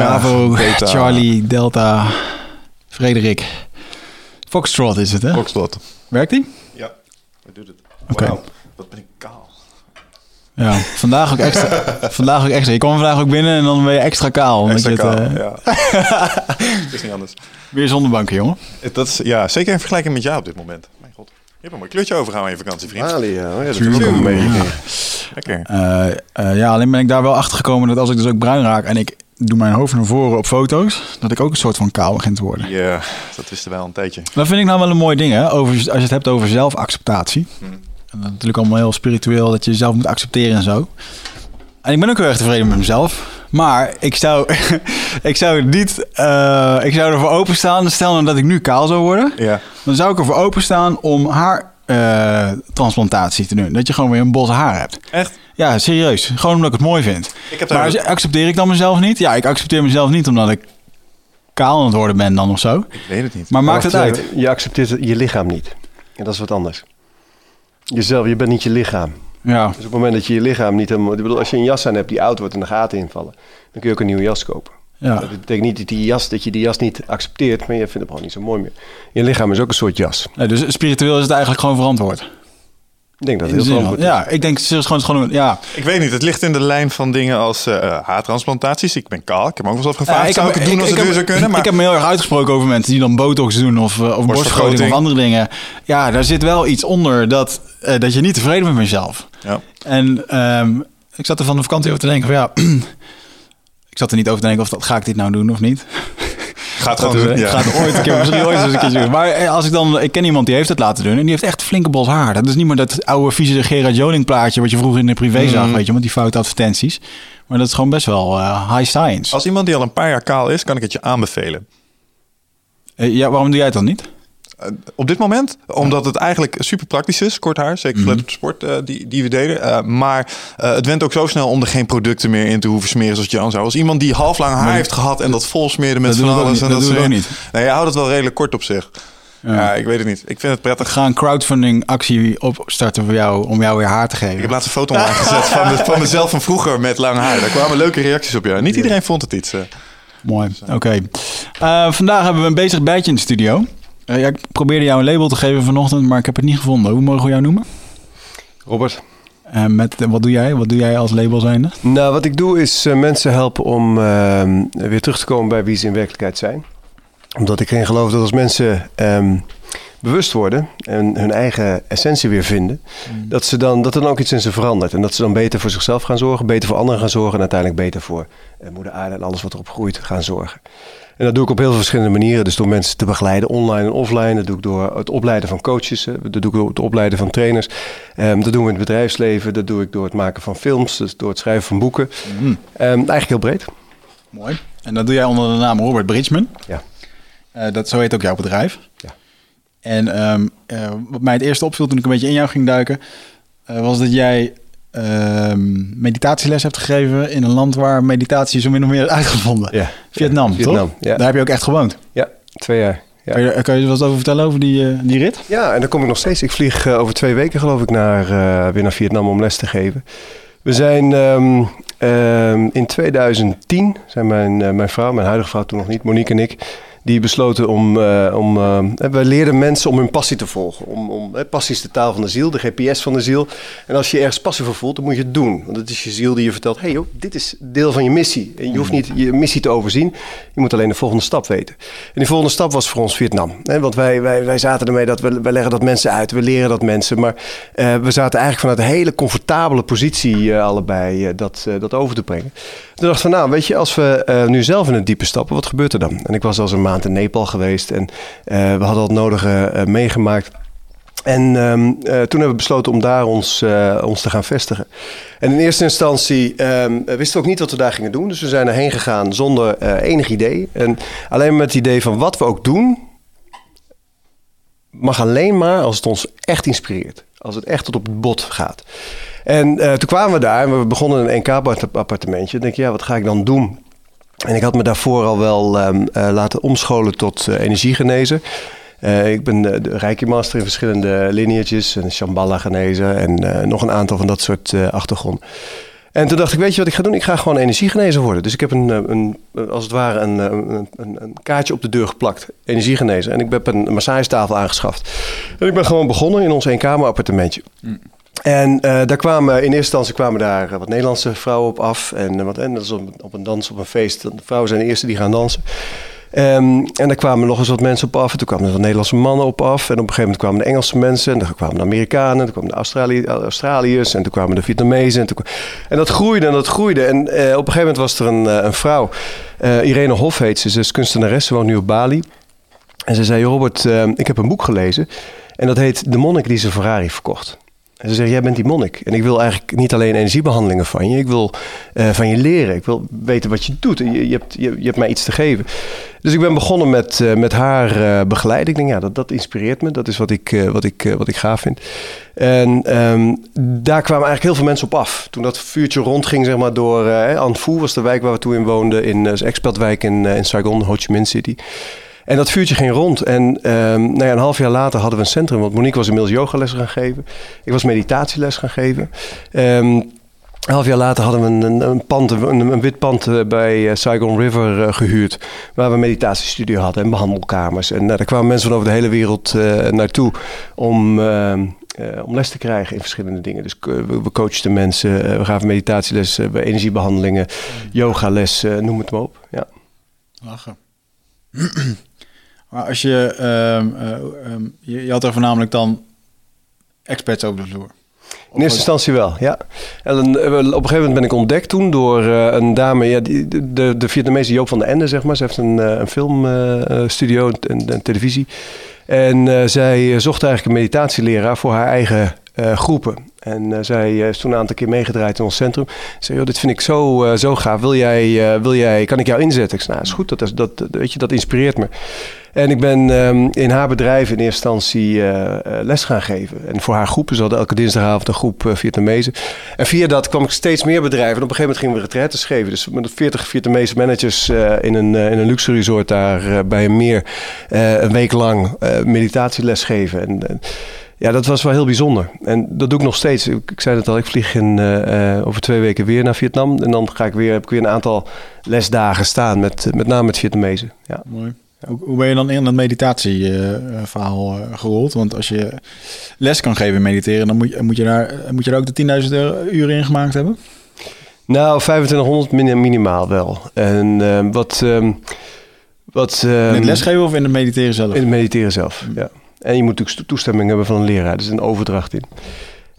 Bravo, beta. Charlie, Delta, Frederik. Foxtrot is het, hè? Foxtrot. Werkt die? Ja, hij doet het. Oké. Wat ben ik kaal. Ja, vandaag ook extra. vandaag ook extra. Je kwam vandaag ook binnen en dan ben je extra kaal. omdat Extra je kaal, het, eh, ja. Het is niet anders. Weer zonder banken, jongen. Dat is, ja, zeker in vergelijking met jou op dit moment. Hebt een mooi kleurtje overgehouden in je vakantie, vriend. Bali, ja. Oh, ja dat ik ook meegekregen. Lekker. Eh, eh, ja, alleen ben ik daar wel achter gekomen dat als ik dus ook bruin raak en ik doe mijn hoofd naar voren op foto's, dat ik ook een soort van kaal begin te worden. Ja, dat wisten wij al een tijdje. Dat vind ik nou wel een mooi ding, hè? Over, als je het hebt over zelfacceptatie. Hmm. En dat is natuurlijk allemaal heel spiritueel, dat je jezelf moet accepteren en zo. En ik ben ook heel erg tevreden met mezelf. Maar ik zou, ik zou niet, eh, ik zou ervoor openstaan, stel nou dat ik nu kaal zou worden, Ja. dan zou ik ervoor openstaan om haar eh, transplantatie te doen. Dat je gewoon weer een bos haar hebt. Echt? Ja, serieus. Gewoon omdat ik het mooi vind. Ik heb daar... Maar accepteer ik dan mezelf niet? Ja, ik accepteer mezelf niet omdat ik kaal aan het worden ben dan of zo. Ik weet het niet. Maar maakt het uit? even, Je accepteert je lichaam niet. En dat is wat anders. Jezelf, je bent niet je lichaam. Ja. Dus op het moment dat je je lichaam niet helemaal... Ik bedoel, als je een jas aan hebt die oud wordt en de gaten invallen... dan kun je ook een nieuwe jas kopen. ja. Dat betekent niet dat, die jas, dat je die jas niet accepteert... maar je vindt hem gewoon niet zo mooi meer. Je lichaam is ook een soort jas. Nee, dus spiritueel is het eigenlijk gewoon verantwoord. Ik denk dat het heel verantwoord is. ja, ik denk het is gewoon, gewoon ja. Ik weet niet, het ligt in de lijn van dingen als eh, haartransplantaties. Ik ben kaal, ik heb me ook wel eens afgevraagd. Ja, ik zou heb- ik het doen als het heb- weer zou kunnen? Maar Ik heb me heel erg uitgesproken over mensen die dan botox doen of, uh, of borstvergroting of andere dingen. Ja, daar zit wel iets onder dat, eh, dat je niet tevreden bent met jezelf. ja. En ehm, ik zat er van de vakantie over te denken van ja, ik zat er niet over te denken of dat ga ik dit nou doen of niet. Gaat gewoon doen. Ja. gaat ooit een keer, misschien ooit eens een keer doen. Maar eh, als ik dan, ik ken iemand die heeft het laten doen en die heeft echt flinke bos haar. Dat is niet meer dat oude vieze Gerard Joling plaatje wat je vroeger in de privé zag, Mhm. weet je, met die foute advertenties. Maar dat is gewoon best wel eh, high science. Als iemand die al een paar jaar kaal is, kan ik het je aanbevelen. Eh, ja, waarom doe jij het dan niet? Op dit moment, omdat het eigenlijk super praktisch is, kort haar, zeker Mhm. mm op sport eh, die, die we deden. Eh, maar eh, het went ook zo snel om er geen producten meer in te hoeven smeren zoals Jan zou. Als iemand die half lang haar heeft gehad en dat vol smeerde met Dat van doen we ook alles. niet. en Dat dat doen we ook dingen. Nee, je houdt het wel redelijk kort op zich. Ja. ik weet het niet. Ik vind het prettig. Ga een crowdfunding actie opstarten voor jou om jou weer haar te Ik geven. heb laatst een foto online gezet van, me- van mezelf van vroeger met lang haar. Daar kwamen leuke reacties op. Ja. Niet iedereen vond het iets. Mooi, oké. Vandaag hebben we een bezig bijtje in de studio. Eh, ja, ik probeerde jou een label te geven vanochtend, maar ik heb het niet gevonden. Hoe mogen we jou noemen? Robert? Eh, met, wat doe jij? Wat doe jij als label zijnde? Nou, wat ik doe is eh, mensen helpen om ehm, weer terug te komen bij wie ze in werkelijkheid zijn. Omdat ik erin geloof dat als mensen ehm, bewust worden en hun eigen essentie weer vinden, dat, ze dan, dat er dan ook iets in ze verandert. En dat ze dan beter voor zichzelf gaan zorgen, beter voor anderen gaan zorgen en uiteindelijk beter voor moeder aarde en alles wat erop groeit gaan zorgen. En dat doe ik op heel veel verschillende manieren. Dus door mensen te begeleiden, online en offline. Dat doe ik door het opleiden van coaches. Dat doe ik door het opleiden van trainers. Ehm, dat doen we in het bedrijfsleven. Dat doe ik door het maken van films. Dus door het schrijven van boeken. Mhm. Ehm, eigenlijk heel breed. Mooi. En dat doe jij onder de naam Robert Bridgman. Ja. Eh, dat, zo heet ook jouw bedrijf. Ja. En ehm, eh, wat mij het eerste opviel toen ik een beetje in jou ging duiken, eh, was dat jij ehm, meditatieles hebt gegeven in een land waar meditatie zo min of meer is uitgevonden. Ja. Vietnam, Ja, Vietnam, toch? ja. Daar heb je ook echt gewoond. Ja, twee jaar. Ja. Kan, je, kan je er wat over vertellen over die, eh, die rit? Ja, en dan kom ik nog steeds. Ik vlieg eh, over twee weken geloof ik naar, eh, weer naar Vietnam om les te geven. We zijn ehm, ehm, in 2010, zijn mijn, mijn vrouw, mijn huidige vrouw toen nog niet, Monique en ik, die besloten om... eh, om eh, we leerden mensen om hun passie te volgen. Om, om, eh, passie is de taal van de ziel, de GPS van de ziel. En als je ergens passie voor voelt, dan moet je het doen. Want het is je ziel die je vertelt... hé hey joh, dit is deel van je missie. En je hoeft niet je missie te overzien. Je moet alleen de volgende stap weten. En die volgende stap was voor ons Vietnam. Hè? Want wij, wij, wij zaten ermee dat we, wij leggen dat mensen uit. We leren dat mensen. Maar eh, we zaten eigenlijk vanuit een hele comfortabele positie eh, allebei eh, dat, eh, dat over te brengen. Toen dacht van, nou, weet je, als we eh, nu zelf in het diepe stappen, wat gebeurt er dan? En ik was al eens een maand in Nepal geweest en eh, we hadden al het nodige eh, meegemaakt. En ehm, eh, toen hebben we besloten om daar ons, ons te gaan vestigen. En in eerste instantie ehm, wisten we ook niet wat we daar gingen doen. Dus we zijn erheen gegaan zonder enig idee. En alleen met het idee van wat we ook doen, mag alleen maar als het ons echt inspireert. Als het echt tot op het bot gaat. En eh, toen kwamen we daar en we begonnen in een NK-appartementje. Ik denk, ja, wat ga ik dan doen? En ik had me daarvoor al wel ehm, eh, laten omscholen tot eh, energiegenezer. Ik ben de, de Reiki Master in verschillende lineages. En Shambhala genezen en nog een aantal van dat soort achtergronden. En toen dacht ik, weet je wat ik ga doen? Ik ga gewoon energiegenezer worden. Dus ik heb een, een, als het ware een, een, een, kaartje op de deur geplakt. Energiegenezer. En ik heb een massagetafel aangeschaft. En ik ben gewoon begonnen in ons eenkamer appartementje. En eh, daar kwamen, in eerste instantie kwamen daar eh, wat Nederlandse vrouwen op af. En, eh, wat, en dat is op, een dans, op een feest. De vrouwen zijn de eerste die gaan dansen. Ehm, en daar kwamen nog eens wat mensen op af. En toen kwamen er wat Nederlandse mannen op af. En op een gegeven moment kwamen de Engelse mensen. En dan kwamen de Amerikanen. Toen kwamen de Australië, Australiërs. En toen kwamen de Vietnamezen. En, toen en dat groeide en dat groeide. En op een gegeven moment was er een, een vrouw. Irene Hof heet ze. Ze is kunstenares. Ze woont nu op Bali. En ze zei, Robert, eh, ik heb een boek gelezen. En dat heet De monnik die zijn Ferrari verkocht. En ze zegt, jij bent die monnik. En ik wil eigenlijk niet alleen energiebehandelingen van je. Ik wil eh, van je leren. Ik wil weten wat je doet. En Je, je, hebt, je, hebt mij iets te geven. Dus ik ben begonnen met, eh, met haar eh begeleiden. Ik denk, ja, dat, dat inspireert me. Dat is wat ik, wat ik, wat ik gaaf vind. En ehm, daar kwamen eigenlijk heel veel mensen op af. Toen dat vuurtje rondging, zeg maar, door... eh An Phu was de wijk waar we toen in woonden. In uh, expertwijk in, in Saigon, Ho Chi Minh City. En dat vuurtje ging rond. En ehm, nou ja, een half jaar later hadden we een centrum. Want Monique was inmiddels yogales gaan geven. Ik was meditatieles gaan geven. Ehm, een half jaar later hadden we een, een, pand, een, wit pand eh, bij eh, Saigon River eh, gehuurd. Waar we een meditatiestudio hadden en behandelkamers. En nou, daar kwamen mensen van over de hele wereld naartoe om... ehm, eh, om les te krijgen in verschillende dingen. Dus we, we coachten mensen, we gaven meditatieles, we energiebehandelingen, yogales, noem het maar op. Ja. Lachen. Maar als je, ehm, je, je had er voornamelijk dan experts over de vloer. In eerste instantie wel, ja. En dan, eh, op een gegeven moment ben ik ontdekt toen door eh, een dame, ja, die, de- de, Vietnamese Joop van den Ende, zeg maar. Ze heeft een, een filmstudio en, televisie. En zij zocht eigenlijk een meditatieleraar voor haar eigen groepen. En eh, zij is toen een aantal keer meegedraaid in ons centrum. Ze zei, joh, dit vind ik zo, eh, zo gaaf. Wil jij, eh, wil jij, kan ik jou inzetten? Ik zei, nou, is goed. Dat, dat, weet je, dat inspireert me. En ik ben ehm, in haar bedrijf in eerste instantie eh, eh, les gaan geven. En voor haar groepen, ze hadden elke dinsdagavond een groep Vietnamezen. En via dat kwam ik steeds meer bedrijven. En op een gegeven moment gingen we retraites geven. Dus met 40 Vietnamese managers eh, in, een, eh, in een luxe resort daar eh, bij een meer eh, een week lang eh, meditatieles geven. En, en ja, dat was wel heel bijzonder. En dat doe ik nog steeds. Ik, ik zei het al, ik vlieg in, eh, eh, over twee weken weer naar Vietnam. En dan ga ik weer, heb ik weer een aantal lesdagen staan, met, met name met Vietnamezen. Ja. Mooi. Hoe, ben je dan in dat meditatieverhaal uh, gerold? Want als je les kan geven in mediteren, dan moet je, moet je, daar, moet je daar ook de 10.000 uur in gemaakt hebben? Nou, 2500 min- minimaal wel. En uh, wat... Um, wat um, in het lesgeven of in het mediteren zelf? In het mediteren zelf, ja. En je moet natuurlijk toestemming hebben van een leraar. Er is een overdracht in.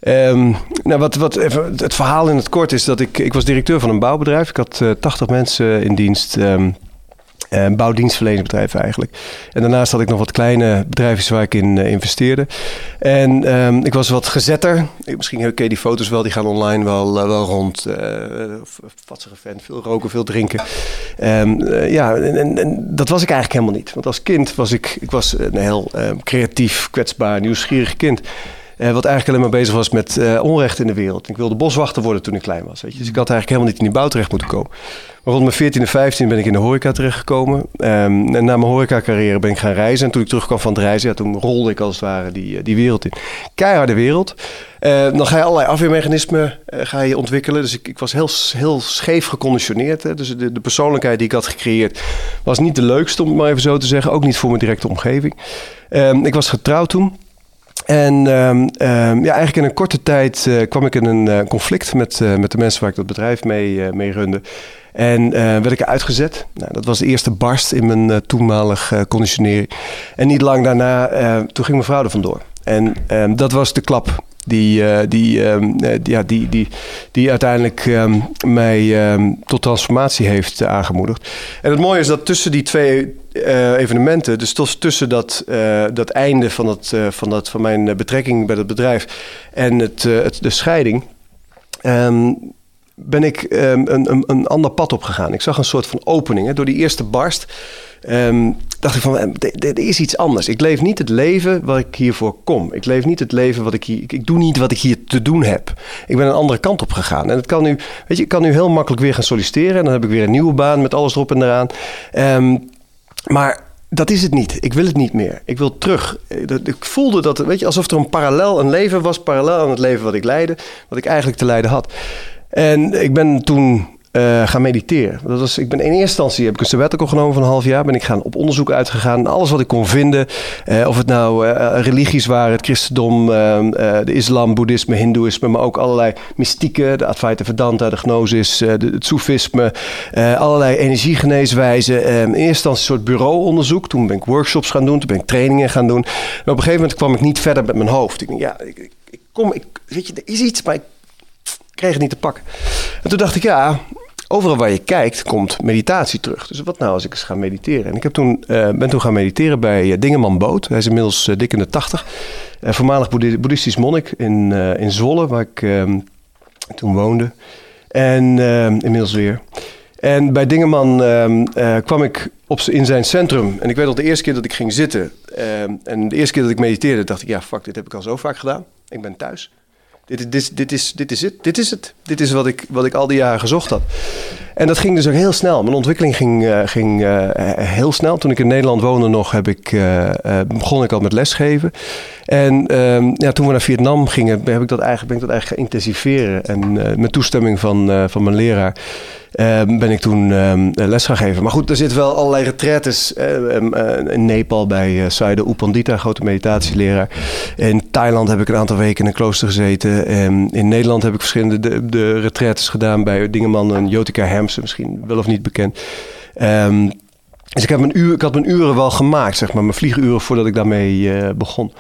Um, nou, wat, wat even, het verhaal in het kort is dat ik... Ik was directeur van een bouwbedrijf. Ik had uh, 80 mensen in dienst... Um, een bouwdienstverleningsbedrijf eigenlijk. En daarnaast had ik nog wat kleine bedrijfjes waar ik in uh, investeerde. En um, ik was wat gezetter. Misschien ken je die foto's wel, die gaan online wel, uh, wel rond. Uh, vatsige vent, veel roken, veel drinken. Uh, ja, en, en, en, dat was ik eigenlijk helemaal niet. Want als kind was ik, ik was een heel creatief, kwetsbaar, nieuwsgierig kind. Eh, wat eigenlijk alleen maar bezig was met eh, onrecht in de wereld. Ik wilde boswachter worden toen ik klein was. Weet je? Dus ik had eigenlijk helemaal niet in die bouw terecht moeten komen. Maar rond mijn 14 en 15 ben ik in de horeca terechtgekomen. Ehm, en na mijn horeca-carrière ben ik gaan reizen. En toen ik terugkwam van het reizen, ja, toen rolde ik als het ware die, eh, die wereld in. Keiharde wereld. Dan ga je allerlei afweermechanismen ga je ontwikkelen. Dus ik, ik was heel, heel scheef geconditioneerd. Hè. Dus de, de persoonlijkheid die ik had gecreëerd was niet de leukste, om het maar even zo te zeggen. Ook niet voor mijn directe omgeving. Ehm, ik was getrouwd toen. En ehm, ehm, ja, eigenlijk in een korte tijd eh, kwam ik in een eh, conflict met, eh, met de mensen waar ik dat bedrijf mee, mee runde. En werd ik uitgezet. Nou, dat was de eerste barst in mijn toenmalig conditionering. En niet lang daarna, toen ging mijn vrouw er vandoor. En ehm, dat was de klap die, eh, die, ehm, eh, die- ja, die, die, die uiteindelijk ehm, mij ehm, tot transformatie heeft eh, aangemoedigd. En het mooie is dat tussen die twee evenementen, dus tussen dat, dat einde van, dat, van, dat, van mijn betrekking bij dat bedrijf en het, de scheiding, ben ik een, een, een ander pad opgegaan. Ik zag een soort van opening. Hè. Door die eerste barst dacht ik van, eh, er is iets anders. Ik leef niet het leven waar ik hiervoor kom. Ik leef niet het leven wat ik hier... Ik, ik doe niet wat ik hier te doen heb. Ik ben een andere kant op gegaan. En het kan nu, weet je, ik kan nu heel makkelijk weer gaan solliciteren. En dan heb ik weer een nieuwe baan met alles erop en eraan. Ehm, maar dat is het niet. Ik wil het niet meer. Ik wil terug. Eh, Ik voelde dat, weet je, alsof er een parallel, een leven was, parallel aan het leven wat ik leidde, wat ik eigenlijk te leiden had. En ik ben toen eh, gaan mediteren. Dat was, ik ben in eerste instantie heb ik een sabbatical genomen van een half jaar. Ben ik gaan op onderzoek uitgegaan. Alles wat ik kon vinden. eh, of het nou eh, religies waren, het christendom, eh, eh, de islam, boeddhisme, hindoeïsme. Maar ook allerlei mystieken. De Advaita Vedanta, de gnosis, het soefisme. allerlei energiegeneeswijzen. eh, in eerste instantie een soort bureauonderzoek. Toen ben ik workshops gaan doen. Toen ben ik trainingen gaan doen. En op een gegeven moment kwam ik niet verder met mijn hoofd. Ik denk, ja, ik, ik kom, ik, weet je, er is iets, maar ik kreeg het niet te pakken. En toen dacht ik, ja, overal waar je kijkt komt meditatie terug. Dus wat nou als ik eens ga mediteren? En ik heb toen, eh, ben toen gaan mediteren bij eh, Dingeman Boot. Hij is inmiddels eh, dik in de tachtig. Eh, voormalig boeddhi- boeddhistisch monnik in, in Zwolle, waar ik ehm, toen woonde. En ehm, inmiddels weer. En bij Dingeman ehm, eh, kwam ik op, in zijn centrum. En ik weet al de eerste keer dat ik ging zitten. en de eerste keer dat ik mediteerde, dacht ik, ja, fuck, dit heb ik al zo vaak gedaan. Ik ben thuis. Dit, dit, dit, is, dit is het. Dit is het. Dit is wat ik, wat ik al die jaren gezocht had. En dat ging dus ook heel snel. Mijn ontwikkeling ging, eh, ging eh, heel snel. Toen ik in Nederland woonde nog, heb ik, eh, begon ik al met lesgeven. En ehm, ja, toen we naar Vietnam gingen, heb ik dat eigenlijk, ben ik dat eigenlijk gaan intensiveren. En met toestemming van, van mijn leraar ben ik toen ehm, les gaan geven. Maar goed, er zitten wel allerlei retretes eh, ehm, eh, in Nepal bij uh, Saida Upandita, grote meditatieleraar. In Thailand heb ik een aantal weken in een klooster gezeten. Ehm, in Nederland heb ik verschillende de, de gedaan bij Dingeman en Jotica Hermsen, misschien wel of niet bekend. Ehm, dus ik, heb mijn uur, ik had mijn uren wel gemaakt, zeg maar, mijn vlieguren voordat ik daarmee begon.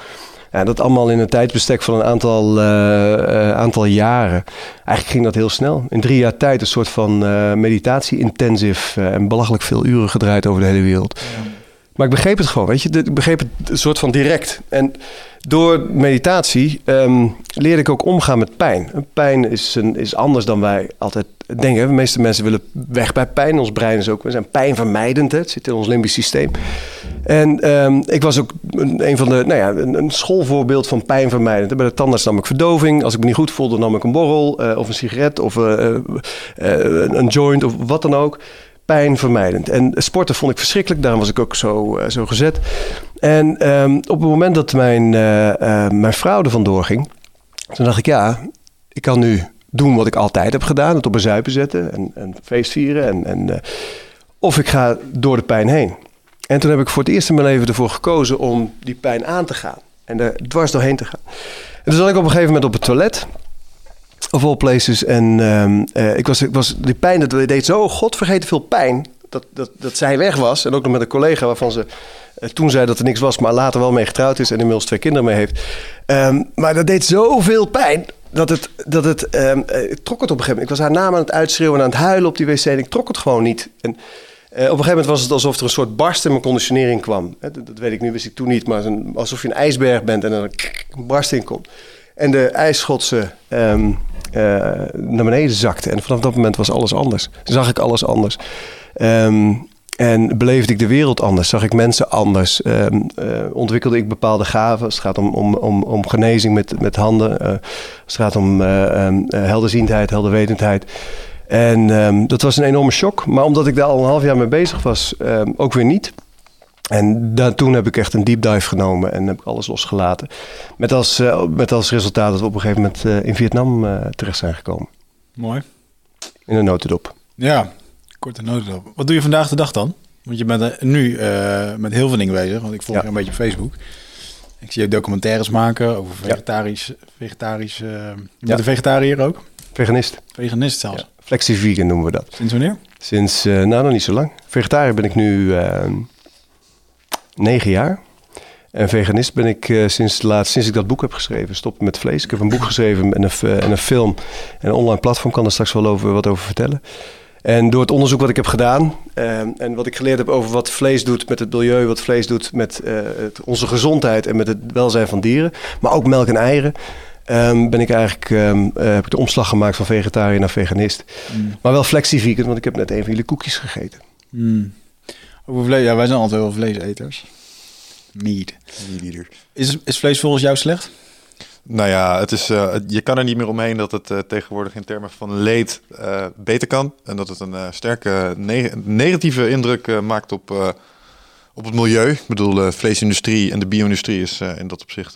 Ja, dat allemaal in een tijdsbestek van een aantal, uh, uh, aantal jaren. Eigenlijk ging dat heel snel. In drie jaar tijd een soort van uh, meditatie-intensive en belachelijk veel uren gedraaid over de hele wereld. Ja. Maar ik begreep het gewoon, weet je. Ik begreep het een soort van direct. En door meditatie um, leerde ik ook omgaan met pijn. Pijn is, een, is anders dan wij altijd denken. De meeste mensen willen weg bij pijn. Ons brein is ook, we zijn pijnvermijdend. Hè? Het zit in ons limbisch systeem. En um, ik was ook een, van de, nou ja, een, schoolvoorbeeld van pijnvermijdend. Bij de tandarts nam ik verdoving. Als ik me niet goed voelde, nam ik een borrel uh, of een sigaret of uh, uh, een joint of wat dan ook pijnvermijdend. En sporten vond ik verschrikkelijk, daarom was ik ook zo, zo gezet. En um, op het moment dat mijn, uh, uh, mijn er vandoor ging, toen dacht ik, ja, ik kan nu doen wat ik altijd heb gedaan, het op een zuipen zetten en, en feest vieren. En, en, uh, of ik ga door de pijn heen. En toen heb ik voor het eerst in mijn leven ervoor gekozen om die pijn aan te gaan. En er dwars doorheen te gaan. En toen zat ik op een gegeven moment op het toilet of all places. En um, uh, ik, was, ik was, die pijn, dat deed zo godvergeten veel pijn. Dat, dat, dat zij weg was. En ook nog met een collega waarvan ze uh, toen zei dat er niks was, maar later wel mee getrouwd is en inmiddels twee kinderen mee heeft. Um, maar dat deed zoveel pijn. Dat het, dat het um, uh, ik trok het op een gegeven moment. Ik was haar naam aan het uitschreeuwen en aan het huilen op die wc. En ik trok het gewoon niet. En op een gegeven moment was het alsof er een soort barst in mijn conditionering kwam. Dat, weet ik nu, wist ik toen niet. Maar alsof je een ijsberg bent en er een barst in komt. En de ijsschotse um, uh, naar beneden zakte. En vanaf dat moment was alles anders. Zag ik alles anders. Um, En beleefde ik de wereld anders, zag ik mensen anders, eh, ontwikkelde ik bepaalde gaven. Als het gaat om, om, om, om genezing met, met handen, eh, als het gaat om eh, ehm, eh, helderziendheid, helderwetendheid. En ehm, dat was een enorme shock. Maar omdat ik daar al een half jaar mee bezig was, ook weer niet. En daar, toen heb ik echt een deep dive genomen en heb ik alles losgelaten. Met als, met als resultaat dat we op een gegeven moment in Vietnam terecht zijn gekomen. Mooi. In een notendop. Ja, korte notendop. Wat doe je vandaag de dag dan? Want je bent eh, nu eh, met heel veel dingen bezig. Want ik volg Ja. je een beetje op Facebook. Ik zie je documentaires maken over vegetarisch... vegetarisch eh, je bent Ja. een vegetariër ook? Veganist. Veganist zelfs. Flexi-vegan noemen we dat. Sinds wanneer? Sinds, nou nog niet zo lang. Vegetariër ben ik nu eh, negen jaar. En veganist ben ik sinds, de laatste, sinds ik dat boek heb geschreven. Stop met vlees. Ik heb een boek geschreven en een, en een film. En een online platform kan er straks wel over, wat over vertellen. En door het onderzoek wat ik heb gedaan eh, en wat ik geleerd heb over wat vlees doet met het milieu, wat vlees doet met eh, het- onze gezondheid en met het welzijn van dieren, maar ook melk en eieren, ehm, ben ik eigenlijk ehm, eh, heb ik de omslag gemaakt van vegetariër naar veganist. Mm. Maar wel flexi-vegan, want ik heb net een van jullie koekjes gegeten. Hmm. Over vlees, ja, wij zijn altijd wel vleeseters. Meat. Is, is vlees volgens jou slecht? Nou ja, het is, eh, je kan er niet meer omheen dat het eh, tegenwoordig in termen van leed eh, beter kan. En dat het een sterke neg- negatieve indruk maakt op, op het milieu. Ik bedoel, de vleesindustrie en de bio-industrie is in dat opzicht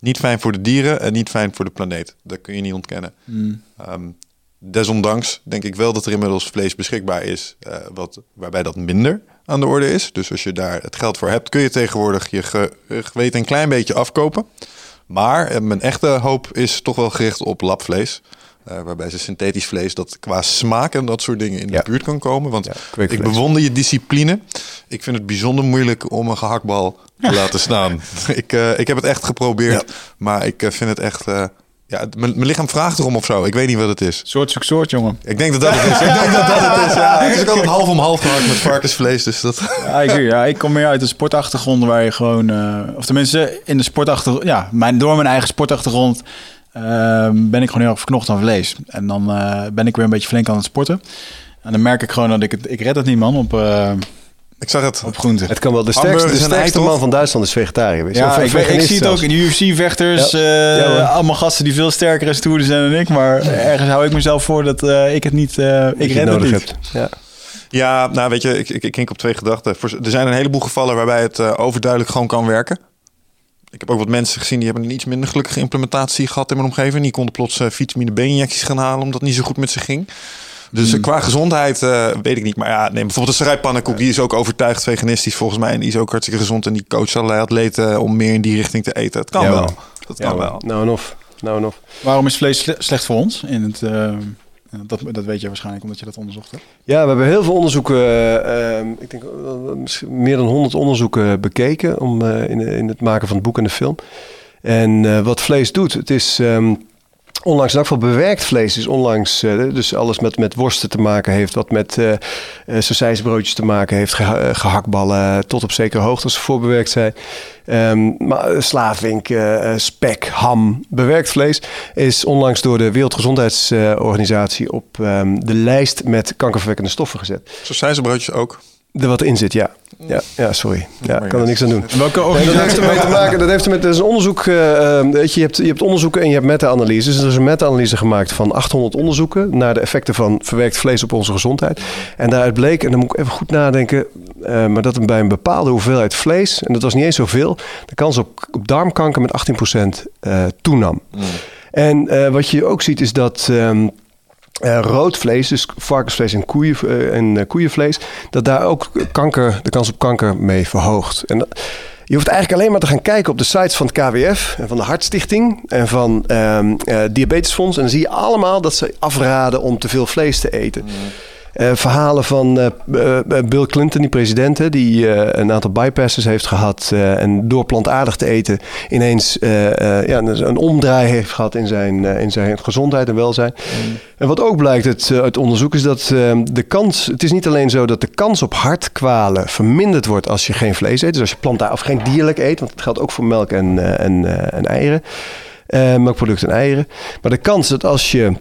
niet fijn voor de dieren en niet fijn voor de planeet. Dat kun je niet ontkennen. Hmm. Ehm, desondanks denk ik wel dat er inmiddels vlees beschikbaar is, wat, waarbij dat minder aan de orde is. Dus als je daar het geld voor hebt, kun je tegenwoordig je ge- je geweten een klein beetje afkopen. Maar eh, mijn echte hoop is toch wel gericht op labvlees. Eh, waarbij ze synthetisch vlees dat qua smaak en dat soort dingen in Ja. de buurt kan komen. Want Ja, ik bewonder je discipline. Ik vind het bijzonder moeilijk om een gehaktbal te laten staan. ik, eh, ik heb het echt geprobeerd, maar ik vind het echt... ja, mijn mijn lichaam vraagt erom of zo. Ik weet niet wat het is. Soort zoek soort, jongen. Ik denk dat dat het is. Ik denk dat dat het is. Ja, het is ook altijd half om half gemaakt met varkensvlees. Dus dat... Ja, ik, ja, ik kom meer uit een sportachtergrond waar je gewoon... eh, of tenminste, in de sportachtergrond... Ja, mijn, door mijn eigen sportachtergrond eh, ben ik gewoon heel erg verknocht aan vlees. En dan eh, ben ik weer een beetje flink aan het sporten. En dan merk ik gewoon dat ik het... Ik red het niet, man, op, eh, Ik zag het. op groente. Het kan wel. De sterkste, de sterkste man van Duitsland is vegetariër. weet je. Ja, Of ik, weet- ik zie het ook in de UFC-vechters. Ja. Ja, hoor. allemaal gasten die veel sterker en stoerder zijn dan ik. Maar ergens hou ik mezelf voor dat eh, ik het niet... eh, Dat ik red het nodig niet. hebt. Ja. Ja, nou weet je, ik, ik, op twee gedachten. Voor- Er zijn een heleboel gevallen waarbij het eh, overduidelijk gewoon kan werken. Ik heb ook wat mensen gezien die hebben een iets minder gelukkige implementatie gehad in mijn omgeving. Die konden plots eh, vitamine B-injecties gaan halen omdat het niet zo goed met ze ging. Dus eh, qua gezondheid eh, weet ik niet. Maar ja, nee, bijvoorbeeld de sarai die is ook overtuigd veganistisch volgens mij. En die is ook hartstikke gezond. En die coacht allerlei atleten om meer in die richting te eten. Het kan Ja, wel. wel. Dat Ja, kan wel. Nou en of. Nou en of. Waarom is vlees sle- slecht voor ons? In het, eh, dat, dat weet je waarschijnlijk omdat je dat onderzocht hebt. Ja, we hebben heel veel onderzoeken, eh, ehm, ik denk eh, meer dan 100 onderzoeken bekeken om, eh, in, in het maken van het boek en de film. En eh, wat vlees doet, het is ehm, onlangs elk geval bewerkt vlees. is onlangs, eh, dus alles met, met worsten te maken heeft, wat met sausijsbroodjes te maken heeft, eh, gehaktballen tot op zekere hoogte als ze voorbewerkt zijn. Ehm, maar eh, spek, ham, bewerkt vlees is onlangs door de Wereldgezondheidsorganisatie op ehm, de lijst met kankerverwekkende stoffen gezet. Zo zijn ze broodjes ook. Er wat in zit, ja. Ja, ja sorry. Ja, ik kan er niks aan doen. En welke Nee, dat organisatie... heeft ermee te maken. Dat heeft ermee, dat is een onderzoek. eh, weet je, je, hebt, je hebt onderzoeken en je hebt meta-analyses. Dus er is een meta-analyse gemaakt van 800 onderzoeken naar de effecten van verwerkt vlees op onze gezondheid. En daaruit bleek, en dan moet ik even goed nadenken, eh, maar dat bij een bepaalde hoeveelheid vlees, en dat was niet eens zoveel, de kans op, op darmkanker met 18% eh, toenam. En eh, wat je ook ziet is dat. ehm, eh, rood vlees, dus varkensvlees en, koeien, eh, en eh, koeienvlees, dat daar ook kanker, de kans op kanker mee verhoogt. En je hoeft eigenlijk alleen maar te gaan kijken op de sites van het KWF en van de Hartstichting en van ehm eh, Diabetesfonds. En dan zie je allemaal dat ze afraden om te veel vlees te eten. Eh, verhalen van eh, eh, Bill Clinton, die president, hè, die een aantal bypasses heeft gehad. eh, en door plantaardig te eten ineens ja, een, een omdraai heeft gehad in zijn, in zijn gezondheid en welzijn. En wat ook blijkt uit, onderzoek is dat de kans. Het is niet alleen zo dat de kans op hartkwalen verminderd wordt als je geen vlees eet. Dus als je plantaardig of geen dierlijk eet. Want het geldt ook voor melk en, en, en eieren. Melkproducten en eieren. Maar de kans dat als je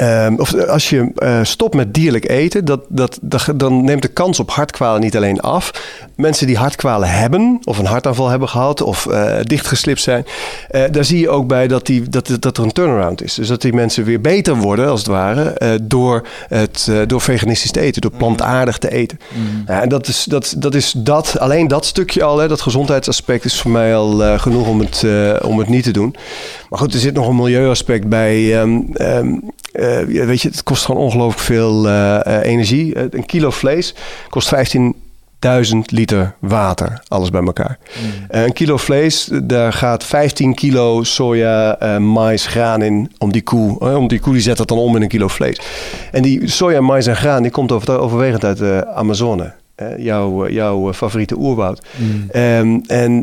Ehm, of als je eh, stopt met dierlijk eten, dat, dat, dat, dan neemt de kans op hartkwalen niet alleen af. Mensen die hartkwalen hebben, of een hartaanval hebben gehad, of uh, dichtgeslipt zijn, uh, daar zie je ook bij dat, die, dat, dat er een turnaround is. Dus dat die mensen weer beter worden, als het ware, door, het, door veganistisch te eten, door plantaardig te eten. Mm. Ja, en dat is, dat, dat is dat, alleen dat stukje al, hè, dat gezondheidsaspect, is voor mij al genoeg om het, om het niet te doen. Maar goed, er zit nog een milieuaspect bij. Um, um, uh, weet je, het kost gewoon ongelooflijk veel uh, uh, energie. een kilo vlees kost 15.000 liter water, alles bij elkaar. Mm. een kilo vlees, daar gaat 15 kilo soja, mais, graan in om die koe. om die koe die zet dat dan om in een kilo vlees. En die soja, mais en graan, die komt over, overwegend uit de Amazone. Jouw, jouw favoriete oerwoud. Mm. Um, en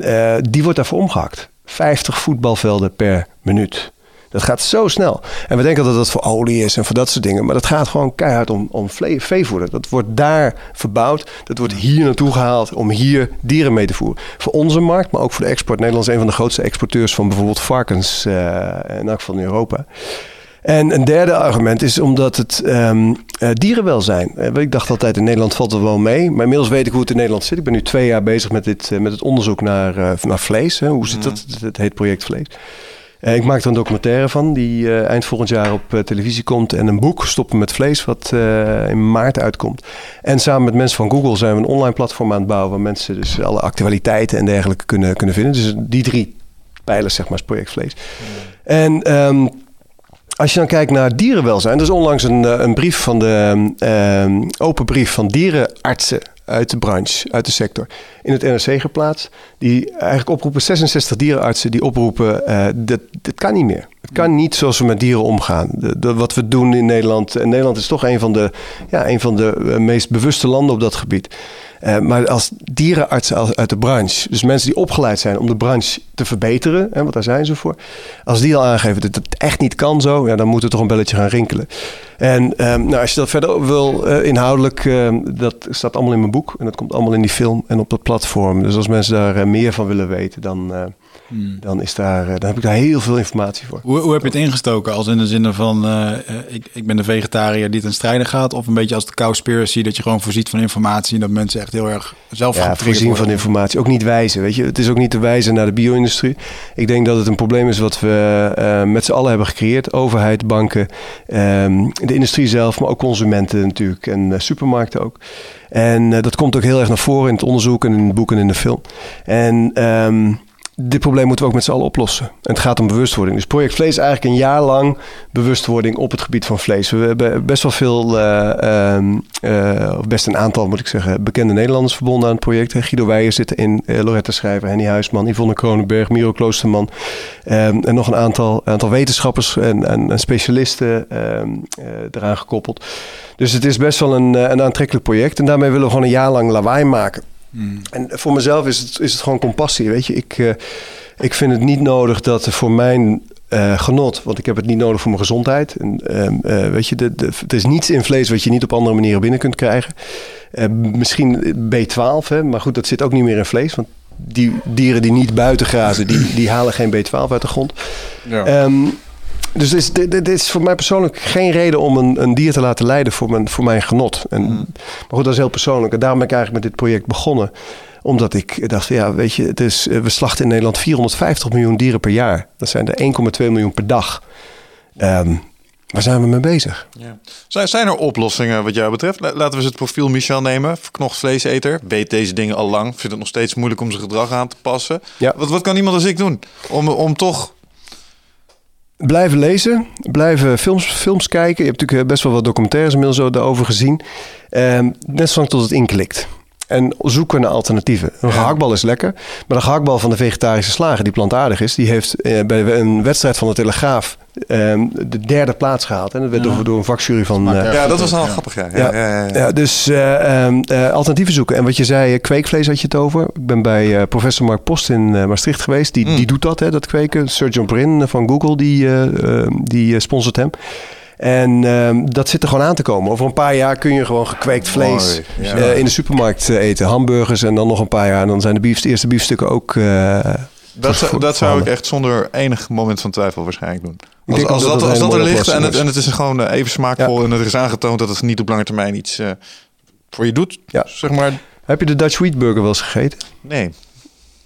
die wordt daarvoer omgehakt. 50 voetbalvelden per minuut. Dat gaat zo snel. En we denken dat dat voor olie is en voor dat soort dingen. Maar dat gaat gewoon keihard om, om veevoeder. Dat wordt daar verbouwd. Dat wordt hier naartoe gehaald om hier dieren mee te voeren. Voor onze markt, maar ook voor de export. Nederland is een van de grootste exporteurs van bijvoorbeeld varkens. Uh, in elk geval in Europa. En een derde argument is omdat het um, uh, dierenwelzijn. Uh, ik dacht altijd in Nederland valt het wel mee. Maar inmiddels weet ik hoe het in Nederland zit. Ik ben nu twee jaar bezig met, dit, uh, met het onderzoek naar, naar vlees. Hè. Hoe zit dat? Mhm. Het heet project vlees. Ik maak er een documentaire van die eind volgend jaar op televisie komt. En een boek, Stoppen met Vlees, wat in maart uitkomt. En samen met mensen van Google zijn we een online platform aan het bouwen... waar mensen dus alle actualiteiten en dergelijke kunnen, kunnen vinden. Dus die drie pijlers, zeg maar, is project vlees. En... Um, als je dan kijkt naar dierenwelzijn, er is onlangs een, eh, een brief van de uh, open brief van dierenartsen uit de branche, uit de sector, in het NRC geplaatst. Die eigenlijk oproepen, 66 dierenartsen die oproepen, uh, dat, dat kan niet meer. Het kan niet zoals we met dieren omgaan. De, wat we doen in Nederland. En Nederland is toch een van de, ja, een van de meest bewuste landen op dat gebied. Uh, maar als dierenartsen uit de branche, dus mensen die opgeleid zijn om de branche te verbeteren, hè, want daar zijn ze voor. Als die al aangeven dat het echt niet kan zo, ja, dan moet er toch een belletje gaan rinkelen. En um, nou, als je dat verder wil uh, inhoudelijk, uh, dat staat allemaal in mijn boek. En dat komt allemaal in die film en op dat platform. Dus als mensen daar uh, meer van willen weten, dan Hmm. Dan, is daar, eh, dan heb ik daar heel veel informatie voor. Hoe, hoe heb je het ingestoken? Als in de zin van, uh, ik, ik ben de vegetariër die ten strijde gaat? Of een beetje als de cowspiracy, dat je gewoon voorziet van informatie... en dat mensen echt heel erg zelf ja, voorzien van informatie. Ook niet wijzen, weet je. Het is ook niet te wijzen naar de bio-industrie. Ik denk dat het een probleem is wat we uh, met z'n allen hebben gecreëerd. Overheid, banken, um, de industrie zelf, maar ook consumenten natuurlijk. En uh, supermarkten ook. En dat komt ook heel erg naar voren in het onderzoek en in het boek en in de film. En... Um, dit probleem moeten we ook met z'n allen oplossen. En het gaat om bewustwording. Dus Project Vlees is eigenlijk een jaar lang bewustwording op het gebied van vlees. We hebben best wel veel, uh, uh, of best een aantal moet ik zeggen, bekende Nederlanders verbonden aan het project. Guido Weijer zit in, uh, Loretta Schrijver, Henny Huisman, Yvonne Kronenberg, Miro Kloosterman. Um, en nog een aantal, aantal wetenschappers en, en, en specialisten um, eraan gekoppeld. Dus het is best wel een, een aantrekkelijk project. En daarmee willen we gewoon een jaar lang lawaai maken. Mm. En voor mezelf is het, is het gewoon compassie. Weet je, ik, uh, ik vind het niet nodig dat voor mijn uh, genot, want ik heb het niet nodig voor mijn gezondheid. En, uh, weet je, de, de, er is niets in vlees wat je niet op andere manieren binnen kunt krijgen. misschien B12, hè, maar goed, dat zit ook niet meer in vlees. Want die dieren die niet buiten grazen, die, die halen geen B12 uit de grond. Ja. Um, dus dit is, dit, is voor mij persoonlijk geen reden om een, een dier te laten lijden voor mijn, voor mijn genot. En, mm. Maar goed, dat is heel persoonlijk. En daarom ben ik eigenlijk met dit project begonnen. Omdat ik dacht, ja, weet je, het is, we slachten in Nederland 450 miljoen dieren per jaar. Dat zijn er 1,2 miljoen per dag. Um, waar zijn we mee bezig? Ja. Zijn, zijn er oplossingen wat jou betreft? Laten we eens het profiel Michel nemen. Verknocht vleeseter. Weet deze dingen al lang. Vindt het nog steeds moeilijk om zijn gedrag aan te passen. Ja. Wat, wat kan iemand als ik doen? Om, om toch Blijven lezen, blijven films, films kijken. Je hebt natuurlijk best wel wat documentaires inmiddels daarover gezien. Um, net zolang tot het inklikt. En zoeken naar alternatieven. Een gehaktbal is lekker. Maar de gehaktbal van de vegetarische slager, die plantaardig is, die heeft eh, bij een wedstrijd van de Telegraaf ehm, de derde plaats gehaald. En dat werd door, door een vakjury van. Uh, ja, dat was wel grappig. Ja. Ja, ja, ja, dus uh, um, alternatieven zoeken. En wat je zei, kweekvlees had je het over. Ik ben bij professor Mark Post in Maastricht geweest. Die, mm. die doet dat, hè, dat kweken. Sergio Brin van Google, die, die sponsort hem. En um, dat zit er gewoon aan te komen. Over een paar jaar kun je gewoon gekweekt vlees uh, in de supermarkt uh, eten. Hamburgers en dan nog een paar jaar. En dan zijn de, beef, de eerste biefstukken ook uh, Dat, zou- dat zou ik echt zonder enig moment van twijfel waarschijnlijk doen. Als, denk als, dat als dat er ligt en het, is. en het is gewoon eh, even smaakvol en er is aangetoond dat het niet op lange termijn iets eh, voor je doet, Ja. zeg maar. Heb je de Dutch Wheat Burger wel eens gegeten? Nee. Dat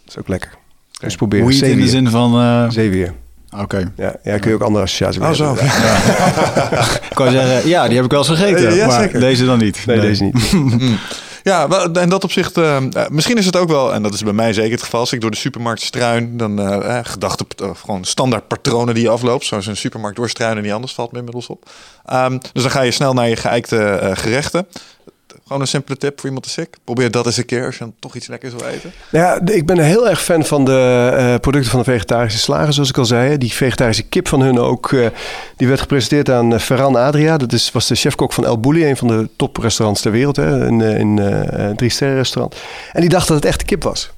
is ook lekker. Dus proberen. Wheat in de zin van... eh, Zeewier. Oké. Ja, ja, kun je ook andere associaties Oh, zo. hebben. Ik kan zeggen, ja, die heb ik wel eens gegeten. Eh, ja, maar zeker. deze dan niet. Nee, deze niet. Ja, wel, en dat opzicht, eh, eh, misschien is het ook wel, en dat is bij mij zeker het geval, als ik door de supermarkt struin, dan eh eh, gedachten, eh, gewoon standaard patronen die je afloopt, zoals een supermarkt doorstruinen die anders valt me inmiddels op. Ehm, dus dan ga je snel naar je geëikte eh, gerechten. Gewoon een simpele tip voor iemand te sick. Probeer dat eens een keer als je dan toch iets lekkers wil eten. Nou Ja, ik ben heel erg fan van de eh, producten van de vegetarische slager, zoals ik al zei. Die vegetarische kip van hun ook, eh, die werd gepresenteerd aan eh, Ferran Adria. Dat is, was de chefkok van El Bulli, een van de toprestaurants ter wereld. Hè, een, een eh, drie sterren restaurant. En die dacht dat het echte kip was.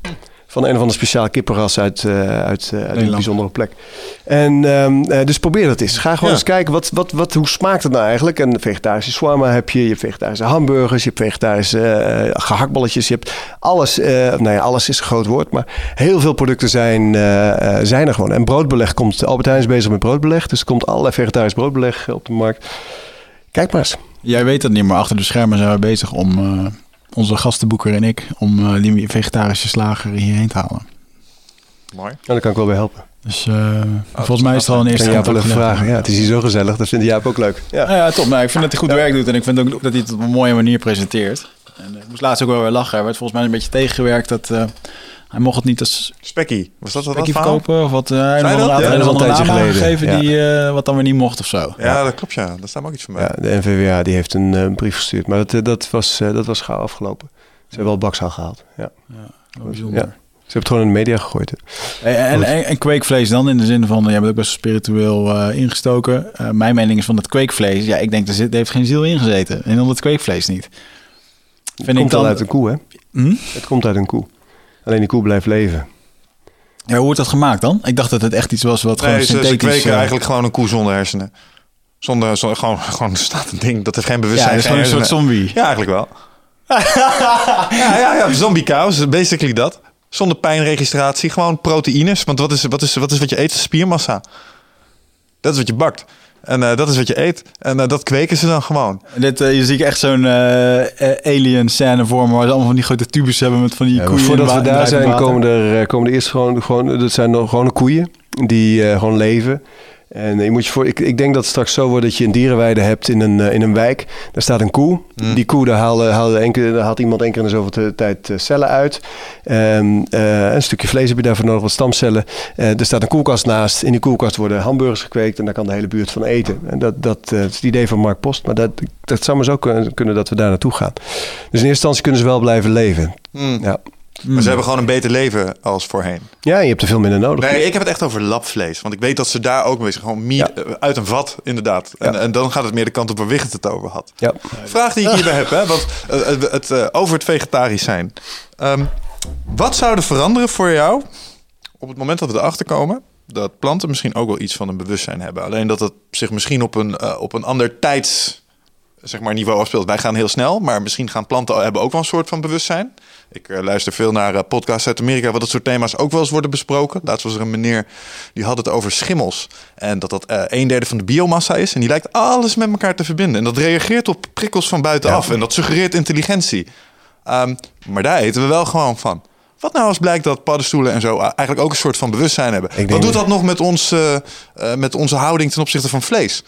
Van een of andere speciale kippenras uit, eh, uit, eh, uit een bijzondere plek. En ehm, eh, dus probeer dat eens. Ga gewoon Ja. eens kijken, wat, wat, wat, hoe smaakt het nou eigenlijk? En vegetarische shawarma heb je, je hebt vegetarische hamburgers, je hebt vegetarische eh, gehaktballetjes. Je hebt alles, nou ja, alles is een groot woord, maar heel veel producten zijn, zijn er gewoon. En broodbeleg komt, Albert Heijn is bezig met broodbeleg, dus er komt allerlei vegetarisch broodbeleg op de markt. Kijk maar eens. Jij weet dat niet, maar achter de schermen zijn we bezig om onze gastenboeker en ik om eh, die vegetarische slager hierheen te halen. Mooi. Nou, daar kan ik wel bij helpen. Dus eh, volgens mij is er al een eerste Jaap vragen. Ja, het is hier zo gezellig, dat vindt Jaap ook leuk. Ja. Ja, ja, top. Nou, ik vind dat hij goed werk doet en ik vind ook dat hij het op een mooie manier presenteert. En eh, ik moest laatst ook wel weer lachen. Hij werd volgens mij een beetje tegengewerkt dat eh, hij mocht het niet als Spekkie. Was dat wat dat spekkie verkopen of wat. eh hij dat? een Ja, een dat een tijdje naam geleden. aangegeven Ja. die eh, wat dan weer niet mocht of zo. Ja, dat klopt ja. Dat staat ook iets van mij. Ja, de NVWA die heeft een eh, brief gestuurd, maar dat, dat, was, eh, dat was gauw afgelopen. Ze hebben wel bakzaal gehaald. Ja. Bijzonder. Ja. Ze hebben het gewoon in de media gegooid. hè. En, en, kweekvlees dan, in de zin van, jij bent ook best spiritueel eh, ingestoken. Eh, mijn mening is van dat kweekvlees, ja, ik denk, er, zit, er heeft geen ziel ingezeten. En dan dat kweekvlees niet. Het Vind ik komt dan... al uit een koe, hè? Hm? Het komt uit een koe. Alleen die koe blijft leven. Ja, hoe wordt dat gemaakt dan? Ik dacht dat het echt iets was wat gewoon Nee, ze, ze synthetisch... kweken eh, eigenlijk gewoon een koe zonder hersenen. Zonder, zonder gewoon, gewoon er staat een ding dat heeft geen Ja, bewustzijn. het is gewoon een soort zombie. Ja, eigenlijk wel. ja, ja, ja, zombie cows, basically dat. Zonder pijnregistratie, gewoon proteïnes. Want wat is wat, is, wat, is wat je eet? Spiermassa. Dat is wat je bakt. En eh, dat is wat je eet. En eh, dat kweken ze dan gewoon. Dit, eh, je ziet echt zo'n alien scène voor me, waar ze allemaal van die grote tubes hebben met van die Ja, koeien. voordat we daar zijn, komen er, eh, komen er eerst gewoon, gewoon... Dat zijn nog gewone koeien die eh, gewoon leven. En je moet je voor, ik, ik denk dat het straks zo wordt dat je een dierenweide hebt in een, eh, in een wijk. Daar staat een koe. Die koe, daar, haalde, haalde enkele, daar haalt iemand één keer in de zoveel tijd eh, cellen uit. Ehm, eh, een stukje vlees heb je daarvoor nodig, wat stamcellen. Er staat een koelkast naast. In die koelkast worden hamburgers gekweekt en daar kan de hele buurt van eten. En dat, dat, is het idee van Mark Post. Maar dat, dat zou maar zo kunnen, kunnen dat we daar naartoe gaan. Dus in eerste instantie kunnen ze wel blijven leven. Mm. Ja. Maar ze hebben gewoon een beter leven als voorheen. ja, je hebt er veel minder nodig. Nee, ik heb het echt over labvlees. Want ik weet dat ze daar ook mee zijn. Gewoon meat Ja. eh, uit een vat, inderdaad. En, Ja. en dan gaat het meer de kant op waar Wigert het over had. Ja. Vraag die ik hierbij heb, hè? Want, eh, het, het, eh, over het vegetarisch zijn. Ehm, wat zou er veranderen voor jou op het moment dat we erachter komen dat planten misschien ook wel iets van een bewustzijn hebben? Alleen dat het zich misschien op een, eh, op een ander tijds zeg maar, niveau afspeelt. Wij gaan heel snel, maar misschien gaan planten hebben ook wel een soort van bewustzijn. Ik eh, luister veel naar eh, podcasts uit Amerika waar dat soort thema's ook wel eens worden besproken. Laatst was er een meneer die had het over schimmels. En dat dat eh, een derde van de biomassa is. En die lijkt alles met elkaar te verbinden. En dat reageert op prikkels van buitenaf. En dat suggereert intelligentie. Ehm, maar daar eten we wel gewoon van. Wat nou als blijkt dat paddenstoelen en zo eigenlijk ook een soort van bewustzijn hebben? Wat doet dat- dat nog met, ons, eh, eh, met onze houding ten opzichte van vlees?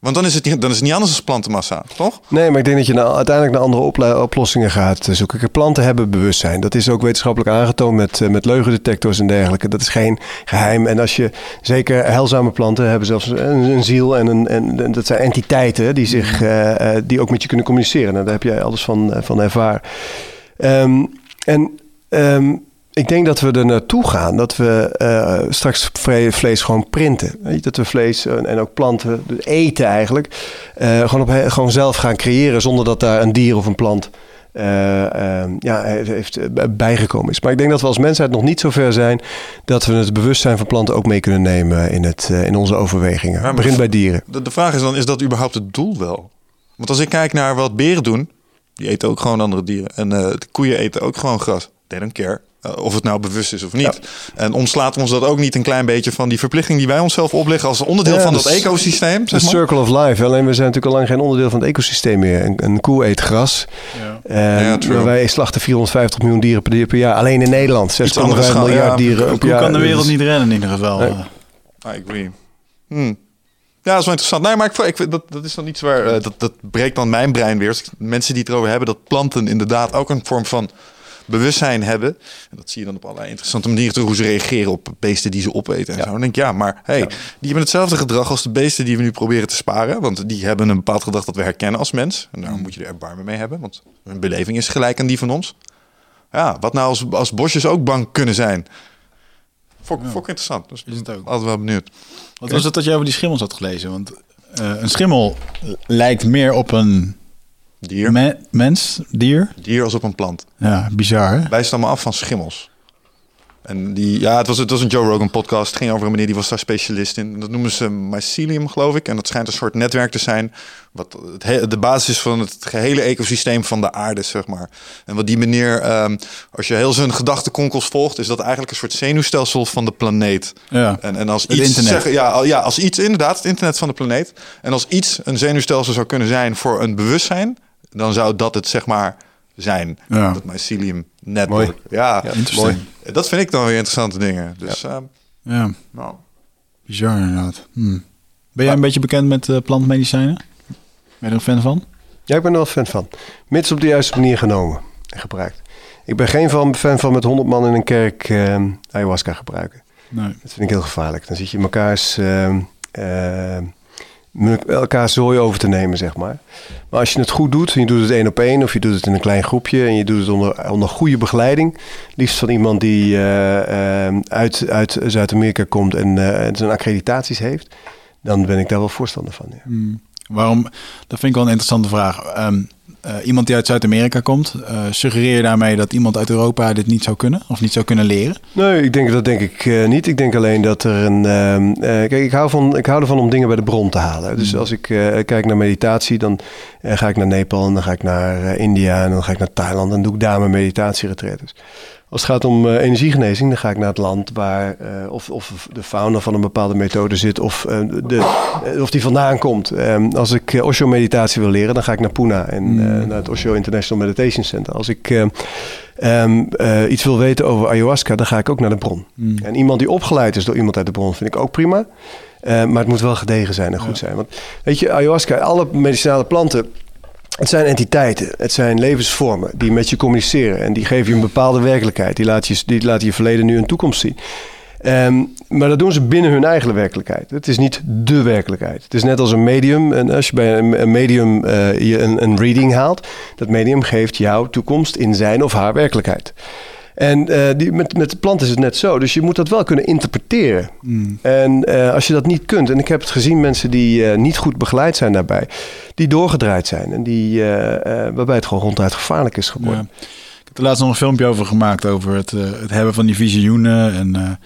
Want dan is, het, niet- dan is het niet anders als plantenmassa, toch? Nee, maar ik denk dat je nou uiteindelijk naar andere oplossingen gaat eh, zoeken. Kijk, planten hebben bewustzijn. Dat is ook wetenschappelijk aangetoond met, eh, met leugendetectors en dergelijke. Dat is geen geheim. En als je, zeker heilzame planten hebben zelfs een, een ziel en, een, en, dat zijn entiteiten die, zich, eh, eh, die ook met je kunnen communiceren. Nou, daar heb jij alles van, van ervaren. Ehm, en ehm, ik denk dat we er naartoe gaan dat we eh, straks vlees gewoon printen. Dat we vlees eh, en ook planten, dus eten eigenlijk, eh, gewoon, op, gewoon zelf gaan creëren zonder dat daar een dier of een plant eh, ja, heeft bijgekomen is. Maar ik denk dat we als mensheid nog niet zo ver zijn dat we het bewustzijn van planten ook mee kunnen nemen in, het, in onze overwegingen. Het begint bij dieren. De, de vraag is dan, is dat überhaupt het doel wel? Want als ik kijk naar wat beren doen, die eten ook gewoon andere dieren. En de koeien eten ook gewoon gras. They don't care. Eh, of het nou bewust is of niet. En ontslaat ons dat ook niet een klein beetje van die verplichting die wij onszelf opleggen als onderdeel Ja, van dat ecosysteem? De Zeg maar? circle of life. Alleen we zijn natuurlijk al lang geen onderdeel van het ecosysteem meer. Een, een koe eet gras. Ja. En Ja, true. wij slachten 450 miljoen dieren per, per jaar. Alleen in Nederland. 6,5 andere schaal, miljard ja. dieren Hoe op jaar. kan de wereld niet rennen in ieder geval? Nee. Eh, I agree. Hmm. Ja, dat is wel interessant. Nee, maar ik, ik, vind dat, dat is dan iets waar... eh, dat, dat breekt dan mijn brein weer. Mensen die het erover hebben dat planten inderdaad ook een vorm van bewustzijn hebben. En dat zie je dan op allerlei interessante manieren terug. Hoe ze reageren op beesten die ze opeten en zo. Dan denk ik, ja, maar hey, die hebben hetzelfde gedrag als de beesten die we nu proberen te sparen. Want die hebben een bepaald gedrag dat we herkennen als mens. En daarom moet je er erbarmen mee hebben. Want hun beleving is gelijk aan die van ons. Ja, wat nou als, als bosjes ook bang kunnen zijn? Fok, fok interessant. Dus Is het ook. altijd wel benieuwd. Wat was het dat je over die schimmels had gelezen? Want eh, een schimmel lijkt meer op een Dier. me- mens, dier. Dier als op een plant. Ja, bizar hè? Wij stammen af van schimmels. En die, ja, het was, het was een Joe Rogan podcast. Het ging over een meneer die was daar specialist in. Dat noemen ze mycelium, geloof ik. En dat schijnt een soort netwerk te zijn. Wat het he- de basis is van het gehele ecosysteem van de aarde, zeg maar. En wat die meneer, ehm, als je heel zijn gedachtekonkels volgt, is dat eigenlijk een soort zenuwstelsel van de planeet. Ja. En, en als iets, internet. Zeg, ja, ja, als iets, inderdaad, het internet van de planeet. En als iets een zenuwstelsel zou kunnen zijn voor een bewustzijn, dan zou dat het zeg maar zijn. Ja. Dat mycelium network. Mooi. Ja, Ja, mooi. Dat vind ik dan weer interessante dingen. Dus ehm, Ja, nou, bizar inderdaad. Hm. Ben jij een beetje bekend met eh, plantmedicijnen? Ben je er een fan van? Ja, ik ben er wel fan van. Mits op de juiste manier genomen en gebruikt. Ik ben geen van, fan van met 100 man in een kerk ehm, ayahuasca gebruiken. Nee. Dat vind ik heel gevaarlijk. Dan zit je elkaars, ehm, ehm, elkaar zooi over te nemen, zeg maar. Maar als je het goed doet, en je doet het één op één... of je doet het in een klein groepje en je doet het onder, onder goede begeleiding... liefst van iemand die eh, ehm, uit, uit Zuid-Amerika komt en eh, zijn accreditaties heeft... dan ben ik daar wel voorstander van, ja. Hm. Waarom? Dat vind ik wel een interessante vraag. Ehm, eh, iemand die uit Zuid-Amerika komt, eh, suggereer je daarmee dat iemand uit Europa dit niet zou kunnen of niet zou kunnen leren? Nee, ik denk dat denk ik eh, niet. Ik denk alleen dat er een. ehm, eh, kijk, ik hou, van, ik hou ervan om dingen bij de bron te halen. Dus als ik kijk naar meditatie, dan ga ik naar Nepal en dan ga ik naar India en dan ga ik naar Thailand en doe ik daar mijn meditatieretretes. Als het gaat om eh, energiegenezing, dan ga ik naar het land waar eh, of, of de founder van een bepaalde methode zit of, eh, de, of die vandaan komt. Ehm, als ik Osho-meditatie wil leren, dan ga ik naar Pune en eh, naar het Osho International Meditation Center. Als ik eh, ehm, eh, iets wil weten over ayahuasca, dan ga ik ook naar de bron. En iemand die opgeleid is door iemand uit de bron, vind ik ook prima. Maar het moet wel gedegen zijn en goed zijn. Want weet je, ayahuasca, alle medicinale planten, het zijn entiteiten, het zijn levensvormen die met je communiceren. En die geven je een bepaalde werkelijkheid. Die laten je, die laten je verleden, nu en toekomst zien. Ehm, maar dat doen ze binnen hun eigen werkelijkheid. Het is niet de werkelijkheid. Het is net als een medium. En als je bij een, medium eh, je een, een reading haalt, dat medium geeft jouw toekomst in zijn of haar werkelijkheid. En eh, die, met, met de plant is het net zo. Dus je moet dat wel kunnen interpreteren. En eh, als je dat niet kunt, en ik heb het gezien, mensen die eh, niet goed begeleid zijn daarbij, die doorgedraaid zijn en die, waarbij het gewoon ronduit gevaarlijk is geworden. Ja. Ik heb er laatst nog een filmpje over gemaakt over het, het hebben van die visioenen en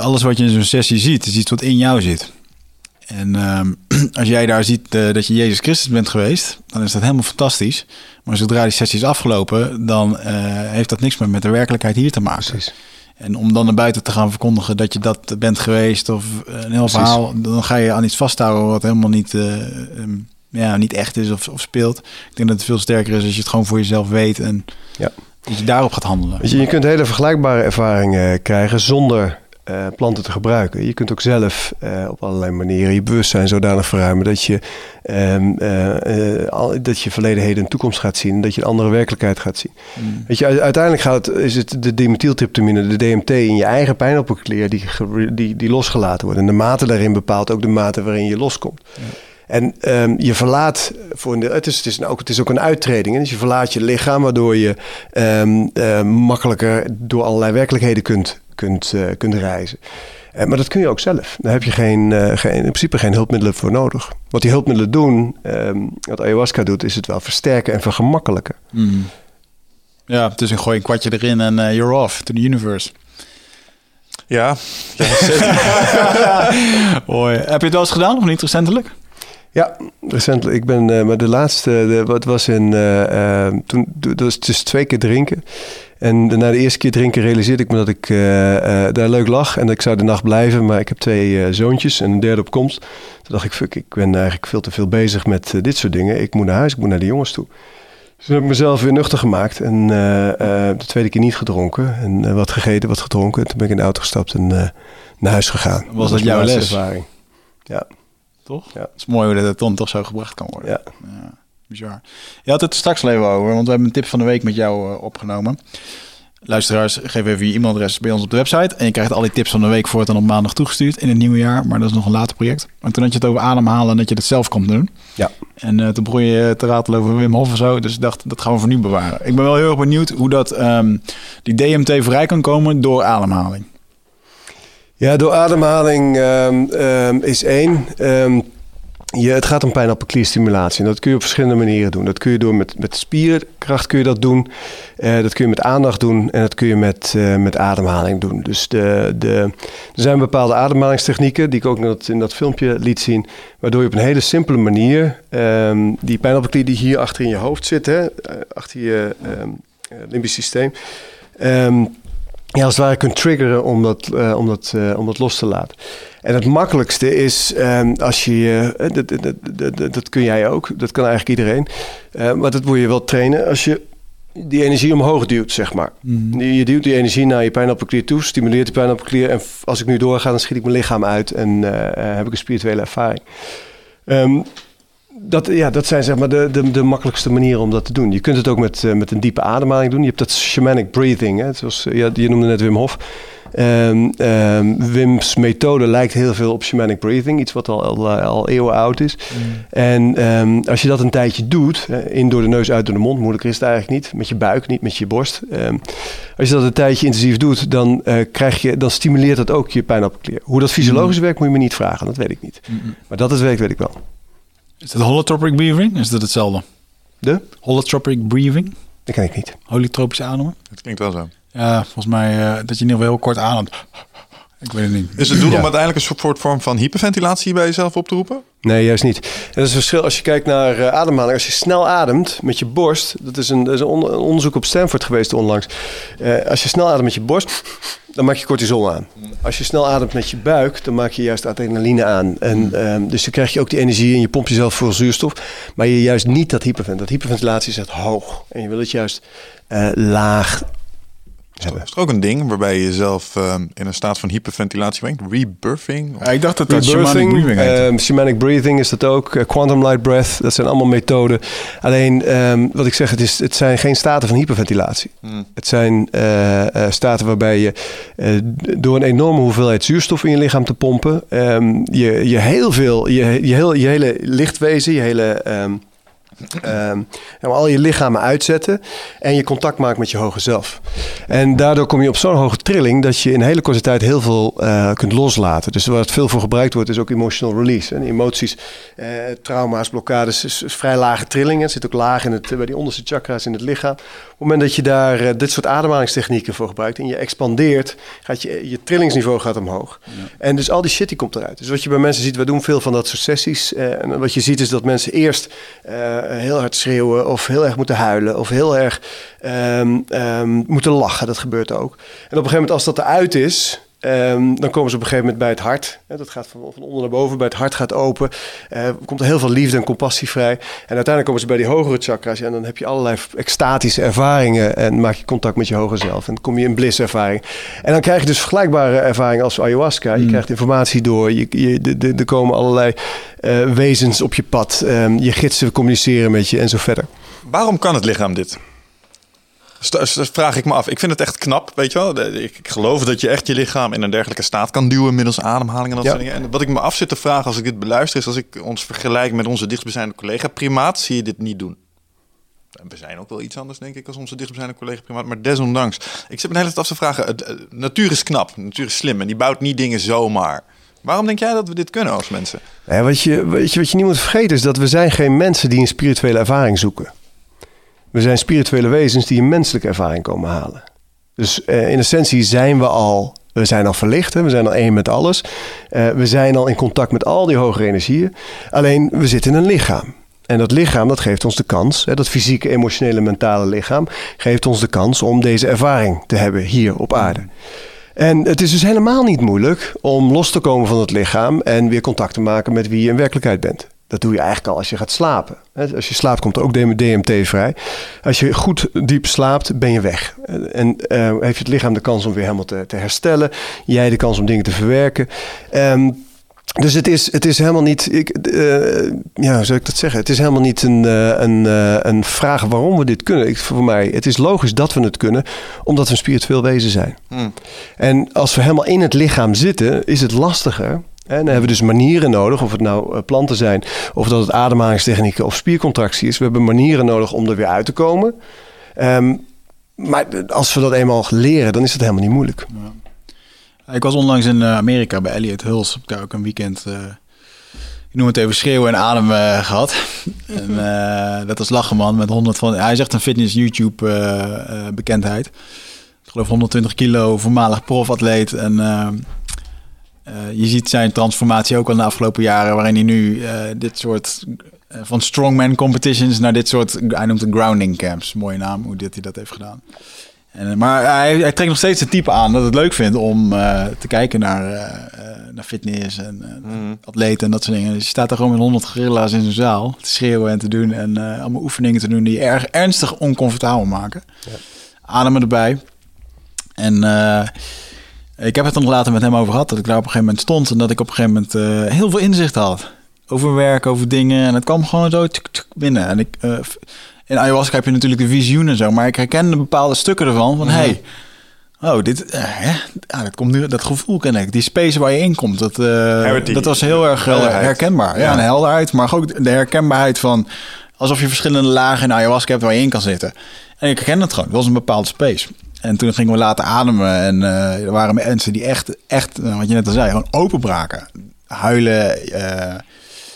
alles wat je in zo'n sessie ziet, is iets wat in jou zit. En ehm, als jij daar ziet eh, dat je Jezus Christus bent geweest, dan is dat helemaal fantastisch. Maar zodra die sessie is afgelopen, dan eh, heeft dat niks meer met de werkelijkheid hier te maken. Precies. En om dan naar buiten te gaan verkondigen dat je dat bent geweest of een heel Precies. verhaal, dan ga je aan iets vasthouden wat helemaal niet, eh, ehm, ja, niet echt is of, of speelt. Ik denk dat het veel sterker is als je het gewoon voor jezelf weet en Ja. dat je daarop gaat handelen. Weet je, je kunt hele vergelijkbare ervaringen krijgen zonder eh, planten te gebruiken. Je kunt ook zelf eh, op allerlei manieren je bewustzijn zodanig verruimen dat je, eh, eh, al- dat je verleden, heden en toekomst gaat zien. Dat je een andere werkelijkheid gaat zien. Mm. Weet je, uiteindelijk gaat, het- is het de dimethyltryptamine, de DMT, in je eigen pijnappelklier die, die, die losgelaten wordt. En de mate daarin bepaalt ook de mate waarin je loskomt. En ehm, je verlaat, voor een deel- het, is, het, is ook, het is ook een uittreding. Hè? Dus je verlaat je lichaam, waardoor je ehm, eh, makkelijker door allerlei werkelijkheden kunt, kunt, eh, kunt reizen. Eh, maar dat kun je ook zelf. Daar heb je geen, eh, geen, in principe geen hulpmiddelen voor nodig. Wat die hulpmiddelen doen, ehm, wat ayahuasca doet, is het wel versterken en vergemakkelijken. Mm. Ja, dus een gooi een kwartje erin en you're off to the universe. ja, ja. Heb je het wel eens gedaan of niet recentelijk? Ja, recentelijk. Ik ben, eh, maar de laatste, de, wat was in, toen, dat was dus twee keer drinken. En na de eerste keer drinken realiseerde ik me dat ik eh, eh, daar leuk lag en dat ik zou de nacht blijven. Maar ik heb twee eh, zoontjes en een derde op komst. Toen dacht ik, fuck, ik ben eigenlijk veel te veel bezig met dit soort dingen. Ik moet naar huis, ik moet naar de jongens toe. Dus toen heb ik mezelf weer nuchter gemaakt en de tweede keer niet gedronken. En wat gegeten, wat gedronken. En toen ben ik in de auto gestapt en naar huis gegaan. Was dat jouw laatste les? Ervaring. Ja, Toch? Ja. Het is mooi hoe dat dan toch zo gebracht kan worden. ja. Ja, bizar. Je had het straks al even over, want we hebben een tip van de week met jou eh, opgenomen. Luisteraars, geef even je e-mailadres bij ons op de website. En je krijgt al die tips van de week voortaan op maandag toegestuurd in het nieuwe jaar. Maar dat is nog een later project. En toen had je het over ademhalen en dat je het zelf komt doen. Ja. En eh, toen begon je te ratelen over Wim Hof en zo. Dus ik dacht, dat gaan we voor nu bewaren. Ik ben wel heel erg benieuwd hoe dat, ehm, die DMT vrij kan komen door ademhaling. Ja, door ademhaling ehm, ehm, is één. Je, het gaat om pijnappelklierstimulatie. En dat kun je op verschillende manieren doen. Dat kun je door met, met spierkracht kun je dat doen. Eh, dat kun je met aandacht doen. En dat kun je met, eh, met ademhaling doen. Dus de, de, er zijn bepaalde ademhalingstechnieken... die ik ook in dat, in dat filmpje liet zien... waardoor je op een hele simpele manier... ehm, die pijnappelklier die hier achter in je hoofd zit... Hè, eh, achter je eh, limbisch systeem... ehm, ja, als het ware kunt triggeren om dat, eh, om dat, om dat los te laten. En het makkelijkste is ehm, als je, eh, dat, dat, dat, dat, dat kun jij ook, dat kan eigenlijk iedereen, maar dat moet je wel trainen als je die energie omhoog duwt, zeg maar. Je, je duwt die energie naar je pijnappelklier toe, stimuleert de pijnappelklier en als ik nu doorga, dan schiet ik mijn lichaam uit en heb ik een spirituele ervaring. Ehm, dat, ja, dat zijn zeg maar de, de, de makkelijkste manieren om dat te doen. Je kunt het ook met, eh, met een diepe ademhaling doen. Je hebt dat shamanic breathing. Hè? Zoals, eh, ja, je noemde net Wim Hof. Ehm, ehm, Wim's methode lijkt heel veel op shamanic breathing. Iets wat al, al, al eeuwen oud is. En ehm, als je dat een tijdje doet, in door de neus, uit door de mond, moeilijker is het eigenlijk niet. Met je buik, niet met je borst. Als je dat een tijdje intensief doet, dan, eh, krijg je, dan stimuleert dat ook je pijnappelklier. Hoe dat fysiologisch werkt, moet je me niet vragen. Dat weet ik niet. Maar dat het werkt, weet ik wel. Is dat holotropic breathing? Is dat hetzelfde? De? Holotropic breathing? Dat ken ik niet. Holotropisch ademen? Het klinkt wel zo. Ja, volgens mij eh, dat je in ieder geval heel kort ademt. Ik weet het niet. Is het doel Ja. om uiteindelijk een soort vorm van hyperventilatie bij jezelf op te roepen? Nee, juist niet. En dat is het verschil als je kijkt naar eh, ademhaling. Als je snel ademt met je borst, dat is een, dat is een, on- een onderzoek op Stanford geweest onlangs. Eh, als je snel ademt met je borst, dan maak je cortisol aan. Als je snel ademt met je buik, dan maak je juist adrenaline aan. En, ehm, dus dan krijg je ook die energie en je pompt jezelf voor zuurstof. Maar je juist niet dat hypervent. Dat hyperventilatie is echt hoog. En je wil het juist eh, laag Is er- is er ook een ding waarbij je jezelf ehm, in een staat van hyperventilatie brengt? Rebirthing? Ja, ik dacht dat dat shamanic breathing heette. ehm, shamanic breathing is dat ook. eh, quantum light breath, dat zijn allemaal methoden. Alleen, ehm, wat ik zeg, het, is, het zijn geen staten van hyperventilatie. Hmm. Het zijn eh, eh, staten waarbij je eh, door een enorme hoeveelheid zuurstof in je lichaam te pompen, ehm, je, je heel veel, je, je, heel, je hele lichtwezen, je hele. Ehm, ehm, al je lichamen uitzetten en je contact maakt met je hoge zelf. En daardoor kom je op zo'n hoge trilling dat je in een hele korte tijd heel veel eh, kunt loslaten. Dus waar het veel voor gebruikt wordt is ook emotional release. En emoties, eh, trauma's, blokkades is, is vrij lage trillingen. Het zit ook laag in het, bij die onderste chakra's in het lichaam. Op het moment dat je daar eh, dit soort ademhalingstechnieken voor gebruikt en je expandeert, gaat je, je trillingsniveau gaat omhoog. En dus al die shit die komt eruit. Dus wat je bij mensen ziet, we doen veel van dat soort sessies. eh, en wat je ziet is dat mensen eerst eh, heel hard schreeuwen of heel erg moeten huilen of heel erg ehm, ehm, moeten lachen. Dat gebeurt ook. En op een gegeven moment als dat eruit is, ehm, dan komen ze op een gegeven moment bij het hart. Hè, dat gaat van, van onder naar boven, bij het hart gaat open. Eh, komt er heel veel liefde en compassie vrij. En uiteindelijk komen ze bij die hogere chakras. En dan heb je allerlei extatische ervaringen. En maak je contact met je hoger zelf. En dan kom je in bliss-ervaring. En dan krijg je dus vergelijkbare ervaringen als ayahuasca. Je krijgt informatie door. Je, je, de- de- er komen allerlei eh, wezens op je pad. Ehm, je gidsen communiceren met je en zo verder. Waarom kan het lichaam dit? Vraag ik me af. Ik vind het echt knap, weet je wel. Ik, geloof dat je echt je lichaam in een dergelijke staat kan duwen middels ademhaling en dat Ja. soort dingen. En wat ik me af zit te vragen als ik dit beluister is als ik ons vergelijk met onze dichtstbijzijnde collega primaat, zie je dit niet doen. En we zijn ook wel iets anders, denk ik, als onze dichtstbijzijnde collega primaat. Maar desondanks, ik zit me de hele tijd af te vragen. het, eh, natuur is knap, natuur is slim en die bouwt niet dingen zomaar. Waarom denk jij dat we dit kunnen als mensen? Ja, wat, je, weet je, wat je niet moet vergeten is dat we zijn geen mensen die een spirituele ervaring zoeken. We zijn spirituele wezens die een menselijke ervaring komen halen. Dus eh, in essentie zijn we al, we zijn al verlicht, we zijn al één met alles. Eh, we zijn al in contact met al die hogere energieën. Alleen we zitten in een lichaam. En dat lichaam, dat geeft ons de kans, hè, dat fysieke, emotionele, mentale lichaam, geeft ons de kans om deze ervaring te hebben hier op aarde. En het is dus helemaal niet moeilijk om los te komen van het lichaam en weer contact te maken met wie je in werkelijkheid bent. Dat doe je eigenlijk al als je gaat slapen. Als je slaapt komt er ook DMT vrij. Als je goed diep slaapt, ben je weg. En eh, heeft het lichaam de kans om weer helemaal te, te herstellen. Jij de kans om dingen te verwerken. Ehm, dus het is, het is helemaal niet, ik, eh, ja, hoe zou ik dat zeggen? Het is helemaal niet een, eh, een, een vraag waarom we dit kunnen. Ik, voor mij, het is logisch dat we het kunnen, omdat we een spiritueel wezen zijn. Hmm. En als we helemaal in het lichaam zitten, is het lastiger. En dan hebben we dus manieren nodig, of het nou eh, planten zijn, of dat het ademhalingstechnieken of spiercontractie is. We hebben manieren nodig om er weer uit te komen. Ehm, maar als we dat eenmaal leren, dan is het helemaal niet moeilijk. Ik was onlangs in eh, Amerika bij Elliot. Heb ik daar ook een weekend, eh, ik noem het even schreeuwen en adem eh, gehad. en dat was lachen man, met 100 van... Hij echt een fitness YouTube bekendheid. Ik geloof 120 kilo, voormalig profatleet. En eh, je ziet zijn transformatie ook al de afgelopen jaren... waarin hij nu eh, dit soort... eh, van strongman competitions naar dit soort... Hij noemt het grounding camps. Mooie naam, hoe dit hij dat heeft gedaan. En, maar hij, hij trekt nog steeds het type aan dat het leuk vindt om te kijken naar, naar fitness en eh, atleten en dat soort dingen. Dus je staat daar gewoon met 100 gorilla's in zo'n zaal te schreeuwen en te doen en allemaal oefeningen te doen die je erg ernstig oncomfortabel maken. Ademen erbij. En ik heb het nog later met hem over gehad dat ik daar op een gegeven moment stond en dat ik op een gegeven moment eh, heel veel inzicht had. Over werk, over dingen. En het kwam gewoon zo tuk, tuk, binnen. En ik, eh, in ayahuasca heb je natuurlijk de visioen en zo, maar ik herkende bepaalde stukken ervan van, hey, oh, dit, eh, hè? Dat komt nu, dat gevoel ken ik. Die space waar je in komt, dat, dat was heel erg herkenbaar. Ja, Ja. een helderheid, maar ook de herkenbaarheid van, alsof je verschillende lagen in ayahuasca hebt waar je in kan zitten. En ik herken het gewoon, het was een bepaalde space. En toen gingen we laten ademen en eh, er waren mensen die echt, echt, eh, wat je net al zei, gewoon openbraken. Huilen, eh,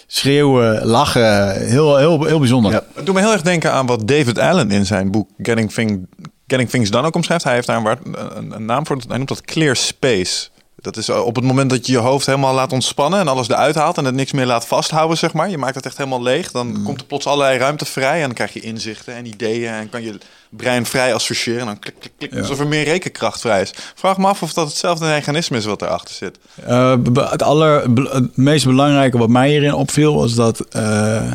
schreeuwen, lachen, heel, heel, heel bijzonder. Ja. Het doet me heel erg denken aan wat David Allen in zijn boek Getting, Thing, Getting Things Done ook omschrijft. Hij heeft daar een, een, een naam voor. Hij noemt dat clear space. Dat is op het moment dat je je hoofd helemaal laat ontspannen en alles eruit haalt en het niks meer laat vasthouden, zeg maar. Je maakt het echt helemaal leeg. Dan komt er plots allerlei ruimte vrij en dan krijg je inzichten en ideeën en kan je brein vrij associëren. En dan klik, klik, klik, alsof er meer rekenkracht vrij is. Vraag me af of dat hetzelfde mechanisme is wat erachter zit. Eh, het, aller, het meest belangrijke wat mij hierin opviel was dat eh,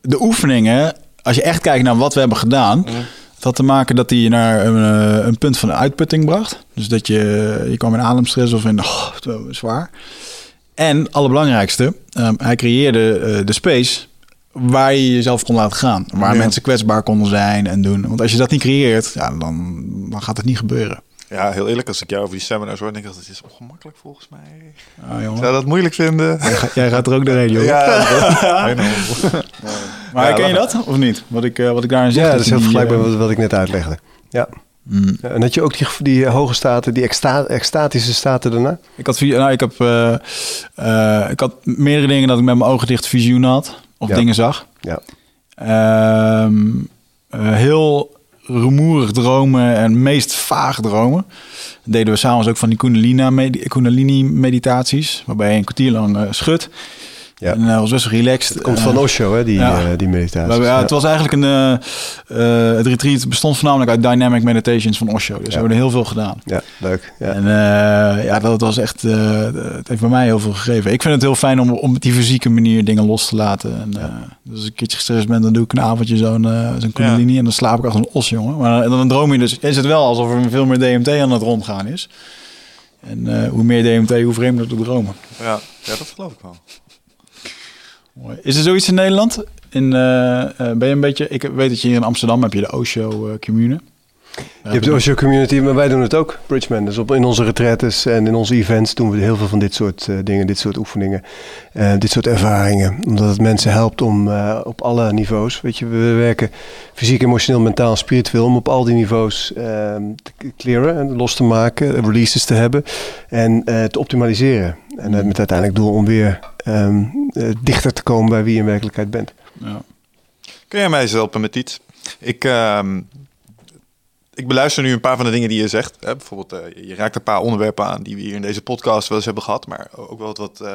de oefeningen, als je echt kijkt naar wat we hebben gedaan, het had te maken dat hij je naar een, eh, een punt van uitputting bracht. Dus dat je, je kwam in ademstress of in oh, zwaar. En allerbelangrijkste, eh, hij creëerde de space waar je jezelf kon laten gaan. Waar Ja. mensen kwetsbaar konden zijn en doen. Want als je dat niet creëert, ja, dan, dan gaat het niet gebeuren. Ja, heel eerlijk, als ik jou over die seminars hoor, denk ik dat het is ongemakkelijk volgens mij. Ah, jongen. Ik zou dat moeilijk vinden. Jij, gaat- jij gaat er ook doorheen, joh. Ja. Maar Ja, ken je dat- of niet? Wat ik, eh, wat ik daarin zeg. Ja, dat is heel vergelijkbaar eh, met wat ik net uitlegde. Ja. mm. Ja, En dat je ook die, die hoge staten, die exta extatische staten daarna? Ik had, nou, ik, heb, eh, eh, ik had meerdere dingen dat ik met mijn ogen dicht visioen had. Of Ja. dingen zag. Ja. Ehm, eh, heel rumoerig dromen en meest vaag dromen. Dat deden we s'avonds ook van die Kundalini, medi- Kundalini meditaties. Waarbij je een kwartier lang eh, schudt. Ja. En dat was best relaxed. Het komt Eh, van Osho, hè, die, ja. eh, die meditatie. Ja, Het was eigenlijk een. eh, eh, het retreat bestond voornamelijk uit dynamic meditations van Osho. Dus we hebben er heel veel gedaan. Ja, leuk. Ja. En eh, ja, dat was echt. eh, het heeft bij mij heel veel gegeven. Ik vind het heel fijn om, om op die fysieke manier dingen los te laten. En, eh, dus als ik een keertje gestrest ben, dan doe ik een avondje zo'n eh zo'n kundalini en dan slaap ik als een os, jongen. Maar dan, dan droom je dus. Is het wel alsof er veel meer DMT aan het rondgaan is. En eh, hoe meer DMT, hoe vreemder de dromen. Ja, ja, dat geloof ik wel. Mooi. Is er zoiets in Nederland? In, eh, ben je een beetje, ik weet dat je hier in Amsterdam heb je de Osho eh, Commune. Je hebt de Osho Community, maar wij doen het ook, Bridgeman. Dus op, in onze retretes en in onze events doen we heel veel van dit soort eh, dingen, dit soort oefeningen, eh, dit soort ervaringen. Omdat het mensen helpt om eh, op alle niveaus, weet je, we werken fysiek, emotioneel, mentaal, spiritueel, om op al die niveaus te clearen en los te maken, releases te hebben en te optimaliseren. En met uiteindelijk doel om weer ehm, eh, dichter te komen bij wie je in werkelijkheid bent. Ja. Kun jij mij eens helpen met iets? Ik, ehm, ik beluister nu een paar van de dingen die je zegt. Hè? Bijvoorbeeld, eh, je raakt een paar onderwerpen aan die we hier in deze podcast wel eens hebben gehad. Maar ook wel wat, eh,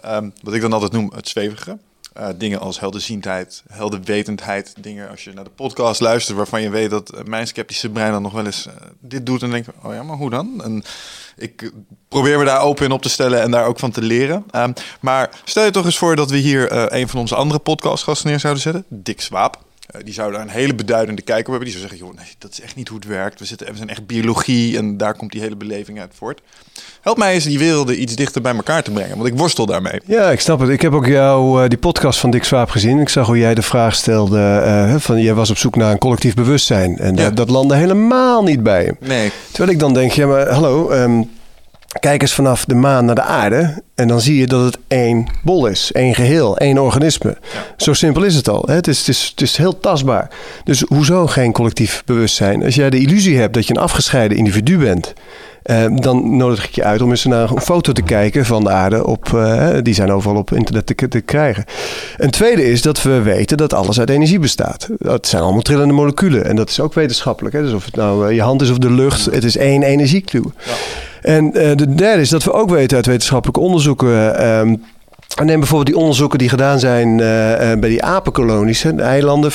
ehm, wat ik dan altijd noem het zwevige. Eh, dingen als helderziendheid, helderwetendheid. Dingen als je naar de podcast luistert waarvan je weet dat eh, mijn sceptische brein dan nog wel eens eh, dit doet. En denkt, oh ja, maar hoe dan? En ik probeer me daar open in op te stellen en daar ook van te leren. Ehm, maar stel je toch eens voor dat we hier eh, een van onze andere podcastgasten neer zouden zetten. Dick Swaap. Eh, die zou daar een hele beduidende kijk op hebben. Die zou zeggen, joh, nee, dat is echt niet hoe het werkt. We, zitten, we zijn echt biologie en daar komt die hele beleving uit voort. Help mij eens die werelden iets dichter bij elkaar te brengen, want ik worstel daarmee. Ja, ik snap het. Ik heb ook jou uh, die podcast van Dick Swaap gezien. Ik zag hoe jij de vraag stelde uh, van jij was op zoek naar een collectief bewustzijn. En ja. dat landde helemaal niet bij hem. Nee. Terwijl ik dan denk, ja maar hallo, um, kijk eens vanaf de maan naar de aarde. En dan zie je dat het één bol is, één geheel, één organisme. Zo simpel is het al. Hè? Het, is, het, is, het is heel tastbaar. Dus hoezo geen collectief bewustzijn? Als jij de illusie hebt dat je een afgescheiden individu bent... Uh, dan nodig ik je uit om eens naar een foto te kijken van de aarde. Op, uh, die zijn overal op internet te, te, krijgen. Een tweede is dat we weten dat alles uit energie bestaat. Dat zijn allemaal trillende moleculen. En dat is ook wetenschappelijk. Hè? Dus of het nou uh, je hand is of de lucht, het is één energiekluw. Ja. En de derde is dat we ook weten uit wetenschappelijke onderzoeken. Um, Neem bijvoorbeeld die onderzoeken die gedaan zijn uh, bij die apenkolonies. De eilanden,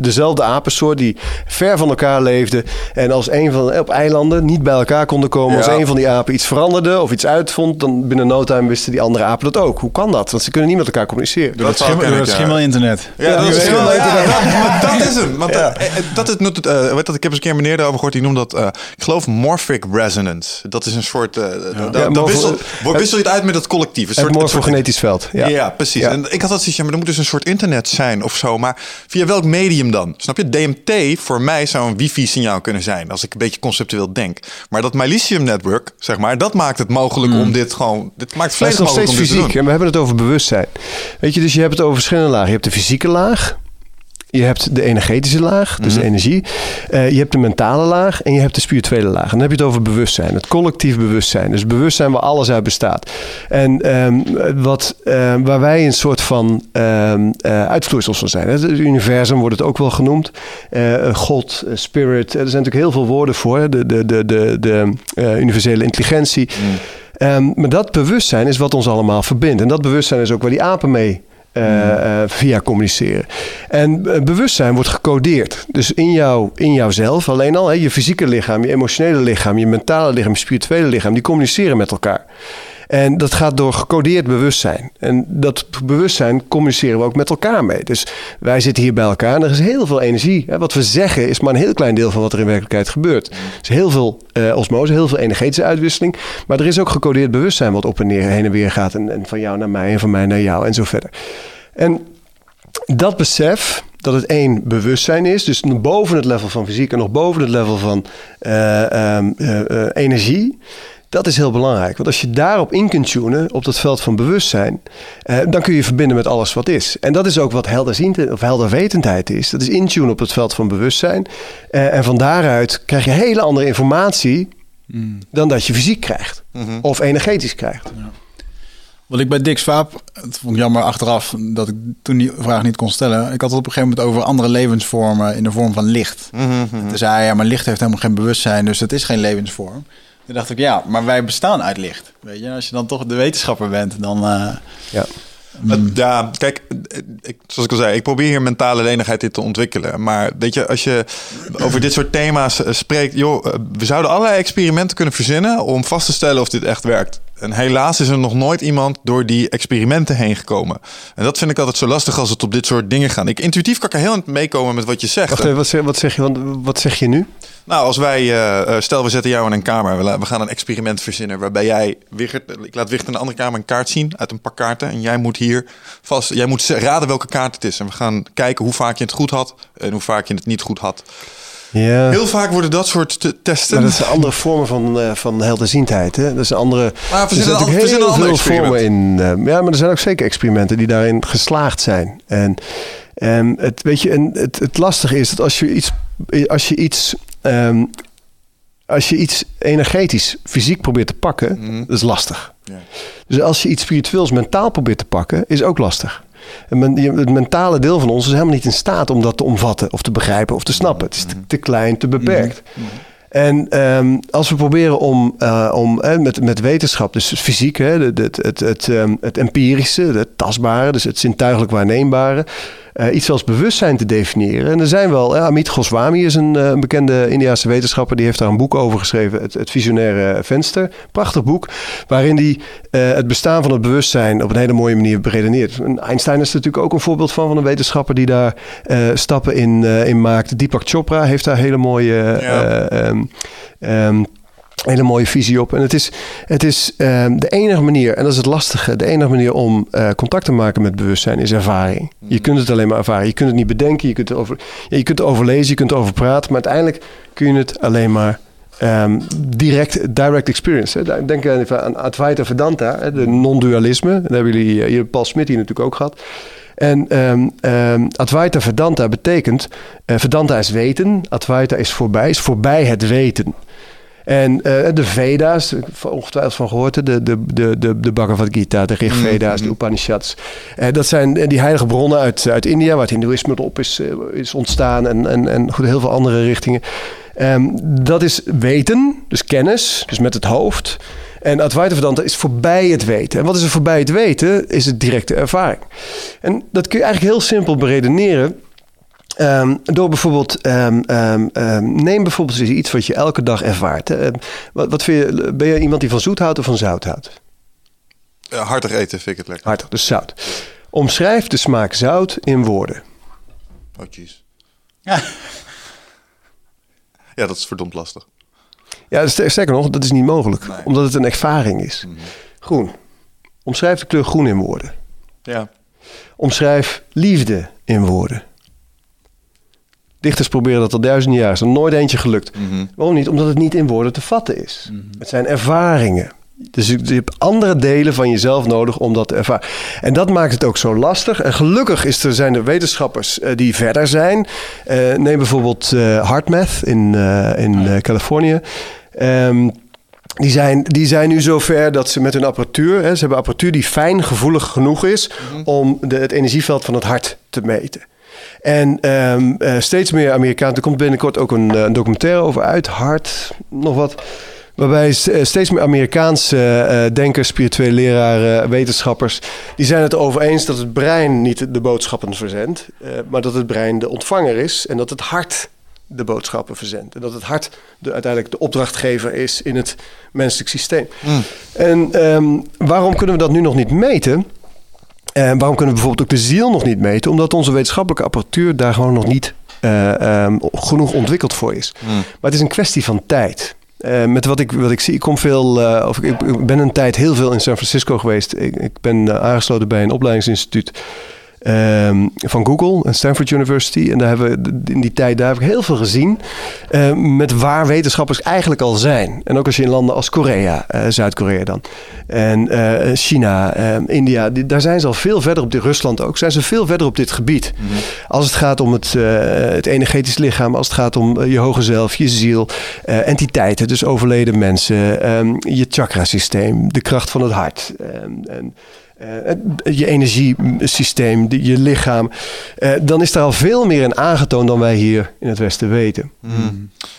dezelfde apensoort die ver van elkaar leefden. En als een van op eilanden niet bij elkaar konden komen. Ja. Als een van die apen iets veranderde of iets uitvond. Dan binnen no time wisten die andere apen dat ook. Hoe kan dat? Want ze kunnen niet met elkaar communiceren. Door dat, dat schimmel, internet. Ja, ja dat, is schimmel internet. Ja, dat, dat is hem. Want ja. dat is, uh, weet dat, ik heb eens een keer meneer daarover gehoord. Die noemt dat, uh, ik geloof, morphic resonance. Dat is een soort... Uh, ja. dan wissel, wissel je het uit met het collectief. Een soort, morfogenetisch veld. Ja, ja precies. Ja. En ik had dat zoiets, ja, maar er moet dus een soort internet zijn of zo. Maar via welk medium dan? Snap je? DMT voor mij zou een wifi-signaal kunnen zijn, als ik een beetje conceptueel denk. Maar dat Millennium Network, zeg maar, dat maakt het mogelijk mm. om dit gewoon... Dit maakt mogelijk om dit fysiek. En we hebben het over bewustzijn. Weet je, dus je hebt het over verschillende lagen. Je hebt de fysieke laag. Je hebt de energetische laag, dus mm-hmm. energie. Uh, je hebt de mentale laag en je hebt de spirituele laag. En dan heb je het over bewustzijn, het collectief bewustzijn. Dus bewustzijn waar alles uit bestaat. En um, wat, uh, waar wij een soort van um, uh, uitvloeisels van zijn. Het universum wordt het ook wel genoemd. God, spirit, er zijn natuurlijk heel veel woorden voor. De, de, de, de, de universele intelligentie. Mm. Um, maar dat bewustzijn is wat ons allemaal verbindt. En dat bewustzijn is ook waar die apen mee uh, uh, via communiceren. En uh, bewustzijn wordt gecodeerd. Dus in, jou, in jouzelf alleen al, hè, je fysieke lichaam, je emotionele lichaam, je mentale lichaam, je spirituele lichaam, die communiceren met elkaar. En dat gaat door gecodeerd bewustzijn. En dat bewustzijn communiceren we ook met elkaar mee. Dus wij zitten hier bij elkaar en er is heel veel energie. Wat we zeggen is maar een heel klein deel van wat er in werkelijkheid gebeurt. Er is heel veel uh, osmose, heel veel energetische uitwisseling. Maar er is ook gecodeerd bewustzijn wat op en neer, heen en weer gaat. En, van jou naar mij en van mij naar jou en zo verder. En dat besef, dat het één bewustzijn is, dus boven het level van fysiek en nog boven het level van uh, um, uh, energie. Dat is heel belangrijk. Want als je daarop in kunt tunen, op dat veld van bewustzijn, eh, dan kun je verbinden met alles wat is. En dat is ook wat helderziendheid of helderwetendheid is. Dat is intunen op het veld van bewustzijn. Eh, en van daaruit krijg je hele andere informatie mm. dan dat je fysiek krijgt. Mm -hmm. Of energetisch krijgt. Ja. Wat ik bij Dick Swaap, het vond ik jammer achteraf dat ik toen die vraag niet kon stellen. Ik had het op een gegeven moment over andere levensvormen in de vorm van licht. Mm -hmm. Toen zei hij, ja, maar licht heeft helemaal geen bewustzijn, dus het is geen levensvorm. Toen dacht ik, ja, maar wij bestaan uit licht. Weet je, als je dan toch de wetenschapper bent, dan. Uh, ja. Mm. Ja, kijk, ik, zoals ik al zei, ik probeer hier mentale lenigheid in te ontwikkelen. Maar weet je, als je over dit soort thema's spreekt, joh, we zouden allerlei experimenten kunnen verzinnen om vast te stellen of dit echt werkt. En helaas is er nog nooit iemand door die experimenten heen gekomen. En dat vind ik altijd zo lastig als het op dit soort dingen gaat. Ik intuïtief kan ik er heel meekomen met wat je zegt. Wacht even, wat, zeg, wat, zeg je, wat zeg je nu? Nou, als wij, uh, stel we zetten jou in een kamer. We, we, gaan een experiment verzinnen waarbij jij, Wigert, ik laat Wigert in een andere kamer een kaart zien uit een pak kaarten. En jij moet hier vast, jij moet raden welke kaart het is. En we gaan kijken hoe vaak je het goed had en hoe vaak je het niet goed had. Ja. Heel vaak worden dat soort testen. Maar dat zijn andere vormen van, uh, van helderziendheid. Hè? Dat is een andere. Maar er zijn heel veel vormen in. Uh, ja, maar er zijn ook zeker experimenten die daarin geslaagd zijn. En, en het, weet je, en het, het lastige is dat als je iets, als je iets um, als je iets energetisch, fysiek probeert te pakken, mm. dat is lastig. Ja. Dus als je iets spiritueels, mentaal probeert te pakken, is ook lastig. En het mentale deel van ons is helemaal niet in staat om dat te omvatten of te begrijpen of te snappen. Het is te, te klein, te beperkt. Mm. En ehm, als we proberen om, eh, om eh, met, met wetenschap, dus fysiek, hè, het, het, het, het, ehm, het empirische, het tastbare, dus het zintuigelijk waarneembare, eh, iets als bewustzijn te definiëren. En er zijn wel, Amit Goswami is een, eh, bekende Indiaanse wetenschapper, die heeft daar een boek over geschreven, Het, het Visionaire Venster. Prachtig boek, waarin hij eh, het bestaan van het bewustzijn op een hele mooie manier beredeneert. En Einstein is natuurlijk ook een voorbeeld van, van een wetenschapper die daar stappen in, in maakt. Deepak Chopra heeft daar hele mooie... Ja. eh, ehm, ehm, hele mooie visie op. En het is, het is ehm, de enige manier, en dat is het lastige, de enige manier om eh, contact te maken met bewustzijn is ervaring. Je kunt het alleen maar ervaren. Je kunt het niet bedenken, je kunt over, ja, je kunt overlezen, je kunt over praten, maar uiteindelijk kun je het alleen maar ehm, direct, direct experience. Hè. Denk even aan Advaita Vedanta, hè, de non-dualisme. Daar hebben jullie, eh, hier Paul Smit hier natuurlijk ook gehad. En ehm, Advaita Vedanta betekent, eh, Vedanta is weten, Advaita is voorbij, is voorbij het weten. En eh, de Veda's, ongetwijfeld van gehoord, de, de, de, de, de Bhagavad Gita, de Rig Veda's, de Upanishads. Eh, dat zijn eh, die heilige bronnen uit, uit India, waar het Hindoeïsme op is, is ontstaan en, en, en goed, heel veel andere richtingen. Ehm, dat is weten, dus kennis, dus met het hoofd. En Advaita Vedanta is voorbij het weten. En wat is er voorbij het weten? Is het directe ervaring. En dat kun je eigenlijk heel simpel beredeneren. Ehm, door bijvoorbeeld, ehm, ehm, neem bijvoorbeeld eens iets wat je elke dag ervaart. hè. Wat, wat vind je, ben je iemand die van zoet houdt of van zout houdt? Eh, hartig eten vind ik het lekker. Hartig, dus zout. Omschrijf de smaak zout in woorden. Oh, jeez. Ja. Ja, dat is verdomd lastig. Ja, ster- sterker nog, dat is niet mogelijk, Nee. omdat het een ervaring is. Groen. Omschrijf de kleur groen in woorden. Ja. Omschrijf liefde in woorden. Dichters proberen dat al duizenden jaar. Is er nooit eentje gelukt. Waarom niet? Omdat het niet in woorden te vatten is. Het zijn ervaringen. Dus je hebt andere delen van jezelf nodig om dat te ervaren. En dat maakt het ook zo lastig. En gelukkig is er, zijn er wetenschappers eh, die verder zijn. Eh, neem bijvoorbeeld eh HeartMath in, in Californië. Ehm, die zijn, die zijn nu zover dat ze met hun apparatuur, hè, ze hebben apparatuur die fijn gevoelig genoeg is om de, het energieveld van het hart te meten. En ehm, eh, steeds meer Amerikanen, er komt binnenkort ook een, eh, een documentaire over uit, Hart, nog wat. Waarbij eh, steeds meer Amerikaanse denkers, spirituele leraren, wetenschappers, die zijn het over eens dat het brein niet de boodschappen verzendt, maar dat het brein de ontvanger is en dat het hart de boodschappen verzendt. En dat het hart de, uiteindelijk de opdrachtgever is in het menselijk systeem. En ehm, waarom kunnen we dat nu nog niet meten? En waarom kunnen we bijvoorbeeld ook de ziel nog niet meten? Omdat onze wetenschappelijke apparatuur daar gewoon nog niet eh, ehm, genoeg ontwikkeld voor is. Maar het is een kwestie van tijd. Eh, met wat ik, wat ik zie, ik kom veel, eh, of ik, ik ben een tijd heel veel in San Francisco geweest. Ik, ik ben eh, aangesloten bij een opleidingsinstituut ehm, van Google en Stanford University. En daar hebben we in die tijd daar heb ik heel veel gezien eh, met waar wetenschappers eigenlijk al zijn. En ook als je in landen als Korea, eh, Zuid-Korea dan, en eh, China, eh, India, die, daar zijn ze al veel verder op dit, Rusland ook, zijn ze veel verder op dit gebied. Als het gaat om het, eh, het energetisch lichaam, als het gaat om je hoge zelf, je ziel, entiteiten, dus overleden mensen, ehm, je chakrasysteem, de kracht van het hart. ehm, en, eh, het- je energiesysteem, de- je lichaam. eh, dan is daar al veel meer in aangetoond dan wij hier in het Westen weten.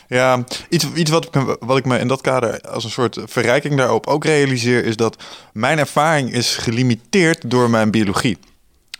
Ja, iets, iets wat, ik, me- wat ik me in dat kader als een soort verrijking daarop ook realiseer, is dat mijn ervaring is gelimiteerd door mijn biologie.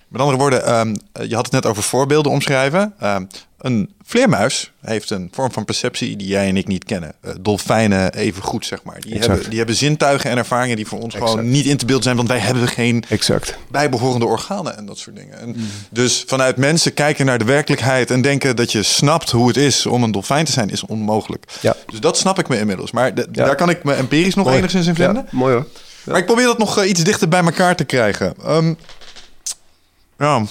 Met andere woorden, ehm, je had het net over voorbeelden omschrijven. Ehm, een vleermuis heeft een vorm van perceptie die jij en ik niet kennen. Eh, dolfijnen even goed, zeg maar. Die Exact. hebben, die hebben zintuigen en ervaringen die voor ons gewoon niet in te beeld zijn, want wij hebben geen Exact. bijbehorende organen en dat soort dingen. En Dus vanuit mensen kijken naar de werkelijkheid en denken dat je snapt hoe het is om een dolfijn te zijn, is onmogelijk. Ja. Dus dat snap ik me inmiddels. Maar de- Ja. daar kan ik me empirisch nog Mooi. enigszins in vinden. Ja, mooi hoor. Maar ik probeer dat nog eh, iets dichter bij elkaar te krijgen. Ehm, ja.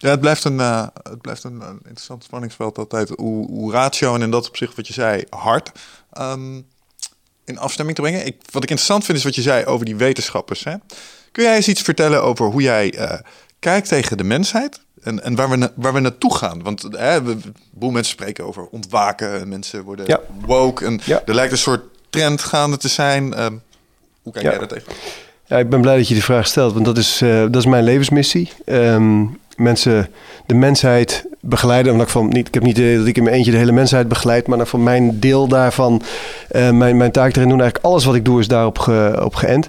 Ja, het blijft een, eh, het blijft een, een interessant spanningsveld altijd. Hoe, hoe ratio en in dat opzicht wat je zei, hard ehm, in afstemming te brengen. Ik, wat ik interessant vind is wat je zei over die wetenschappers. Hè? Kun jij eens iets vertellen over hoe jij eh, kijkt tegen de mensheid? En, en waar, we na- waar we naartoe gaan. Want hè, we, een boel mensen spreken over ontwaken. en Mensen worden Ja. woke. En Ja. er lijkt een soort trend gaande te zijn. Ehm, hoe kijk Ja. jij daar tegen? Ja, ik ben blij dat je die vraag stelt, want dat is, eh, dat is mijn levensmissie. Ehm, mensen, de mensheid begeleiden. Omdat ik, van, niet, ik heb niet de dat ik in mijn eentje de hele mensheid begeleid, maar van mijn deel daarvan, eh, mijn, mijn taak erin doen. Eigenlijk alles wat ik doe is daarop ge, op geënt.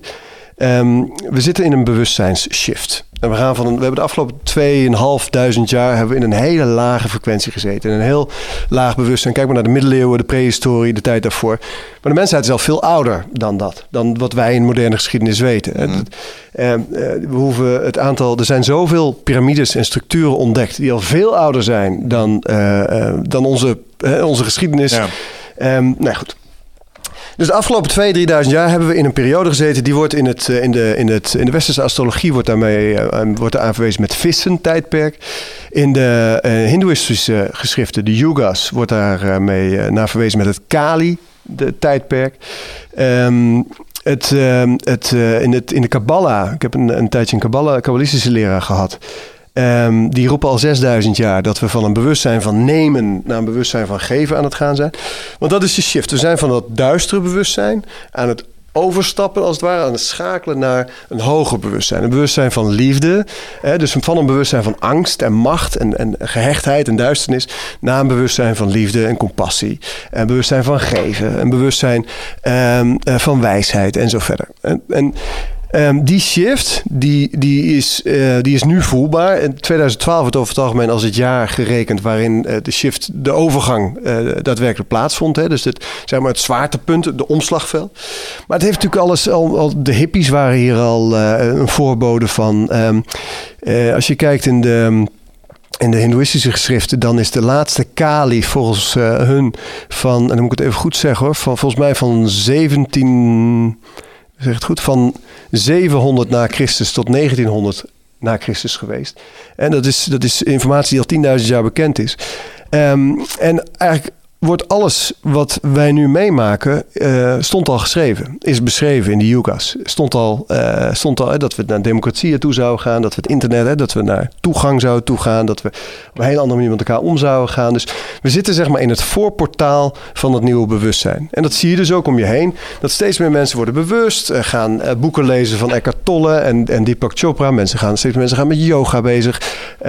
Ehm, we zitten in een bewustzijnsshift. En we, gaan van een, we hebben de afgelopen 2.500 jaar hebben we in een hele lage frequentie gezeten. In een heel laag bewustzijn. Kijk maar naar de middeleeuwen, de prehistorie, de tijd daarvoor. Maar de mensheid is al veel ouder dan dat. Dan wat wij in moderne geschiedenis weten. Mm. we hoeven het aantal, er zijn zoveel piramides en structuren ontdekt. die al veel ouder zijn dan, uh, dan onze, onze geschiedenis. Ja. Um, nou goed. Dus de afgelopen 2.000, 3.000 jaar hebben we in een periode gezeten. Die wordt in, het, eh, in, de, in, het, in de westerse astrologie wordt daarmee uh, wordt er aanverwezen met vissen-tijdperk. In de hindoeïstische geschriften, de yugas, wordt daar mee naar verwezen met het Kali-tijdperk. Um, het, uh, het, uh, in, het, in de Kabbalah, ik heb een, een tijdje een Kabbalah, Kabbalistische leraar gehad. Um, die roepen al 6000 jaar dat we van een bewustzijn van nemen naar een bewustzijn van geven aan het gaan zijn. Want dat is de shift. We zijn van dat duistere bewustzijn aan het overstappen, als het ware, aan het schakelen naar een hoger bewustzijn. Een bewustzijn van liefde. Hè, dus van een bewustzijn van angst en macht en, en gehechtheid en duisternis. naar een bewustzijn van liefde en compassie. Een bewustzijn van geven. Een bewustzijn um, van wijsheid en zo verder. En, en Um, die shift die, die is, uh, die is nu voelbaar. In 2012 wordt over het algemeen als het jaar gerekend waarin uh, de shift, de overgang uh, daadwerkelijk plaatsvond. Hè. Dus het, zeg maar het zwaartepunt, de omslagveld. Maar het heeft natuurlijk alles al, al de hippies waren hier al een voorbode van. Um, als je kijkt in de in de Hindoeïstische geschriften, dan is de laatste Kali volgens hun van, en dan moet ik het even goed zeggen hoor, van, volgens mij van 17 zeg het goed, van 700 na Christus tot 1900 na Christus geweest. En dat is, dat is informatie die al 10.000 jaar bekend is. Um, en eigenlijk wordt alles wat wij nu meemaken, uh, stond al geschreven. Is beschreven in de Yugas. Stond al, uh, stond al dat we naar democratie toe zouden gaan. Dat we het internet, dat we naar toegang zouden toegaan. Dat we op een hele andere manier met elkaar om zouden gaan. Dus we zitten zeg maar in het voorportaal van het nieuwe bewustzijn. En dat zie je dus ook om je heen. Dat steeds meer mensen worden bewust. Uh, gaan boeken lezen van Eckhart Tolle en, en Deepak Chopra. Mensen gaan, steeds meer mensen gaan met yoga bezig.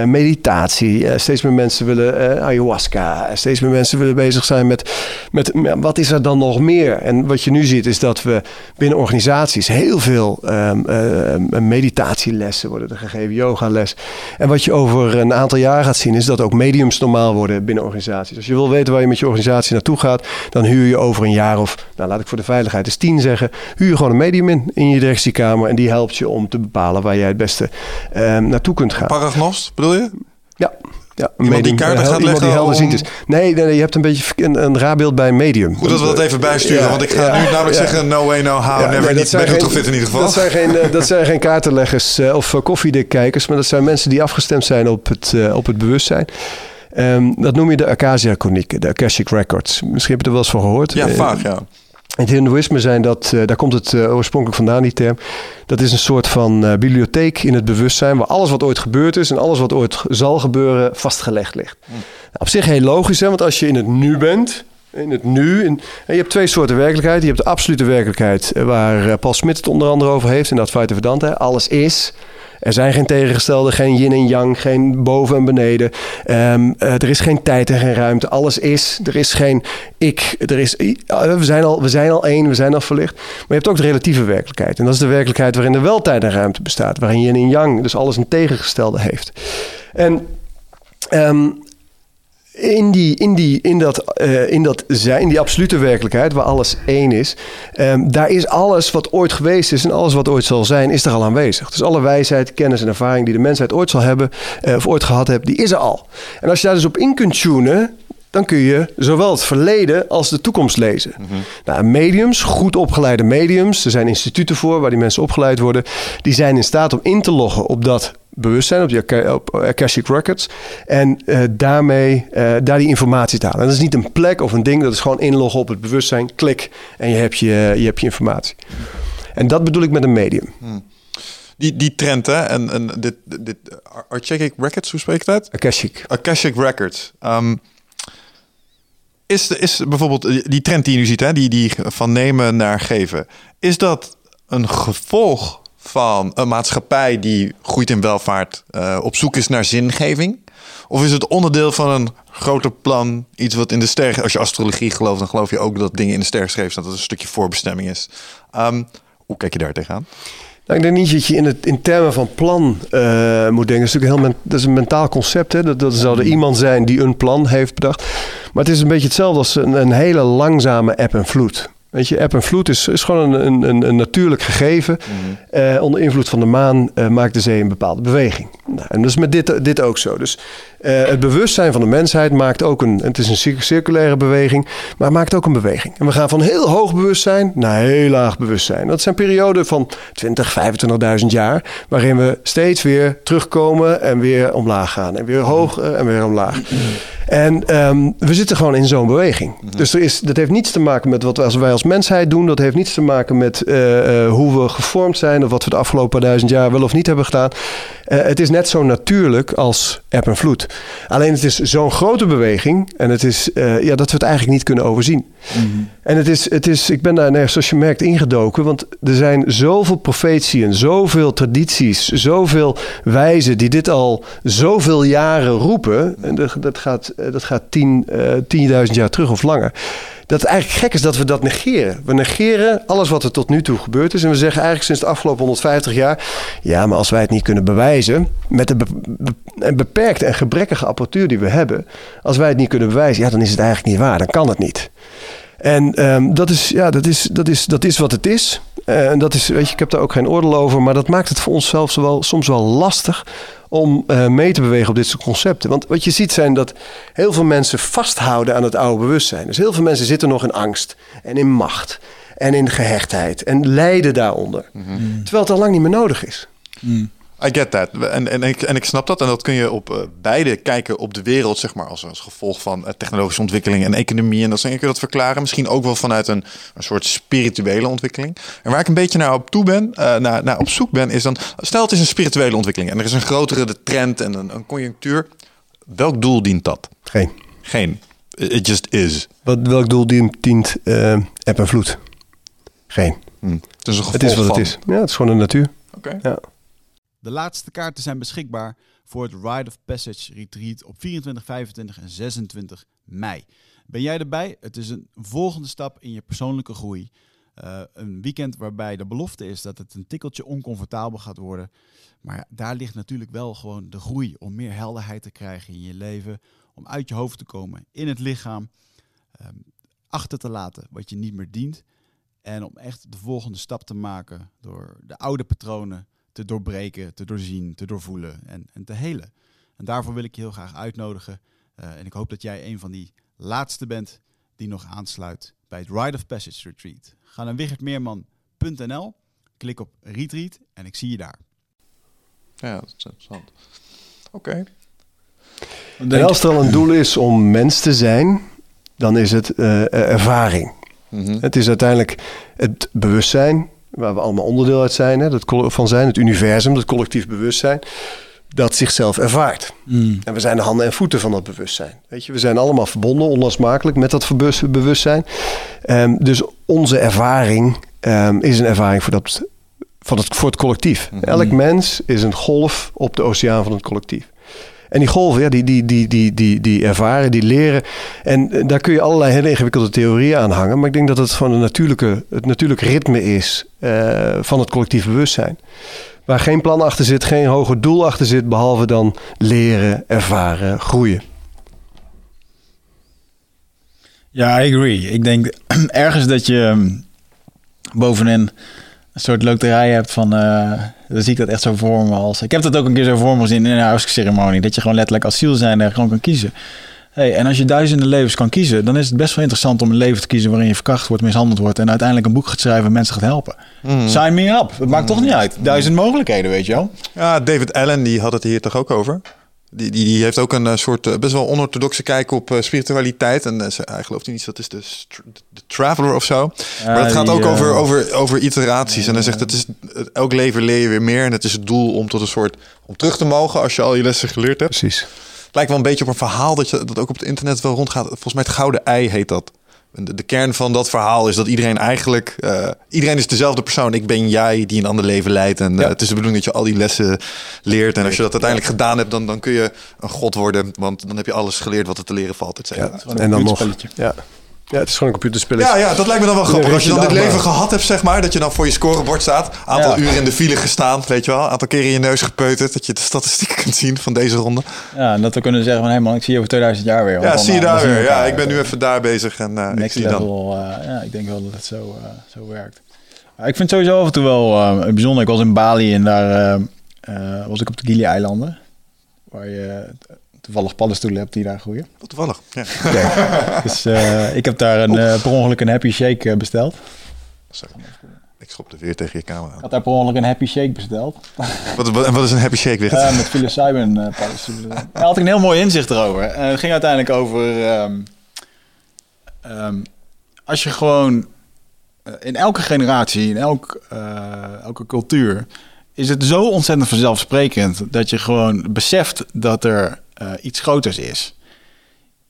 meditatie. steeds meer mensen willen ayahuasca. steeds meer mensen willen bezig zijn met, met wat is er dan nog meer? En wat je nu ziet is dat we binnen organisaties heel veel um, uh, meditatielessen worden er gegeven, yogales. En wat je over een aantal jaar gaat zien is dat ook mediums normaal worden binnen organisaties. Als je wil weten waar je met je organisatie naartoe gaat, dan huur je over een jaar of, nou laat ik voor de veiligheid eens tien zeggen, huur gewoon een medium in in je directiekamer en die helpt je om te bepalen waar jij het beste um, naartoe kunt gaan. Paragnost bedoel je? Ja. Ja, medium, die kaarten gaat leggen die helder ziet is. Nee, nee, nee, je hebt een beetje een, een raar beeld bij medium. Moet dat we dat even bijsturen? want ik ga nu namelijk zeggen no way, no how, never, nee, niet bij in ieder geval. Dat zijn geen, eh, dat zijn geen kaartenleggers uh, of koffiedikkijkers, maar dat zijn mensen die afgestemd zijn op het, uh, op het bewustzijn. Um, dat noem je de Acacia-chronieken, de Akashic Records. Misschien heb je er wel eens van gehoord. Ja, vaag, ja. In het Hindoeïsme zijn dat, uh, daar komt het uh, oorspronkelijk vandaan, die term. Dat is een soort van uh, bibliotheek in het bewustzijn, waar alles wat ooit gebeurd is en alles wat ooit zal gebeuren vastgelegd ligt. Nou, op zich heel logisch, hè, want als je in het nu bent, in het nu. In, je hebt twee soorten werkelijkheid. Je hebt de absolute werkelijkheid, waar Paul Smit het onder andere over heeft in dat Advaita Vedanta. Alles is. Er zijn geen tegengestelde, geen yin en yang, geen boven en beneden. Um, uh, er is geen tijd en geen ruimte. Alles is. Er is geen ik. Er is, uh, we, zijn al, we zijn al één, we zijn al verlicht. Maar je hebt ook de relatieve werkelijkheid. En dat is de werkelijkheid waarin er wel tijd en ruimte bestaat. Waarin yin en yang dus alles een tegengestelde heeft. En um, in, die, in, die, in, dat, uh, in dat zijn, die absolute werkelijkheid, waar alles één is, um, daar is alles wat ooit geweest is en alles wat ooit zal zijn, is er al aanwezig. Dus alle wijsheid, kennis en ervaring die de mensheid ooit zal hebben, uh, of ooit gehad heeft, die is er al. En als je daar dus op in kunt tunen, dan kun je zowel het verleden als de toekomst lezen. Mm -hmm. nou, mediums, goed opgeleide mediums, er zijn instituten voor waar die mensen opgeleid worden, die zijn in staat om in te loggen op dat bewustzijn, op, die, op Akashic Records. En uh, daarmee uh, daar die informatie te halen. En dat is niet een plek of een ding, dat is gewoon inloggen op het bewustzijn, klik en je hebt je, je, hebt je informatie. En dat bedoel ik met een medium. Hmm. Die, die trend, hè? En, en dit, dit Akashic Records, hoe spreek je dat? Akashic. Akashic Records. Um, is, is bijvoorbeeld die trend die je nu ziet, hè? Die, die van nemen naar geven, is dat een gevolg van een maatschappij die groeit in welvaart, uh, op zoek is naar zingeving? Of is het onderdeel van een groter plan, iets wat in de ster, als je astrologie gelooft, dan geloof je ook dat dingen in de ster geschreven staan, dat het een stukje voorbestemming is. Um, hoe kijk je daar tegenaan? Nou, ik denk niet dat je in, het, in termen van plan uh, moet denken. Dat is natuurlijk heel dat is een mentaal concept. Hè? Dat, dat zal er iemand zijn die een plan heeft bedacht. Maar het is een beetje hetzelfde als een, een hele langzame eb en vloed. Weet je, eb en vloed is, is gewoon een, een, een natuurlijk gegeven. Mhm. uh, onder invloed van de maan uh, maakt de zee een bepaalde beweging. Nou, en dat is met dit, dit ook zo. Dus uh, het bewustzijn van de mensheid maakt ook een... Het is een circulaire beweging, maar maakt ook een beweging. En we gaan van heel hoog bewustzijn naar heel laag bewustzijn. Dat zijn perioden van 20, 25.000 jaar... waarin we steeds weer terugkomen en weer omlaag gaan. En weer hoog en weer omlaag. En um, we zitten gewoon in zo'n beweging. Mhm. Dus er is, dat heeft niets te maken met wat wij als mensheid doen. Dat heeft niets te maken met uh, hoe we gevormd zijn... of wat we de afgelopen duizend jaar wel of niet hebben gedaan. Uh, het is net zo natuurlijk als eb en vloed. Alleen het is zo'n grote beweging... en het is, ja, dat we het eigenlijk niet kunnen overzien. Mm -hmm. En het is, het is, ik ben daar, nou, zoals je merkt, ingedoken. Want er zijn zoveel profetieën, zoveel tradities... zoveel wijzen die dit al zoveel jaren roepen. En dat, dat gaat eh, dat gaat 10.000 10, uh, jaar terug of langer. Dat het eigenlijk gek is dat we dat negeren. We negeren alles wat er tot nu toe gebeurd is. En we zeggen eigenlijk sinds de afgelopen 150 jaar... ja, maar als wij het niet kunnen bewijzen... met de be beperkte en gebrekkige apparatuur die we hebben... als wij het niet kunnen bewijzen, ja, dan is het eigenlijk niet waar. Dan kan het niet. En um, dat, is, ja, dat, is, dat, is, dat is wat het is. Uh, en dat is, weet je, ik heb daar ook geen oordeel over. Maar dat maakt het voor ons zelfs wel, soms wel lastig om uh, mee te bewegen op dit soort concepten. Want wat je ziet zijn dat heel veel mensen vasthouden aan het oude bewustzijn. Dus heel veel mensen zitten nog in angst en in macht en in gehechtheid en lijden daaronder. Mm -hmm. Terwijl het al lang niet meer nodig is. Mm. I get that. En, en, ik, en ik snap dat. En dat kun je op uh, beide kijken op de wereld, zeg maar, als, als gevolg van uh, technologische ontwikkeling en economie. En dat, kun je dat verklaren. Misschien ook wel vanuit een, een soort spirituele ontwikkeling. En waar ik een beetje naar op toe ben, uh, naar, naar op zoek ben, is dan, stel het is een spirituele ontwikkeling en er is een grotere trend en een, een conjunctuur. Welk doel dient dat? Geen. Geen. It just is. Wat, welk doel dient, eb en vloed? Geen. Hmm. Het is een gevolg Het is wat van. het is. Ja, het is gewoon de natuur. Oké. Ja. De laatste kaarten zijn beschikbaar voor het Ride of Passage Retreat op 24, 25 en 26 mei. Ben jij erbij? Het is een volgende stap in je persoonlijke groei. Uh, een weekend waarbij de belofte is dat het een tikkeltje oncomfortabel gaat worden. Maar daar ligt natuurlijk wel gewoon de groei om meer helderheid te krijgen in je leven. Om uit je hoofd te komen, in het lichaam. Um, achter te laten wat je niet meer dient. En om echt de volgende stap te maken door de oude patronen te doorbreken, te doorzien, te doorvoelen en, en te helen. En daarvoor wil ik je heel graag uitnodigen. Uh, en ik hoop dat jij een van die laatste bent die nog aansluit bij het Ride of Passage Retreat. Ga naar wichertmeerman.nl, klik op Retreat en ik zie je daar. Ja, dat is interessant. Oké. Okay. En als er al een doel is om mens te zijn, dan is het uh, ervaring. Mm -hmm. Het is uiteindelijk het bewustzijn, waar we allemaal onderdeel uit zijn, hè, dat van zijn, het universum, het collectief bewustzijn, dat zichzelf ervaart. Mm. En we zijn de handen en voeten van dat bewustzijn. Weet je, we zijn allemaal verbonden, onlosmakelijk met dat bewustzijn. Um, dus onze ervaring um, is een ervaring voor, dat, voor, het, voor het collectief. Mm -hmm. Elk mens is een golf op de oceaan van het collectief. En die golven, ja, die, die, die, die, die, die ervaren, die leren. En daar kun je allerlei hele ingewikkelde theorieën aan hangen. Maar ik denk dat het van een natuurlijke, het natuurlijke ritme is uh, van het collectief bewustzijn. Waar geen plan achter zit, geen hoger doel achter zit, behalve dan leren, ervaren, groeien. Ja, I agree. Ik denk ergens dat je bovenin een soort loterij hebt van... Uh, dan zie ik dat echt zo voor me als... Ik heb dat ook een keer zo voor me gezien in een huisceremonie. Dat je gewoon letterlijk asiel zijn en gewoon kan kiezen. Hey, en als je duizenden levens kan kiezen... dan is het best wel interessant om een leven te kiezen... waarin je verkracht wordt, mishandeld wordt... en uiteindelijk een boek gaat schrijven en mensen gaat helpen. Mm. Sign me up. Het maakt mm. toch niet uit. Duizend mogelijkheden, weet je wel. Ja, David Allen die had het hier toch ook over? Die, die, die heeft ook een uh, soort uh, best wel onorthodoxe kijk op uh, spiritualiteit. En hij gelooft in iets, dat is de, de Traveler of zo. Maar dat gaat ook over, over, over iteraties. en hij zegt, het is, elk leven leer je weer meer. En het is het doel om tot een soort, om terug te mogen als je al je lessen geleerd hebt. Precies. Het lijkt wel een beetje op een verhaal dat, je, dat ook op het internet wel rondgaat. Volgens mij het gouden ei heet dat. De, de kern van dat verhaal is dat iedereen eigenlijk... eh, iedereen is dezelfde persoon. Ik ben jij die een ander leven leidt. En eh, het is de bedoeling dat je al die lessen leert. En als je dat uiteindelijk gedaan hebt, dan, dan kun je een god worden. Want dan heb je alles geleerd wat er te leren valt, et cetera. Ja. En dan nog. Ja. Ja, het is gewoon een computerspelletje. Ja, ja, dat lijkt me dan wel grappig. Als je dan dit leven gehad hebt, zeg maar, dat je dan voor je scorebord staat. Aantal Ja. uren in de file gestaan, weet je wel. Aantal keren in je neus gepeuterd. Dat je de statistieken kunt zien van deze ronde. Ja, en dat we kunnen zeggen van, hé man, ik zie je over 2000 jaar weer. Ja, zie je eh, daar weer. Ja, ik ben nu even daar bezig en eh, ik zie je dan. level, eh, ja, ik denk wel dat het zo, zo werkt. Ik vind het sowieso af en toe wel bijzonder. Ik was in Bali en daar was ik op de Gili-eilanden. Waar je toevallig paddenstoelen hebt die daar groeien. Wat toevallig. Ja. Dus eh, ik heb daar een, eh, per ongeluk een happy shake eh, besteld. Sorry. Ik schopte weer tegen je camera. Ik had daar per ongeluk een happy shake besteld. Wat, wat, en wat is een happy shake weer? Eh, met psilocybin eh paddenstoelen. Daar had ik een heel mooi inzicht erover. En het ging uiteindelijk over... ehm, ehm, als je gewoon... in elke generatie, in elk, elke cultuur... is het zo ontzettend vanzelfsprekend... dat je gewoon beseft dat er eh, iets groters is.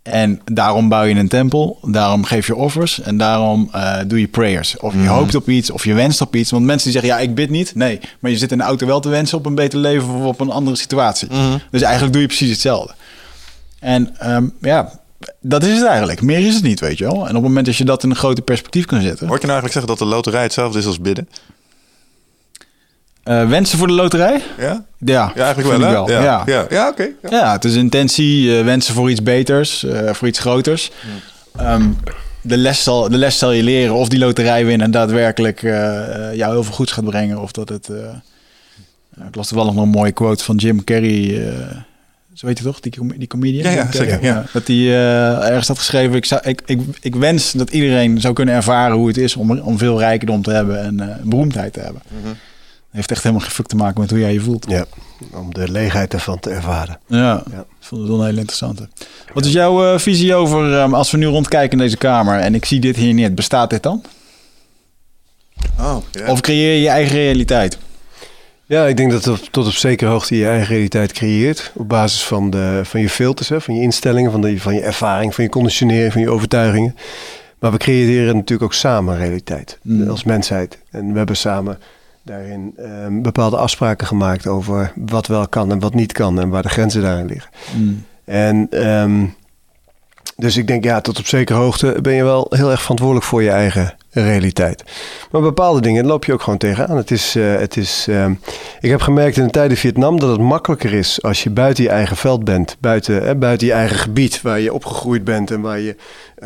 En daarom bouw je een tempel, daarom geef je offers en daarom eh, doe je prayers. Of je hoopt op iets, of je wenst op iets. Want mensen die zeggen, ja, ik bid niet. Nee, maar je zit in de auto wel te wensen op een beter leven of op een andere situatie. Dus eigenlijk doe je precies hetzelfde. En ehm, ja, dat is het eigenlijk. Meer is het niet, weet je wel. En op het moment dat je dat in een groter perspectief kan zetten. Hoor ik je nou eigenlijk zeggen dat de loterij hetzelfde is als bidden? Eh, wensen voor de loterij? Ja? Ja, Ja, eigenlijk wel? Ja, Ja, ja. ja oké. Ja. Ja, het is intentie, eh, wensen voor iets beters, eh, voor iets groters. Ehm, de, les zal, de les zal je leren of die loterij winnen daadwerkelijk jou heel veel goeds gaat brengen. Of dat het... ik las toevallig nog een mooie quote van Jim Carrey. zo weet je toch, die, com- die comedian? Ja, zeker. Dat hij ergens had geschreven... Ik, zou, ik, ik, ik wens dat iedereen zou kunnen ervaren hoe het is... om, om veel rijkdom te hebben en beroemdheid te hebben. Mhm. Heeft echt helemaal fuck te maken met hoe jij je voelt. Ja, om de leegheid ervan te ervaren. Ja, Ja. ik vond het wel een hele interessante. Wat is jouw eh, visie over, ehm, als we nu rondkijken in deze kamer en ik zie dit hier niet, bestaat dit dan? Oh. Of creëer je je eigen realiteit? Ja, ik denk dat het tot op zekere hoogte je eigen realiteit creëert. Op basis van, de, van je filters, hè, van je instellingen, van, de, van je ervaring, van je conditionering, van je overtuigingen. Maar we creëren natuurlijk ook samen realiteit Mm. als mensheid. En we hebben samen daarin ehm, bepaalde afspraken gemaakt over wat wel kan en wat niet kan en waar de grenzen daarin liggen. Mm. En ehm, dus ik denk, ja, tot op zekere hoogte ben je wel heel erg verantwoordelijk voor je eigen realiteit. Maar bepaalde dingen loop je ook gewoon tegenaan. Het is, eh, het is, ehm, ik heb gemerkt in de tijd in Vietnam dat het makkelijker is als je buiten je eigen veld bent, buiten, eh, buiten je eigen gebied waar je opgegroeid bent en waar, je,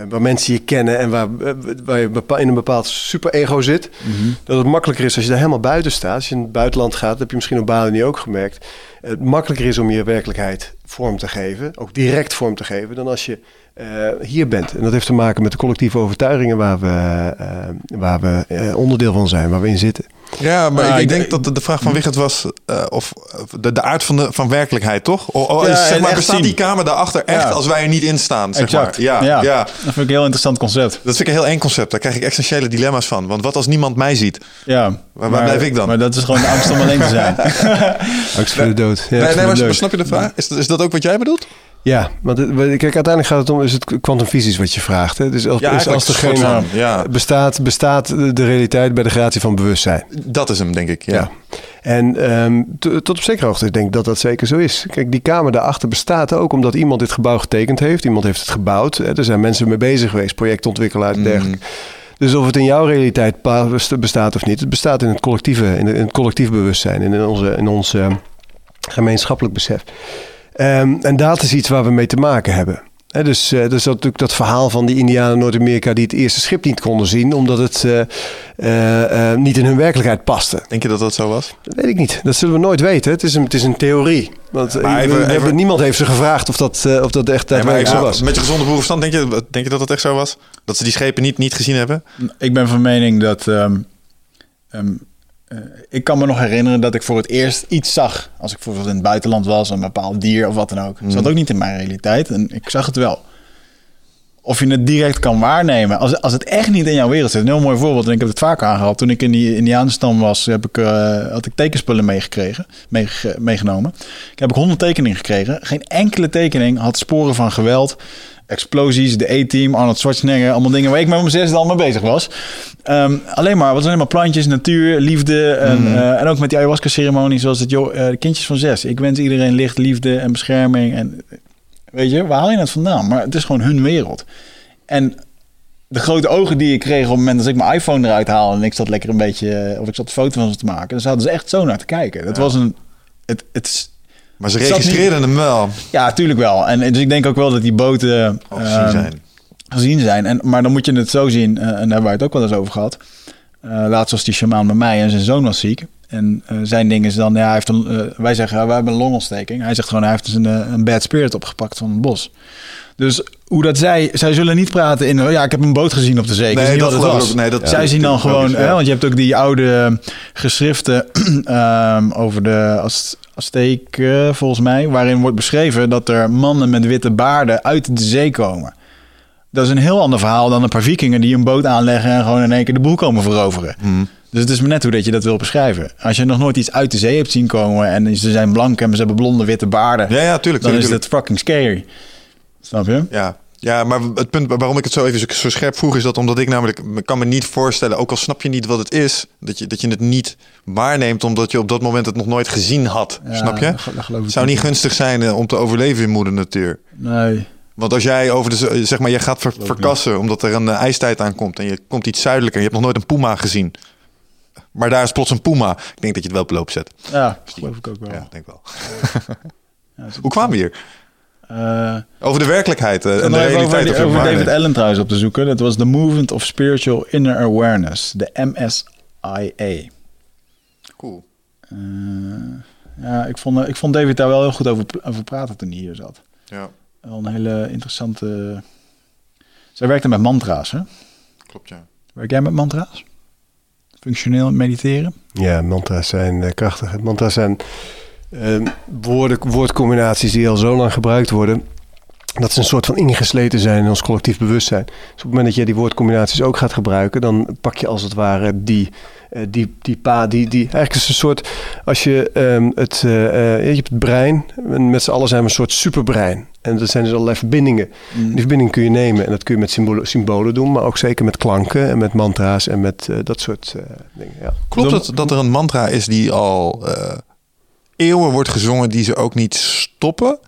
waar mensen je kennen en waar, eh, waar je in een bepaald super-ego zit. Dat het makkelijker is als je daar helemaal buiten staat. Als je in het buitenland gaat, dat heb je misschien op Bali ook gemerkt. Het makkelijker is om je werkelijkheid vorm te geven, ook direct vorm te geven, dan als je eh, hier bent. En dat heeft te maken met de collectieve overtuigingen waar we, eh, waar we eh, onderdeel van zijn, waar we in zitten. Ja, maar Ah, ik, denk dat de, vraag van Wigert was eh, of de, de aard van, de, van werkelijkheid, toch? O, o, Ja, is, zeg maar, bestaat die kamer daarachter echt Ja. als wij er niet in staan? Zeg exact. Maar. Ja, ja. Dat vind ik een heel interessant concept. Dat vind ik een heel eng concept. Daar krijg ik essentiële dilemma's van. Want wat als niemand mij ziet? Ja. Waar- waar blijf ik dan? Maar dat is gewoon de angst om alleen te zijn. Angst voor de dood. Nee, nee, maar snap je de vraag? Is, is dat ook wat jij bedoelt? Ja want kijk, uiteindelijk gaat het om, is het kwantumfysisch wat je vraagt. Hè? Dus als, Ja, is eigenlijk als een soort degene van, ja. bestaat, bestaat de realiteit bij de gratie van bewustzijn. Dat is hem, denk ik. Ja. Ja. En ehm, tot op zekere hoogte denk ik dat dat zeker zo is. Kijk, die kamer daarachter bestaat ook omdat iemand dit gebouw getekend heeft. Iemand heeft het gebouwd. Hè. Er zijn mensen mee bezig geweest, projectontwikkelaars en Mhm. dergelijke. Dus of het in jouw realiteit bestaat of niet, het bestaat in het collectieve, in, het collectief bewustzijn, in onze, in ons eh, gemeenschappelijk besef. Ehm, en dat is iets waar we mee te maken hebben. Hè, dus, eh, dus dat, natuurlijk dat verhaal van die Indianen Noord-Amerika die het eerste schip niet konden zien, omdat het eh, eh, niet in hun werkelijkheid paste. Denk je dat dat zo was? Dat weet ik niet. Dat zullen we nooit weten. Het is een, het is een theorie. Want even- hebben- niemand heeft ze gevraagd of dat, of dat echt daadwerkelijk zo was. met je gezonde boerenverstand, denk je, denk je dat dat echt zo was? Dat ze die schepen niet, niet gezien hebben? ik ben van mening dat... ehm, ehm, eh, ik kan me nog herinneren dat ik voor het eerst iets zag. Als ik bijvoorbeeld in het buitenland was, een bepaald dier of wat dan ook. Mhm. Zat ook niet in mijn realiteit en ik zag het wel. of je het direct kan waarnemen. Als, als het echt niet in jouw wereld zit. Een heel mooi voorbeeld. En ik heb het vaak aangehaald. Toen ik in die Indianenstam was, heb ik, eh, had ik tekenspullen meegekregen, meege- meegenomen. Ik heb ik honderd tekeningen gekregen. Geen enkele tekening had sporen van geweld. Explosies, de E-team, Arnold Schwarzenegger. Allemaal dingen waar ik met mijn zesde al mee bezig was. Ehm, alleen maar, wat alleen maar plantjes, natuur, liefde. En, eh, en ook met die ayahuasca-ceremonie zoals het joh, eh, kindjes van zes. Ik wens iedereen licht, liefde en bescherming. En weet je, waar haal je het vandaan? Maar het is gewoon hun wereld. En de grote ogen die ik kreeg op het moment dat ik mijn iPhone eruit haalde en ik zat lekker een beetje, eh, of ik zat een foto van ze te maken, dan zaten ze echt zo naar te kijken. Het was een, het, het, Maar ze registreerden hem wel. ja, tuurlijk wel. En dus ik denk ook wel dat die boten gezien ehm, zijn. gezien zijn. En, maar dan moet je het zo zien, eh, en daar hebben wij het ook wel eens over gehad. Eh laatst was die shamaan bij mij en zijn zoon was ziek. En eh, zijn ding is dan, ja, hij heeft een, eh, wij zeggen, ja, wij hebben een longontsteking. Hij zegt gewoon, hij heeft dus een, eh, een bad spirit opgepakt van het bos. Dus hoe dat zij, zij zullen niet praten in, oh ja, ik heb een boot gezien op de zee. Nee, dat wat het was. ook. Nee, dat- zij zien dan dat gewoon, hè, want je hebt ook die oude geschriften ehm, over de Az- Azteken, volgens mij, waarin wordt beschreven dat er mannen met witte baarden uit de zee komen. Dat is een heel ander verhaal dan een paar vikingen die een boot aanleggen en gewoon in één keer de boel komen veroveren. Hmm. Dus het is maar net hoe dat je dat wil beschrijven. Als je nog nooit iets uit de zee hebt zien komen en ze zijn blank en ze hebben blonde witte baarden, Ja, ja, tuurlijk. dan tuurlijk, is het fucking scary. Snap je? Ja. Ja, maar het punt waarom ik het zo even zo- scherp vroeg... is dat omdat ik namelijk... me kan me niet voorstellen, ook al snap je niet wat het is... dat je, dat je het niet waarneemt omdat je op dat moment het nog nooit gezien had. Ja, snap je? dat dat Het zou niet gunstig zijn eh, om te overleven in moeder natuur. Nee. Want als jij over de... z- zeg maar, je gaat ver- verkassen omdat er een eh, ijstijd aankomt... en je komt iets zuidelijker en je hebt nog nooit een puma gezien... Maar daar is plots een puma. Ik denk dat je het wel op loop zet. Ja, geloof ik ook wel. Ja, denk wel. Ja, Hoe kwamen we hier? Eh, Over de werkelijkheid eh, Ik en de over, realiteit. over. David Allen trouwens op te zoeken. Dat was The Movement of Spiritual Inner Awareness, de MSIA. Cool. Eh, ja, ik vond, ik vond David daar wel heel goed over, over praten toen hij hier zat. Ja, Wel een hele interessante... Zij werkte met mantra's, hè? klopt ja. Werk jij met mantra's? Functioneel mediteren? Ja, mantra's zijn krachtig. Mantra's zijn woorden, woordcombinaties die al zo lang gebruikt worden. Dat ze een soort van ingesleten zijn in ons collectief bewustzijn. Dus op het moment dat je die woordcombinaties ook gaat gebruiken, dan pak je als het ware die, eh, die, die pa, die, die. Eigenlijk is het een soort. Als je ehm, het. eh, eh, je hebt het brein. En met z'n allen zijn we een soort superbrein. En dat zijn dus allerlei verbindingen. Die verbinding kun je nemen en dat kun je met symbolen, symbolen doen, maar ook zeker met klanken en met mantra's en met eh, dat soort eh, dingen. Ja. Klopt het dat er een mantra is die al eh, eeuwen wordt gezongen, die ze ook niet stoppen?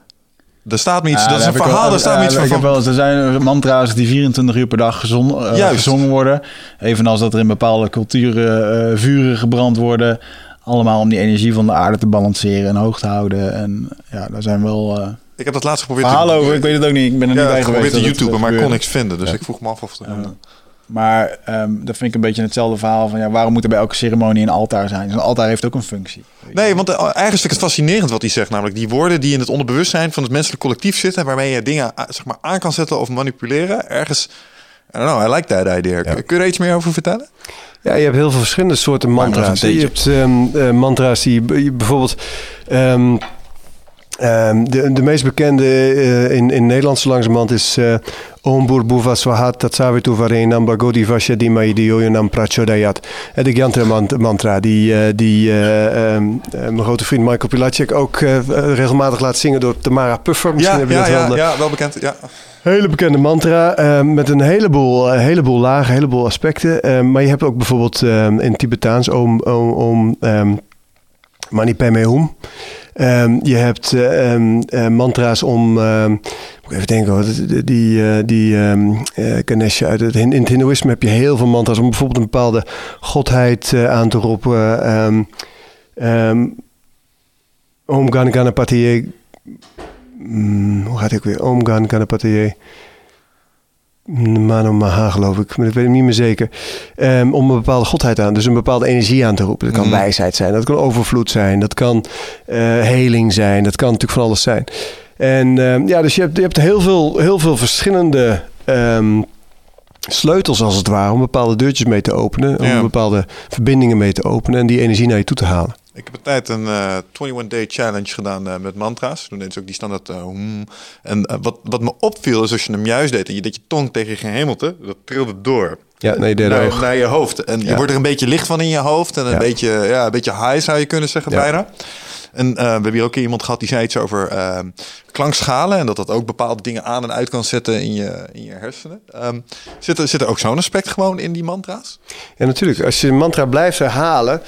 Er staat me iets, Ja, dat is een ik verhaal, wel- daar staat me ja, iets Ik van. heb wel eens, er zijn mantra's die 24 uur per dag eh, gezongen worden. Evenals dat er in bepaalde culturen eh, vuren gebrand worden. Allemaal om die energie van de aarde te balanceren en hoog te houden. En ja, daar zijn wel eh, Ik heb dat laatst geprobeerd te, over. Ik weet het ook niet. Ik ben er ja, niet bij geweest. te dat het, YouTube, eh, maar ik kon niks vinden. Dus Ja. ik vroeg me af of er... Maar ehm, dat vind ik een beetje hetzelfde verhaal van ja, waarom moet er bij elke ceremonie een altaar zijn? Zo'n altaar heeft ook een functie. Nee, want eh, eigenlijk vind ik het fascinerend wat hij zegt. Namelijk die woorden die in het onderbewustzijn van het menselijk collectief zitten... waarmee je dingen zeg maar, aan kan zetten of manipuleren. Ergens... I don't know, I like that idea. Kun je er iets meer over vertellen? Ja, je hebt heel veel verschillende soorten mantra's. een Je hebt ehm, eh, mantra's die bijvoorbeeld. ehm, ehm, de, de meest bekende eh, in, in Nederland zo langzamerhand is eh Om Burbuva Swahat Tatsavitu Varenam Bhagodi Vashadima Idioyonam Prachodayat. De Gyantra mant- mantra die, eh, die ehm, eh, mijn grote vriend Michael Pilacek ook regelmatig laat zingen door Tamara Puffer. Misschien Ja, heb je ja, dat wel. ja, eh, ja, wel bekend. Ja. Hele bekende mantra eh, met een heleboel, een heleboel lagen, een heleboel aspecten. Maar je hebt ook bijvoorbeeld in Tibetaans om, om, om ehm, Mani Padme Hum. Ehm, je hebt eh, ehm, eh, mantra's om, ehm, moet even denken die, die, eh, Ganesha uit het, in het Hindoeïsme heb je heel veel mantra's om bijvoorbeeld een bepaalde godheid aan te roepen. Om Gan Ganapatiye Hmm, hoe gaat ik weer? Om Gan Ganapatiye. Mano Maha, geloof ik. Maar dat weet ik niet meer zeker. Ehm, om een bepaalde godheid aan, dus een bepaalde energie aan te roepen. Dat kan Mhm. wijsheid zijn, dat kan overvloed zijn, dat kan eh, heling zijn, dat kan natuurlijk van alles zijn. En ehm, ja, dus je hebt, je hebt heel, veel, heel veel verschillende ehm, sleutels als het ware om bepaalde deurtjes mee te openen, Ja. om bepaalde verbindingen mee te openen en die energie naar je toe te halen. Ik heb een tijd een eh 21 Day Challenge gedaan eh, met mantra's. Toen deden ze ook die standaard eh, hmm. En eh, wat, wat me opviel is als je hem juist deed... en je deed je tong tegen je gehemelte, dat trilde door. Ja, nee, naar, je hoofd. En je wordt er een beetje licht van in je hoofd. En een, Ja. beetje, ja, een beetje high zou je kunnen zeggen Ja. bijna. En eh, we hebben hier ook iemand gehad die zei iets over eh, klankschalen. En dat dat ook bepaalde dingen aan en uit kan zetten in je, in je hersenen. Ehm, zit, er, zit er ook zo'n aspect gewoon in die mantra's? Ja, natuurlijk. Als je een mantra blijft herhalen.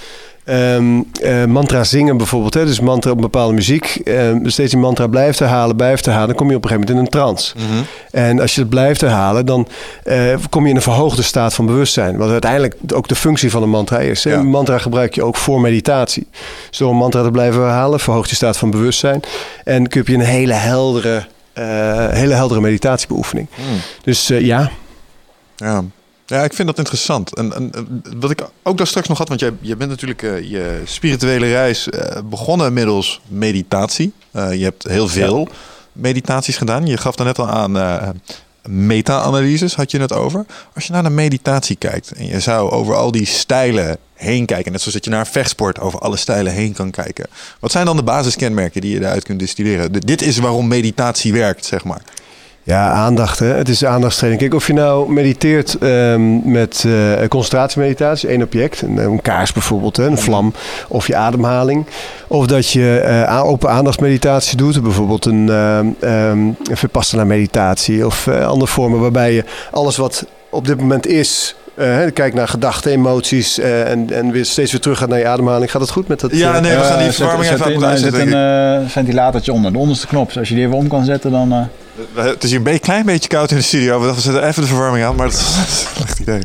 Eh, mantra zingen bijvoorbeeld, hè, dus mantra op bepaalde muziek. ehm, steeds die mantra blijft herhalen, blijft herhalen, dan kom je op een gegeven moment in een trance. En als je het blijft herhalen, dan eh, kom je in een verhoogde staat van bewustzijn. Wat uiteindelijk ook de functie van een mantra is. hè. Ja. Een mantra gebruik je ook voor meditatie. Dus door een mantra te blijven herhalen, verhoogt je staat van bewustzijn. En kun je een hele heldere, eh, hele heldere meditatiebeoefening. Dus eh, ja, Ja. Ja, ik vind dat interessant. En, en en wat ik ook daar straks nog had, want jij, je bent natuurlijk eh, je spirituele reis eh, begonnen middels meditatie. Eh, je hebt heel veel meditaties gedaan. Je gaf daar net al aan eh, meta-analyses, had je het over. Als je naar de meditatie kijkt en je zou over al die stijlen heen kijken, net zoals dat je naar vechtsport over alle stijlen heen kan kijken. Wat zijn dan de basiskenmerken die je daaruit kunt distilleren? Dit is waarom meditatie werkt, zeg maar. Ja, aandacht. Hè? Het is aandachtstraining. Kijk, of je nou mediteert ehm, met eh concentratiemeditatie, één object, een, een kaars bijvoorbeeld, hè, een vlam, of je ademhaling. Of dat je eh, a- open aandachtsmeditatie doet, bijvoorbeeld een, ehm ehm, een vipassana meditatie of eh, andere vormen waarbij je alles wat op dit moment is, eh, hè, kijk naar gedachten, emoties eh, en, en weer steeds weer terug gaat naar je ademhaling. Gaat het goed met dat? Ja, nee, we gaan die verwarming zet, even zet, eh, zet een eh, ventilatortje onder, de onderste knop. Dus als je die even om kan zetten, dan... eh, Het is hier een beetje- klein beetje koud in de studio. We dachten, we zetten even de verwarming aan, maar dat is een slecht idee.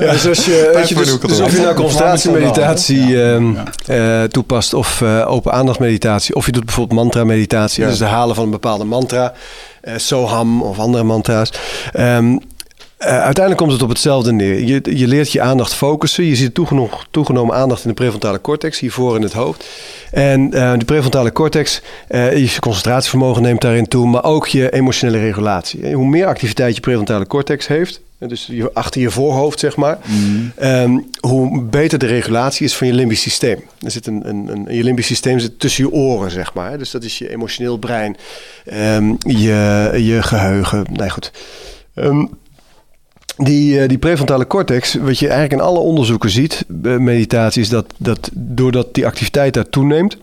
Ja, dus als je, weet je, dus, de dus of je nou concentratiemeditatie Ja. ehm, eh, toepast of eh, open aandachtsmeditatie, of je doet bijvoorbeeld mantra-meditatie, Ja. dus het halen van een bepaalde mantra, eh, Soham of andere mantra's. Ehm, eh, uiteindelijk komt het op hetzelfde neer. Je, je leert je aandacht focussen. Je ziet toegenomen, toegenomen aandacht in de prefrontale cortex, hiervoor in het hoofd. En eh, de prefrontale cortex, eh, je concentratievermogen neemt daarin toe, maar ook je emotionele regulatie. En Hoe meer activiteit je prefrontale cortex heeft, dus je, achter je voorhoofd zeg maar, ehm, hoe beter de regulatie is van je limbisch systeem. Er zit een, een, een, je limbisch systeem zit tussen je oren, zeg maar. Dus dat is je emotioneel brein, ehm, je, je geheugen. Nee, goed. Ehm, die, eh, die prefrontale cortex, wat je eigenlijk in alle onderzoeken ziet, bij meditatie, is dat, dat doordat die activiteit daar toeneemt,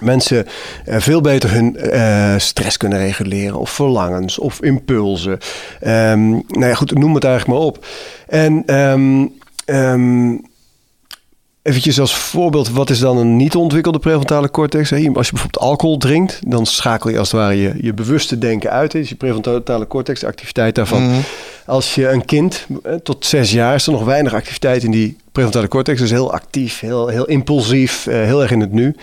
mensen eh, veel beter hun eh, stress kunnen reguleren, of verlangens, of impulsen. Ehm nou ja, goed, noem het eigenlijk maar op. En ehm, Eventjes als voorbeeld, wat is dan een niet ontwikkelde prefrontale cortex? Als je bijvoorbeeld alcohol drinkt, dan schakel je als het ware je, je bewuste denken uit. hè. Dus je prefrontale cortex, de activiteit daarvan. Mhm. Als je een kind, eh, tot zes jaar, is er nog weinig activiteit in die prefrontale cortex. Dus heel actief, heel, heel impulsief, eh, heel erg in het nu.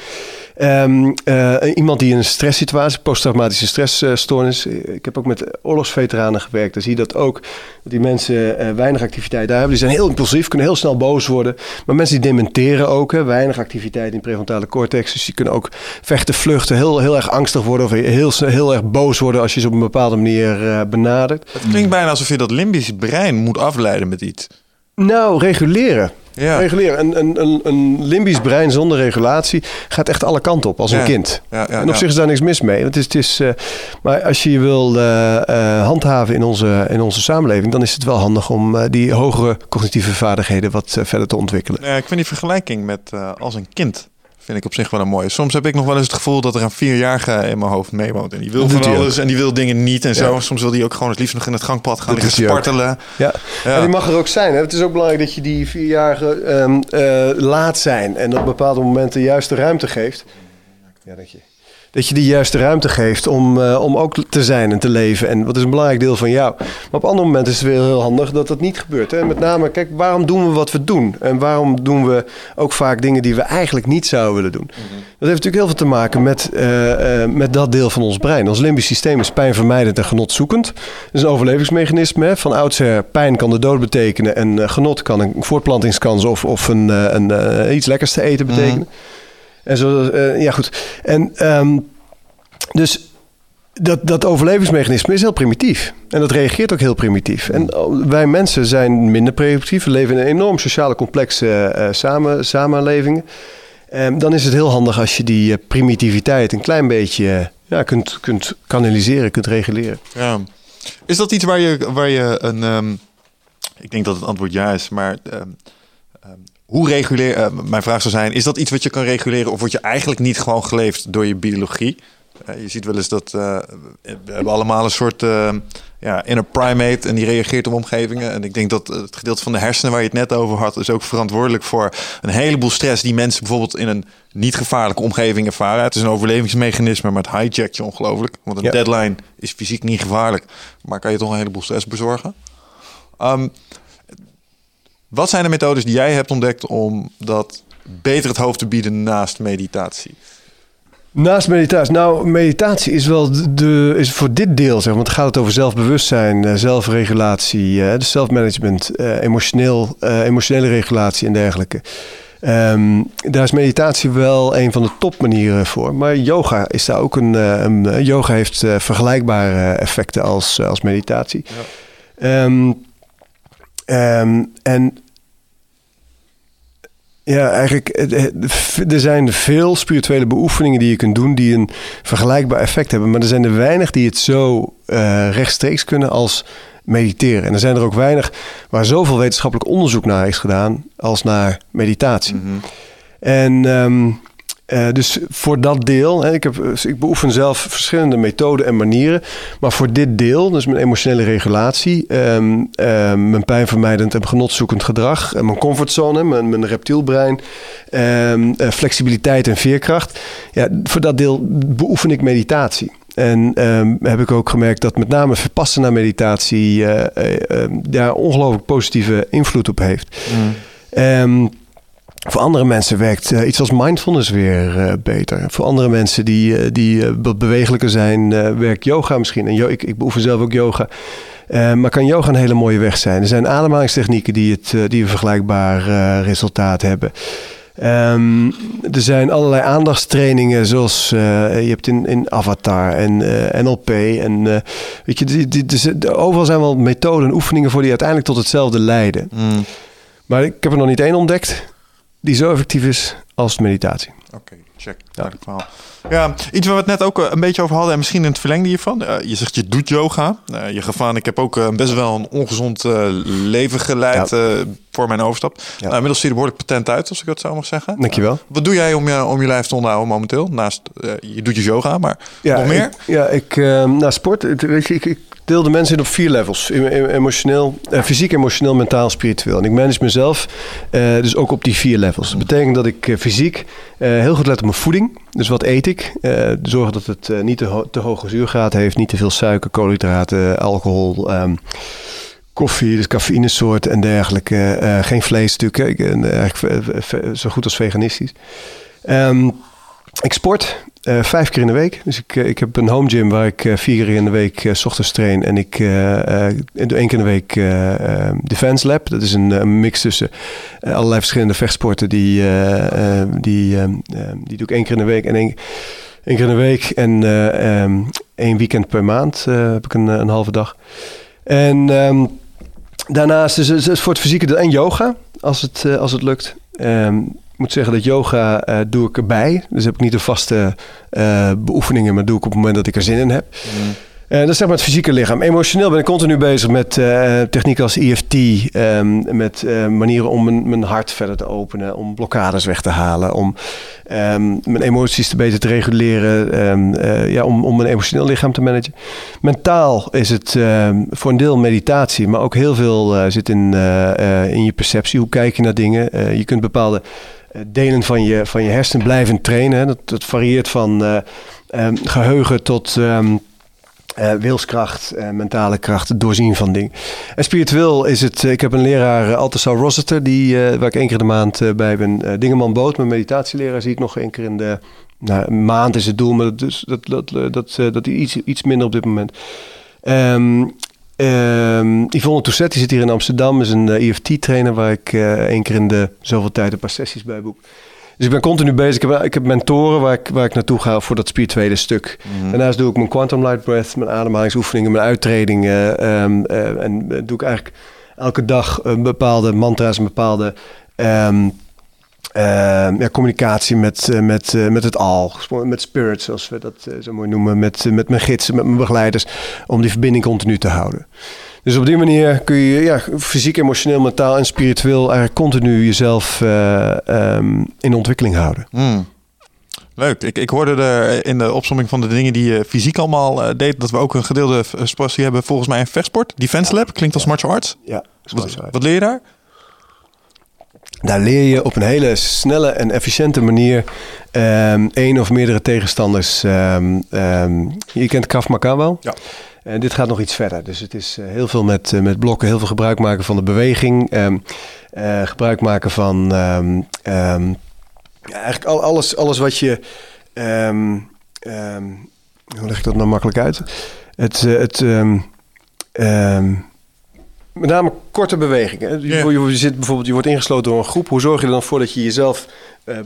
Ehm, eh, iemand die in een stresssituatie, posttraumatische stressstoornis. ik heb ook met oorlogsveteranen gewerkt. Dan zie je dat ook. Dat die mensen weinig activiteit daar hebben. Die zijn heel impulsief, kunnen heel snel boos worden. Maar mensen die dementeren ook. Hè, weinig activiteit in prefrontale cortex. Dus die kunnen ook vechten, vluchten, heel, heel erg angstig worden. Of heel, heel erg boos worden als je ze op een bepaalde manier benadert. Het klinkt bijna alsof je dat limbisch brein moet afleiden met iets. Nou, reguleren. Ja. Reguleren. Een, een, een, een limbisch brein zonder regulatie gaat echt alle kanten op als Ja. een kind. Ja, en op zich is daar niks mis mee. Het is, het is, eh, maar als je je wil eh, eh, handhaven in onze, in onze samenleving, dan is het wel handig om die hogere cognitieve vaardigheden wat verder te ontwikkelen. Ja, ik vind die vergelijking met als een kind vind ik op zich wel een mooie. Soms heb ik nog wel eens het gevoel dat er een vierjarige in mijn hoofd meewoont. En die wil van alles en die wil dingen niet en zo. Ja. Soms wil die ook gewoon het liefst nog in het gangpad gaan liggen spartelen. Ja. Ja. En die mag er ook zijn. Hè? Het is ook belangrijk dat je die vierjarige ehm, eh, laat zijn en op bepaalde momenten juist de ruimte geeft. Ja, dank je. Dat je die juiste ruimte geeft om, eh, om ook te zijn en te leven. En wat is een belangrijk deel van jou. Maar op andere momenten is het weer heel handig dat dat niet gebeurt. Hè? Met name, kijk, waarom doen we wat we doen? En waarom doen we ook vaak dingen die we eigenlijk niet zouden willen doen? Dat heeft natuurlijk heel veel te maken met, eh, eh, met dat deel van ons brein. Ons limbisch systeem is pijnvermijdend en genotzoekend. Het is een overlevingsmechanisme. Hè? Van oudsher, pijn kan de dood betekenen. En genot kan een voortplantingskans of, of een, een, iets lekkers te eten betekenen. En zo, eh, ja goed. En ehm, dus dat, dat overlevingsmechanisme is heel primitief. En dat reageert ook heel primitief. En oh, wij mensen zijn minder primitief. We leven in een enorm sociale complexe eh, samen, samenlevingen. Um, dan is het heel handig als je die uh, primitiviteit een klein beetje ja, kunt, kunt kanaliseren, kunt reguleren. Ja. Is dat iets waar je, waar je een. Um, ik denk dat het antwoord ja is, maar. Hoe reguleer. Uh, mijn vraag zou zijn: is dat iets wat je kan reguleren of word je eigenlijk niet gewoon geleefd door je biologie? je ziet wel eens dat uh, we hebben allemaal een soort ja, inner primate en die reageert op omgevingen. En ik denk dat het gedeelte van de hersenen waar je het net over had, is ook verantwoordelijk voor een heleboel stress die mensen bijvoorbeeld in een niet gevaarlijke omgeving ervaren. Het is een overlevingsmechanisme, maar het hijjackt je ongelooflijk. Want een ja. deadline is fysiek niet gevaarlijk, maar kan je toch een heleboel stress bezorgen. Um, wat zijn de methodes die jij hebt ontdekt om dat beter het hoofd te bieden naast meditatie? Naast meditatie. Nou, meditatie is wel de, is voor dit deel, zeg, want het gaat over zelfbewustzijn, eh, zelfregulatie, uh, dus zelfmanagement, uh, emotioneel, emotionele regulatie en dergelijke. Um, daar is meditatie wel een van de topmanieren voor. Maar yoga is daar ook een. een yoga heeft vergelijkbare effecten als, als meditatie. Ja. Um, um, en ja, eigenlijk, er zijn veel spirituele beoefeningen die je kunt doen die een vergelijkbaar effect hebben. Maar er zijn er weinig die het zo uh, rechtstreeks kunnen als mediteren. En er zijn er ook weinig waar zoveel wetenschappelijk onderzoek naar is gedaan als naar meditatie. Mm -hmm. En um, uh, dus voor dat deel, hè, ik, heb, ik beoefen zelf verschillende methoden en manieren. Maar voor dit deel, dus mijn emotionele regulatie, um, um, mijn pijnvermijdend en genotzoekend gedrag, mijn comfortzone, mijn, mijn reptielbrein, um, uh, flexibiliteit en veerkracht. Ja, voor dat deel beoefen ik meditatie. En heb ik ook gemerkt dat met name verpassen naar meditatie uh, daar ongelooflijk positieve invloed op heeft. Mm. Voor andere mensen werkt uh, iets als mindfulness weer uh, beter. Voor andere mensen die, uh, die wat bewegelijker zijn, werkt yoga misschien. En ik, ik beoefen zelf ook yoga. maar kan yoga een hele mooie weg zijn. Er zijn ademhalingstechnieken die, het, die een vergelijkbaar resultaat hebben. Um, er zijn allerlei aandachtstrainingen, zoals je hebt in, in Avatar en NLP. En weet je, die, die, dus, overal zijn wel methoden en oefeningen voor die uiteindelijk tot hetzelfde leiden. Mm. Maar ik heb er nog niet één ontdekt die zo effectief is als meditatie. Oké, okay, check. Ja. verhaal. Ja, iets waar we het net ook eh, een beetje over hadden en misschien in het verlengde hiervan. Uh, je zegt je doet yoga. Uh, je gaf aan, ik heb ook uh, best wel een ongezond leven geleid ja. voor mijn overstap. Ja. Nou, inmiddels zie je er behoorlijk patent uit, als ik dat zo mag zeggen. Dankjewel. wat doe jij om je, om je lijf te onderhouden momenteel? Naast, je doet je yoga, maar nog meer? Ik, ja, ik, na sport, weet je, ik, ik deel de mensen in op vier levels. Emotioneel, eh, fysiek, emotioneel, mentaal, spiritueel. En ik manage mezelf uh, dus ook op die vier levels. Dat betekent dat ik uh, fysiek heel goed let op mijn voeding. Dus wat eet ik? zorgen dat het niet te, te, hoge zuurgraad heeft. Niet te veel suiker, koolhydraten, alcohol... Um, koffie, dus cafeïnesoort en dergelijke. geen vlees natuurlijk. eigenlijk zo goed als veganistisch. Um, ik sport uh, vijf keer in de week. Dus ik, uh, ik heb een home gym waar ik uh, vier keer in de week ochtends train. En ik doe één keer in de week Defense Lab. Dat is een, mix tussen allerlei verschillende vechtsporten. Die, die, die doe ik één keer in de week. En één, één keer in de week en um, één weekend per maand heb ik een, een halve dag. En um, daarnaast is het voor het fysieke en yoga, als het, als het lukt. Um, moet zeggen dat yoga uh, doe ik erbij. Dus heb ik niet de vaste uh, beoefeningen, maar doe ik op het moment dat ik er zin in heb. Mm. Uh, dat is zeg maar het fysieke lichaam. Emotioneel ben ik continu bezig met uh, technieken als EFT. Um, met uh, manieren om mijn, mijn, hart verder te openen. Om blokkades weg te halen. Om um, mijn emoties te beter te reguleren. Um, ja, om, om mijn emotioneel lichaam te managen. Mentaal is het voor een deel meditatie. Maar ook heel veel zit in, in je perceptie. Hoe kijk je naar dingen? je kunt bepaalde delen van je, van je hersen blijven trainen. Dat, dat varieert van geheugen tot... Uh, wilskracht, uh, mentale kracht, doorzien van dingen. En spiritueel is het, ik heb een leraar, Altasar Rossiter, die, waar ik één keer de maand bij ben. Dingeman Boot, mijn meditatieleraar, zie ik nog één keer in de nou, maand is het doel, maar dus dat, dat, dat, dat, dat iets, iets minder op dit moment. Um, um, Yvonne Tousset, die zit hier in Amsterdam, is een EFT-trainer waar ik één keer in de zoveel tijd een paar sessies bij boek. Dus ik ben continu bezig. Ik heb, ik heb mentoren waar ik, waar ik naartoe ga voor dat spirituele stuk. Daarnaast doe ik mijn quantum light breath, mijn ademhalingsoefeningen, mijn uittredingen. ehm, eh, en eh, doe ik eigenlijk elke dag een bepaalde mantra's, een bepaalde ehm, ehm, ja, communicatie met, eh, met, eh, met het al, met spirit, zoals we dat eh, zo mooi noemen, met, met mijn gidsen, met mijn begeleiders, om die verbinding continu te houden. Dus op die manier kun je ja, fysiek, emotioneel, mentaal en spiritueel eigenlijk continu jezelf eh, ehm, in ontwikkeling houden. Hmm. Leuk. Ik, ik hoorde er in de opsomming van de dingen die je fysiek allemaal deed, dat we ook een gedeelde passie hebben volgens mij in vechtsport. Defense Lab klinkt als martial arts. Ja, Wat, wat leer je daar? Daar leer je op een hele snelle en efficiënte manier ehm één of meerdere tegenstanders. ehm, ehm, je kent Krav Maga wel? Ja. En dit gaat nog iets verder. Dus het is eh, heel veel met, eh, met blokken, heel veel gebruik maken van de beweging. eh, gebruik maken van ja, eigenlijk al, alles, alles wat je. hoe leg ik dat nou makkelijk uit? Het. eh, het met name korte bewegingen. Je, je, zit bijvoorbeeld, je wordt ingesloten door een groep. Hoe zorg je er dan voor dat je jezelf, eh,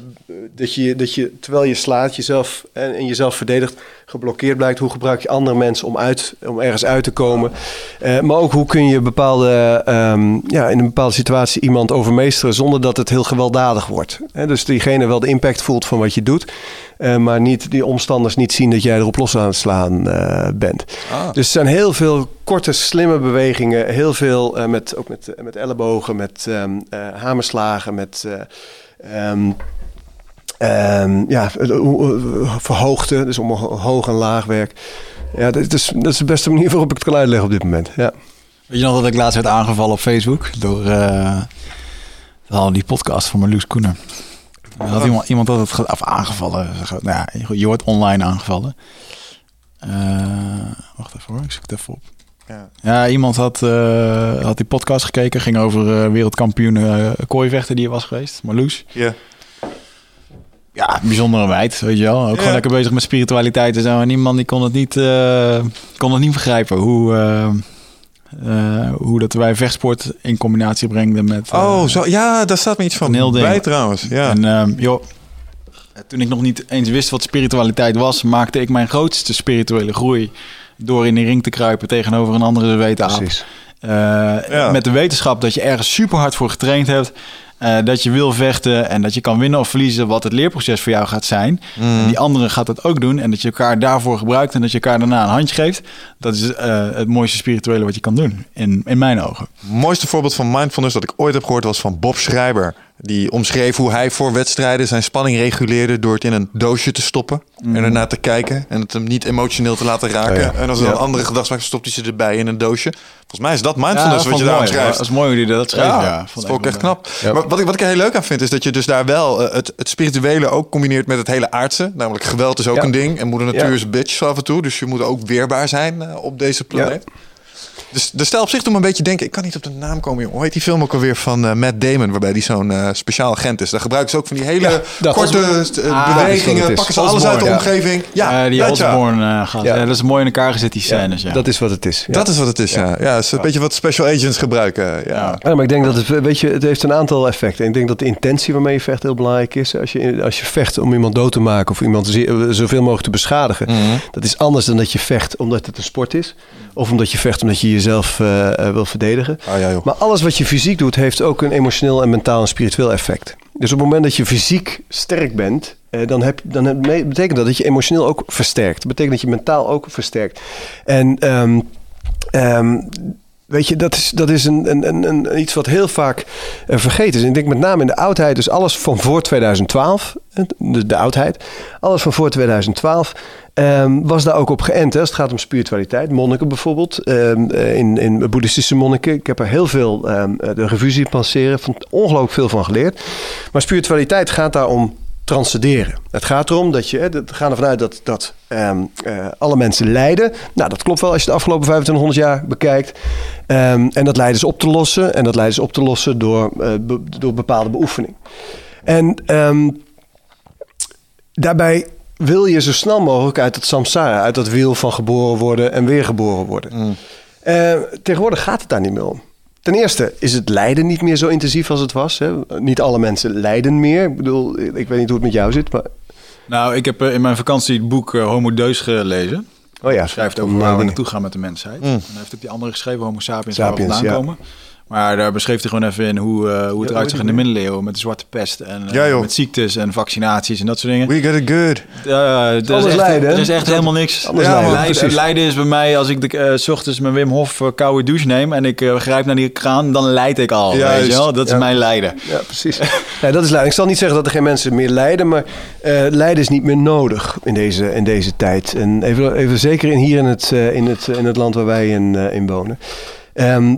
dat, je, dat je terwijl je slaat, jezelf en, en jezelf verdedigt, geblokkeerd blijkt? Hoe gebruik je andere mensen om, uit, om ergens uit te komen? Eh, maar ook hoe kun je bepaalde, ehm, ja, in een bepaalde situatie iemand overmeesteren zonder dat het heel gewelddadig wordt? Dus diegene wel de impact voelt van wat je doet, eh, maar niet die omstanders niet zien dat jij erop los aan het slaan eh, bent. Ah. Dus er zijn heel veel korte, slimme bewegingen. Heel veel eh, met, ook met, met ellebogen, met ehm, eh, hamerslagen, met eh, ehm, ehm, ja, verhoogte. Dus om hoog en laag werk. Ja, dat is, dat is de beste manier waarop ik het kan uitleggen op dit moment. Ja. Weet je nog dat ik laatst werd aangevallen op Facebook door eh, wel die podcast van Marloes Koenen. Er Had iemand, iemand had het of aangevallen. Nou ja, je- wordt online aangevallen. Eh, wacht even hoor, ik zoek het even op. Ja. Ja, iemand had, eh, had die podcast gekeken. Ging over eh, wereldkampioen eh kooivechter die er was geweest. Marloes. Ja. Ja, bijzondere meid, weet je wel. Ook gewoon lekker bezig met spiritualiteit en zo. En die man die kon het niet, kon het niet begrijpen hoe, eh, eh, hoe dat wij vechtsport in combinatie brengen met... eh, Oh, zo, ja, daar staat me iets van Een heel ding. bij trouwens. Ja. En ehm, joh, toen ik nog niet eens wist wat spiritualiteit was, maakte ik mijn grootste spirituele groei door in de ring te kruipen tegenover een andere wetenschap. Precies. Eh, Ja. Met de wetenschap dat je ergens super hard voor getraind hebt. Eh, dat je wil vechten en dat je kan winnen of verliezen, wat het leerproces voor jou gaat zijn. Mhm. En die andere gaat dat ook doen. En dat je elkaar daarvoor gebruikt en dat je elkaar daarna een handje geeft. Dat is eh, het mooiste spirituele wat je kan doen, in, in mijn ogen. Het mooiste voorbeeld van mindfulness dat ik ooit heb gehoord was van Bob Schreiber. Die omschreef hoe hij voor wedstrijden zijn spanning reguleerde door het in een doosje te stoppen. En ernaar te kijken en het hem niet emotioneel te laten raken. Oh ja. En als er Ja. dan andere gedachten waren, stopt hij ze erbij in een doosje. Volgens mij is dat mindfulness wat je daar mooi. omschrijft. Dat is mooi hoe hij dat schreef. Ja, dat vond ik echt knap. Maar wat ik, wat ik er heel leuk aan vind, is dat je dus daar wel eh, het, het spirituele ook combineert met het hele aardse. Namelijk geweld is ook een ding. En moeder natuur is een bitch af en toe. Dus je moet ook weerbaar zijn eh, op deze planeet. Dus de stijl op zich doet me een beetje denken... Ik kan niet op de naam komen, jongen. Hoe heet die film ook alweer van eh, Matt Damon... waarbij die zo'n eh, speciaal agent is. Daar gebruiken ze ook van die hele Ja, korte eh, Ah, bewegingen. Pakken ze alles uit de omgeving. Ja, Ja, die. Osborne eh, gaat. Ja. Ja, dat is mooi in elkaar gezet, die scènes. Ja, Dat is wat het is. Ja. Dat is wat het is, ja. Ja, het is een beetje wat special agents gebruiken. Ja. Maar ik denk dat het, weet je, het heeft een aantal effecten. Ik denk dat de intentie waarmee je vecht heel belangrijk is. Als je, als je vecht om iemand dood te maken of iemand zoveel mogelijk te beschadigen. Mhm. Dat is anders dan dat je vecht omdat het een sport is. Of omdat je vecht omdat je jezelf eh, eh, wil verdedigen. Ah, ja. Maar alles wat je fysiek doet, heeft ook een emotioneel en mentaal en spiritueel effect. Dus op het moment dat je fysiek sterk bent, eh, dan, heb, dan heb- betekent dat dat je emotioneel ook versterkt. Dat betekent dat je mentaal ook versterkt. En ehm, ehm, weet je, dat is, dat is een, een, een, een- iets wat heel vaak vergeten is. En ik denk met name in de oudheid, dus alles van voor 2012, eh, de, de oudheid, alles van voor 2012. Ehm, was daar ook op geënt. Hè? Het gaat om spiritualiteit. Monniken bijvoorbeeld. ehm, eh, in, in boeddhistische monniken. Ik heb er heel veel ehm, eh, de revue zien passeren. Van ongelooflijk veel van geleerd. Maar spiritualiteit gaat daar om transcenderen. Het gaat erom dat je, we gaan ervan uit dat, dat eh, alle mensen lijden. Nou, dat klopt wel als je de afgelopen 2500 jaar bekijkt. En dat lijden is op te lossen. En dat lijden is op te lossen door, door bepaalde beoefening. En daarbij wil je zo snel mogelijk uit het samsara, uit dat wiel van geboren worden en weer geboren worden. Mm. Eh, tegenwoordig gaat het daar niet meer om. ten eerste is het lijden niet meer zo intensief als het was. Hè? Niet alle mensen lijden meer. Ik bedoel, ik weet niet hoe het met jou zit, maar... Nou, ik heb eh, in mijn vakantie het boek eh, Homo Deus gelezen. Oh ja, Hij schrijft over waar we naartoe gaan met de mensheid. Mm. En hij heeft ook die andere geschreven, Homo sapiens, waar we Sapiens, vandaan ja. komen. Maar daar beschreef hij gewoon even in hoe, eh, hoe het Ja, eruit zag in de middeleeuwen. Met de zwarte pest en eh, Ja, joh. met ziektes en vaccinaties en dat soort dingen. We get it good. Ja, er, is Anders echt, lijden, er is echt helemaal niks. Ja, lijden, lijden, is bij mij als ik de, eh, s ochtends mijn Wim Hof koude douche neem en ik grijp naar die kraan, dan lijd ik al. Juist. Weet je wel? Dat is mijn lijden. Ja, precies. ja, dat is lijden. Ik zal niet zeggen dat er geen mensen meer lijden, maar eh, lijden is niet meer nodig in deze, in deze tijd. En even, even zeker in, hier in het, eh, in, het, in het land waar wij in, eh, in wonen. Ehm,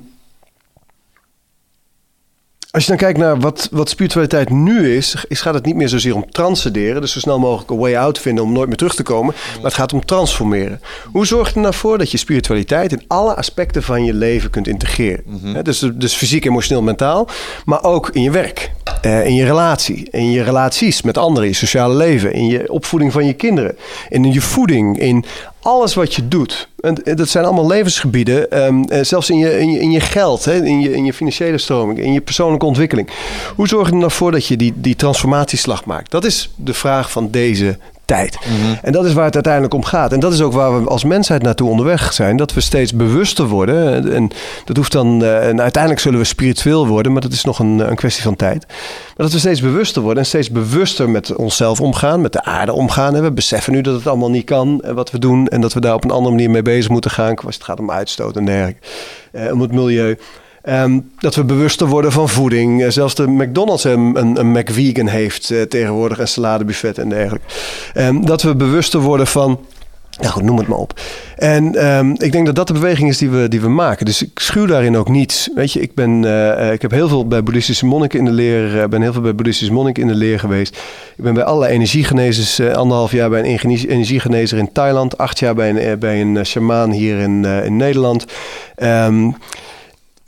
als je dan kijkt naar wat, wat spiritualiteit nu is, is, gaat het niet meer zozeer om transcenderen, dus zo snel mogelijk een way out vinden om nooit meer terug te komen, maar het gaat om transformeren. Hoe zorg je er nou voor dat je spiritualiteit in alle aspecten van je leven kunt integreren? Hè, dus, dus fysiek, emotioneel, mentaal, maar ook in je werk, eh, in je relatie, in je relaties met anderen, in je sociale leven, in je opvoeding van je kinderen, in je voeding, in alles wat je doet. En eh, dat zijn allemaal levensgebieden, ehm, eh, zelfs in je, in je, in je geld, hè, in, je, in je financiële stroming, in je persoonlijke ontwikkeling. Hoe zorg je er nou dat je die, die transformatieslag maakt? Dat is de vraag van deze tijd. En dat is waar het uiteindelijk om gaat. En dat is ook waar we als mensheid naartoe onderweg zijn. Dat we steeds bewuster worden. En- En dat hoeft dan. eh, En uiteindelijk zullen we spiritueel worden, maar dat is nog een, een kwestie van tijd. Maar dat we steeds bewuster worden en steeds bewuster met onszelf omgaan, met de aarde omgaan. En we beseffen nu dat het allemaal niet kan eh, wat we doen. En dat we daar op een andere manier mee bezig moeten gaan. Als het gaat om uitstoot en dergelijke. Eh, om het milieu. Ehm, dat we bewuster worden van voeding. Eh, zelfs de McDonald's een, een, een McVegan heeft eh, tegenwoordig, een saladebuffet en dergelijke. Ehm, dat we bewuster worden van. Nou goed, noem het maar op. En ehm, ik denk dat dat de beweging is die we, die we maken. Dus ik schuw daarin ook niets. Weet je, ik, ben, eh, ik heb heel veel bij boeddhistische monniken in de leer. eh, ben heel veel bij boeddhistische monniken in de leer geweest. Ik ben bij allerlei energiegenezers. anderhalf jaar bij een energie- energiegenezer in Thailand. Acht jaar bij een, bij een shamaan hier in, in Nederland. Ehm,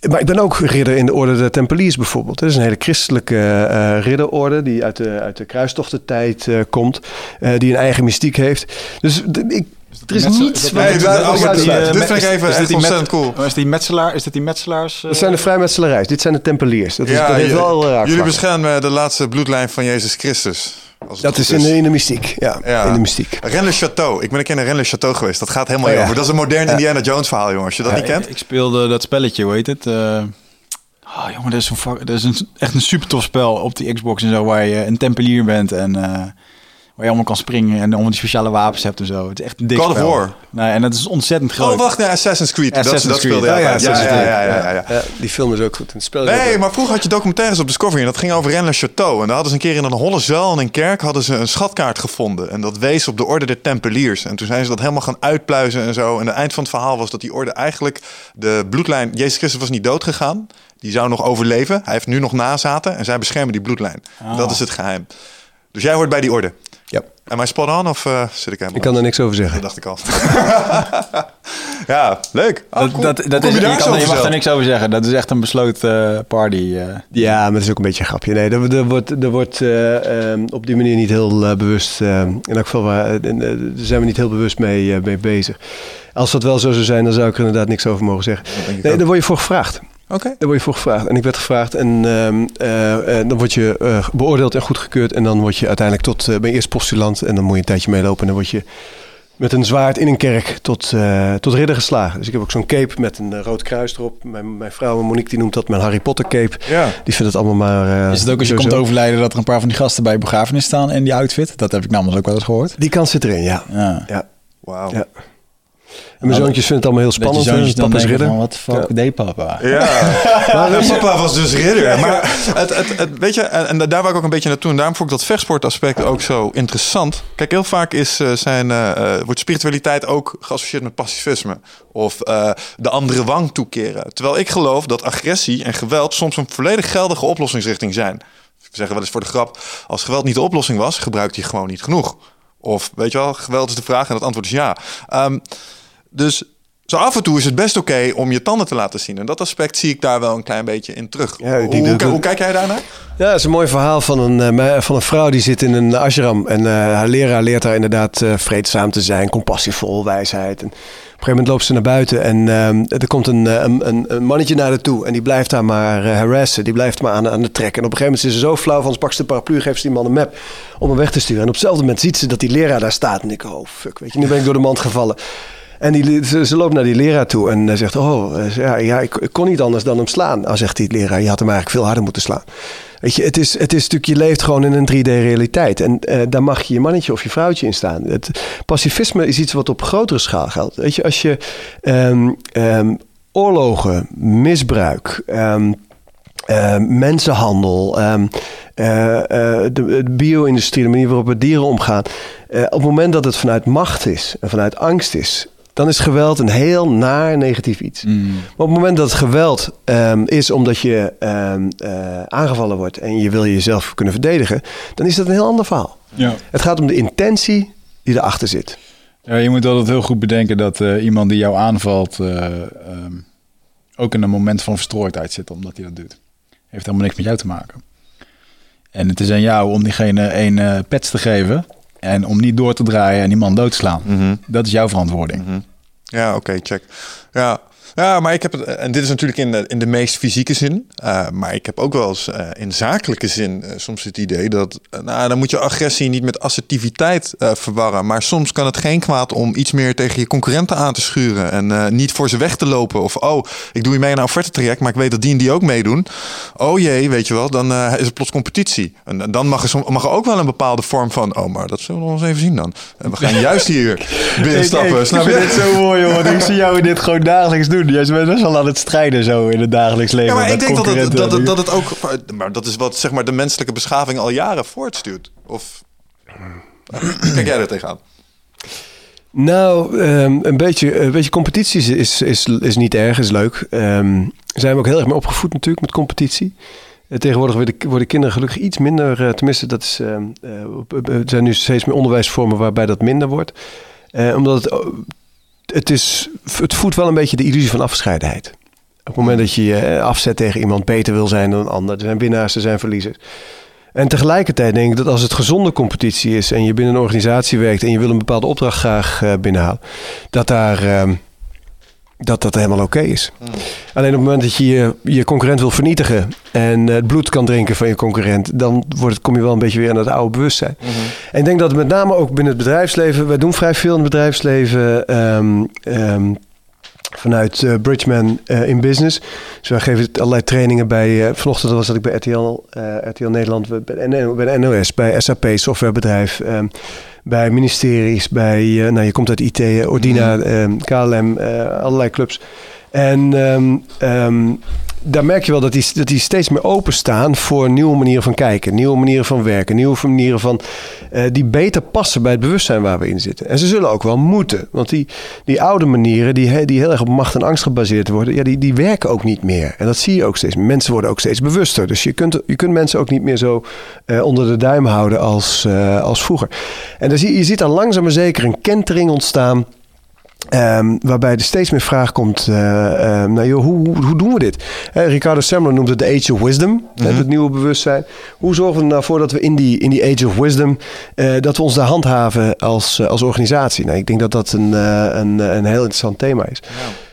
maar ik ben ook ridder in de orde der Tempeliers bijvoorbeeld. Dat is een hele christelijke eh, ridderorde die uit de, uit de kruistochtentijd eh, komt. eh, die een eigen mystiek heeft. Dus ik, er is niets waar ik dit- oh, dit vind ik even is dit echt ontzettend cool. Is, die metselaar, is dit die metselaars? Dat zijn de vrijmetselarijs. Dit zijn de Tempeliers. Dat, is, wel raak jullie beschermen de laatste bloedlijn van Jezus Christus. Als Dat is in de, in de mystiek. Ja, Ja. in de mystiek. Rennes Château. Ik ben een keer in Rennes Château geweest. Dat gaat helemaal Oh, ja. over. Dat is een modern Indiana Jones verhaal, jongen. Als je dat niet kent. Ik speelde dat spelletje, hoe heet het? Eh oh, jongen, dat is, fuck- dat is een, echt een super tof spel op die Xbox en zo, waar je een tempelier bent en eh, waar je allemaal kan springen en allemaal die speciale wapens hebt en zo. Het is echt een dik God of. War. Nee, en dat is ontzettend groot. Oh, wacht. Nee, Assassin's Creed. dat, Assassin's dat Creed. speelde Oh ja, altijd. Assassin's ja, ja, ja, ja, ja. Ja, die film is ook goed. En het spel Nee, maar vroeger had je documentaires op Discovery en dat ging over Rennes Château. En daar hadden ze een keer in een holle zuil in een kerk hadden ze een schatkaart gevonden. En dat wees op de orde der Tempeliers. En toen zijn ze dat helemaal gaan uitpluizen en zo. En het eind van het verhaal was dat die orde eigenlijk de bloedlijn... Jezus Christus was niet dood gegaan. Die zou nog overleven. Hij heeft nu nog nazaten en zij beschermen die bloedlijn. Ah. Dat is het geheim. Dus jij hoort bij die orde. Ja. Am I spot on of eh, zit ik helemaal... Ik kan er niks over Dat zeggen. dacht ik al. ja, leuk. Oh, Dat, cool. dat, dat is, je, kan, je mag er niks over zeggen. Dat is echt een besloten eh, party. eh. Ja, maar het is ook een beetje een grapje. Nee, er, er wordt, er wordt eh, ehm, op die manier niet heel bewust... in elk geval waar, daar zijn we niet heel bewust mee, eh, mee bezig. Als dat wel zo zou zijn, dan zou ik er inderdaad niks over mogen zeggen. Nee, daar word je voor gevraagd. Oké. Daar word je voor gevraagd. En ik werd gevraagd en ehm, eh, eh, dan word je eh, beoordeeld en goedgekeurd. En dan word je uiteindelijk tot, uh, ben je eerst postulant en dan moet je een tijdje meelopen. En dan word je met een zwaard in een kerk tot, eh, tot ridder geslagen. Dus ik heb ook zo'n cape met een rood kruis erop. Mijn, mijn vrouw Monique die noemt dat mijn Harry Potter cape. Ja. Die vindt het allemaal maar... eh, Is het ook als je sowieso. komt overlijden dat er een paar van die gasten bij je begrafenis staan in die outfit? Dat heb ik namelijk ook wel eens gehoord. Die kant zit erin, ja. Ja. ja. Wauw. Ja. En mijn zoontjes vinden het allemaal heel Dat je spannend. zoontjes dan denken van, wat de fuck deed papa? Ja, maar papa was dus ridder. Maar het, het, het, weet je, en, en daar wou ik ook een beetje naartoe. En daarom vond ik dat vechtsportaspect ook zo interessant. Kijk, heel vaak is, eh, zijn, eh, eh, wordt spiritualiteit ook geassocieerd met pacifisme. Of eh, de andere wang toekeren. Terwijl ik geloof dat agressie en geweld soms een volledig geldige oplossingsrichting zijn. We zeggen wel eens voor de grap, als geweld niet de oplossing was, gebruikt hij gewoon niet genoeg. Of weet je wel, geweld is de vraag en het antwoord is ja. Ehm, dus zo af en toe is het best oké om je tanden te laten zien. En dat aspect zie ik daar wel een klein beetje in terug. Ja, hoe, kijk jij daarnaar? Ja, dat is een mooi verhaal van een, eh, van een vrouw die zit in een ashram. En eh, haar leraar leert haar inderdaad eh, vreedzaam te zijn, compassievol, wijsheid. En op gegeven moment loopt ze naar buiten en ehm, er komt een, eh, een, een, een mannetje naar haar toe. En die blijft haar maar uh, harassen. Die blijft maar aan, aan de trek. En op een gegeven moment is ze zo flauw van, ze pakt ze de paraplu, geeft ze die man een map om hem weg te sturen. En op hetzelfde moment ziet ze dat die leraar daar staat. En ik, oh fuck, weet je, nu ben ik door de mand gevallen. En ze, loopt naar die leraar toe en zegt: Oh, ja, ja ik, kon niet anders dan hem slaan. Nou, zegt die leraar: Je had hem eigenlijk veel harder moeten slaan. Weet je, het is, het is natuurlijk, je leeft gewoon in een 3D-realiteit. En uh, daar mag je je mannetje of je vrouwtje in staan. Het pacifisme is iets wat op grotere schaal geldt. Weet je, als je um, um, oorlogen, misbruik. Uh, mensenhandel, de, de bio-industrie, de manier waarop we dieren omgaan. op het moment dat het vanuit macht is en vanuit angst is, dan is geweld een heel naar negatief iets. Mm. Maar op het moment dat het geweld um, is omdat je um, uh, aangevallen wordt en je wil jezelf kunnen verdedigen, dan is dat een heel ander verhaal. Ja. Het gaat om de intentie die erachter zit. Ja, je moet altijd heel goed bedenken dat uh, iemand die jou aanvalt uh, um, ook in een moment van verstrooidheid zit omdat hij dat doet. Heeft helemaal niks met jou te maken. En het is aan jou om diegene een pets te geven en om niet door te draaien en die man dood te slaan. Mhm. Mm -hmm. Dat is jouw verantwoording. Mm -hmm. Ja, oké, okay, check. Ja. Ja, maar ik heb het, en dit is natuurlijk in de, in de meest fysieke zin, uh, maar ik heb ook wel eens uh, in zakelijke zin uh, soms het idee dat, nou, dan moet je agressie niet met assertiviteit verwarren, maar soms kan het geen kwaad om iets meer tegen je concurrenten aan te schuren en niet voor ze weg te lopen. Of, oh, ik doe je mee in een offerte-traject, maar ik weet dat die en die ook meedoen. Oh jee, weet je wel, dan is het plots competitie. En, en dan mag er, mag er ook wel een bepaalde vorm van, oh, maar dat zullen we nog eens even zien dan. En we gaan juist hier binnenstappen. Ik, ik, snap ik vind dit zo mooi, hoor. ik zie jou dit gewoon dagelijks doen. Jij bent best wel aan het strijden zo in het dagelijks leven. Ja, maar ik denk dat het, dat, het, dat het ook... Maar dat is wat zeg maar, de menselijke beschaving al jaren voortstuurt. Of kijk jij er tegenaan? Nou, um, een, beetje, een beetje competitie is, is, is niet erg, is leuk. Um, zijn we ook heel erg mee opgevoed natuurlijk met competitie. Uh, tegenwoordig worden, worden kinderen gelukkig iets minder, uh, tenminste dat is, uh, er zijn nu steeds meer onderwijsvormen waarbij dat minder wordt. omdat het, het, is, het voedt wel een beetje de illusie van afgescheidenheid. Op het moment dat je je afzet tegen iemand beter wil zijn dan een ander. Er zijn winnaars, er zijn verliezers. En tegelijkertijd denk ik dat als het gezonde competitie is en je binnen een organisatie werkt en je wil een bepaalde opdracht graag uh, binnenhalen, dat daar. Uh, dat dat helemaal oké okay is. Mm. Alleen op het moment dat je, je je concurrent wil vernietigen en het bloed kan drinken van je concurrent, dan wordt het, kom je wel een beetje weer aan het oude bewustzijn. Mm -hmm. En ik denk dat met name ook binnen het bedrijfsleven, wij doen vrij veel in het bedrijfsleven. Um, um, vanuit uh, Bridgman uh, in Business. Dus wij geven allerlei trainingen bij... Uh, vanochtend was dat ik bij RTL, RTL Nederland, bij bij NOS, bij SAP, softwarebedrijf... Um, bij ministeries, bij... nou, je komt uit IT, Ordina, mm. KLM, allerlei clubs. En um, um, daar merk je wel dat die, dat die steeds meer openstaan voor nieuwe manieren van kijken, nieuwe manieren van werken, nieuwe manieren van uh, die beter passen bij het bewustzijn waar we in zitten. En ze zullen ook wel moeten, want die, die oude manieren die, die heel erg op macht en angst gebaseerd worden, ja, die, die werken ook niet meer. En dat zie je ook steeds. Mensen worden ook steeds bewuster. Dus je kunt, je kunt mensen ook niet meer zo uh, onder de duim houden als, uh, als vroeger. En dan zie, je ziet dan langzaam maar zeker een kentering ontstaan. Um, waarbij er steeds meer vraag komt, uh, joh, hoe, hoe, doen we dit? Uh, Ricardo Semler noemt het de Age of Wisdom, mm -hmm. het nieuwe bewustzijn. Hoe zorgen we er nou voor dat we in die, in die Age of Wisdom, uh, dat we ons daar handhaven als, als organisatie? Nou, ik denk dat dat een, een, een heel interessant thema is. Ja.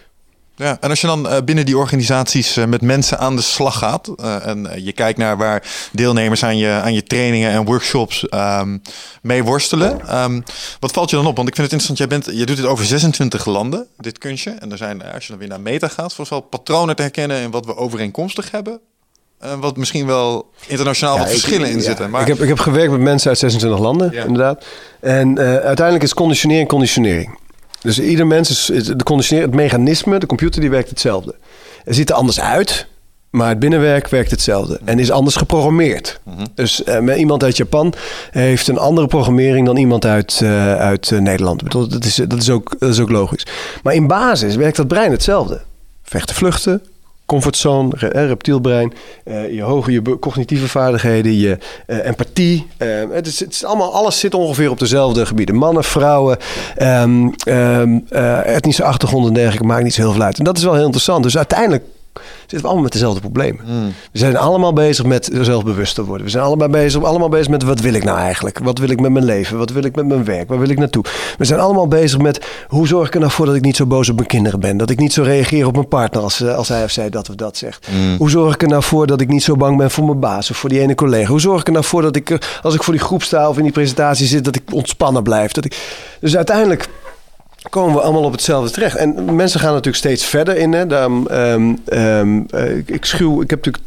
Ja, en als je dan uh, binnen die organisaties uh, met mensen aan de slag gaat uh, en je kijkt naar waar deelnemers aan je, aan je trainingen en workshops um, mee worstelen, um, wat valt je dan op? Want ik vind het interessant, jij bent, je doet dit over 26 landen, dit kunstje. En er zijn, als je dan weer naar meta gaat, volgens wel patronen te herkennen in wat we overeenkomstig hebben. En wat misschien wel internationaal ja, wat ik, verschillen in ja, zitten. Maar... Ik, heb, ik heb gewerkt met mensen uit 26 landen, ja. inderdaad. En uiteindelijk is conditionering conditionering. Dus ieder mens is de het mechanisme, de computer, die werkt hetzelfde. Het ziet er anders uit, maar het binnenwerk werkt hetzelfde en is anders geprogrammeerd. Mm -hmm. Dus uh, iemand uit Japan heeft een andere programmering dan iemand uit, uh, uit uh, Nederland. Dat is, dat, is ook, dat is ook logisch. Maar in basis werkt dat brein hetzelfde. Vechten, vluchten, comfortzone, reptielbrein, uh, je hoge je cognitieve vaardigheden, je uh, empathie. Uh, het is, het is allemaal, alles zit ongeveer op dezelfde gebieden. Mannen, vrouwen, um, um, etnische achtergronden en dergelijke, maakt niet zo heel veel uit. En dat is wel heel interessant. Dus uiteindelijk zitten we allemaal met dezelfde problemen. We zijn allemaal bezig met zelfbewust te worden. We zijn allemaal bezig, allemaal bezig met wat wil ik nou eigenlijk? Wat wil ik met mijn leven? Wat wil ik met mijn werk? Waar wil ik naartoe? We zijn allemaal bezig met hoe zorg ik er nou voor dat ik niet zo boos op mijn kinderen ben? Dat ik niet zo reageer op mijn partner als, eh, als hij of zij dat of dat zegt. Hoe zorg ik er nou voor dat ik niet zo bang ben voor mijn baas of voor die ene collega? Hoe zorg ik er nou voor dat ik, eh, als ik voor die groep sta of in die presentatie zit, dat ik ontspannen blijf? Dat ik... Dus uiteindelijk komen we allemaal op hetzelfde terecht. En mensen gaan natuurlijk steeds verder in. Hè. Daarom, ehm, ehm, eh, ik, ik schuw, ik heb natuurlijk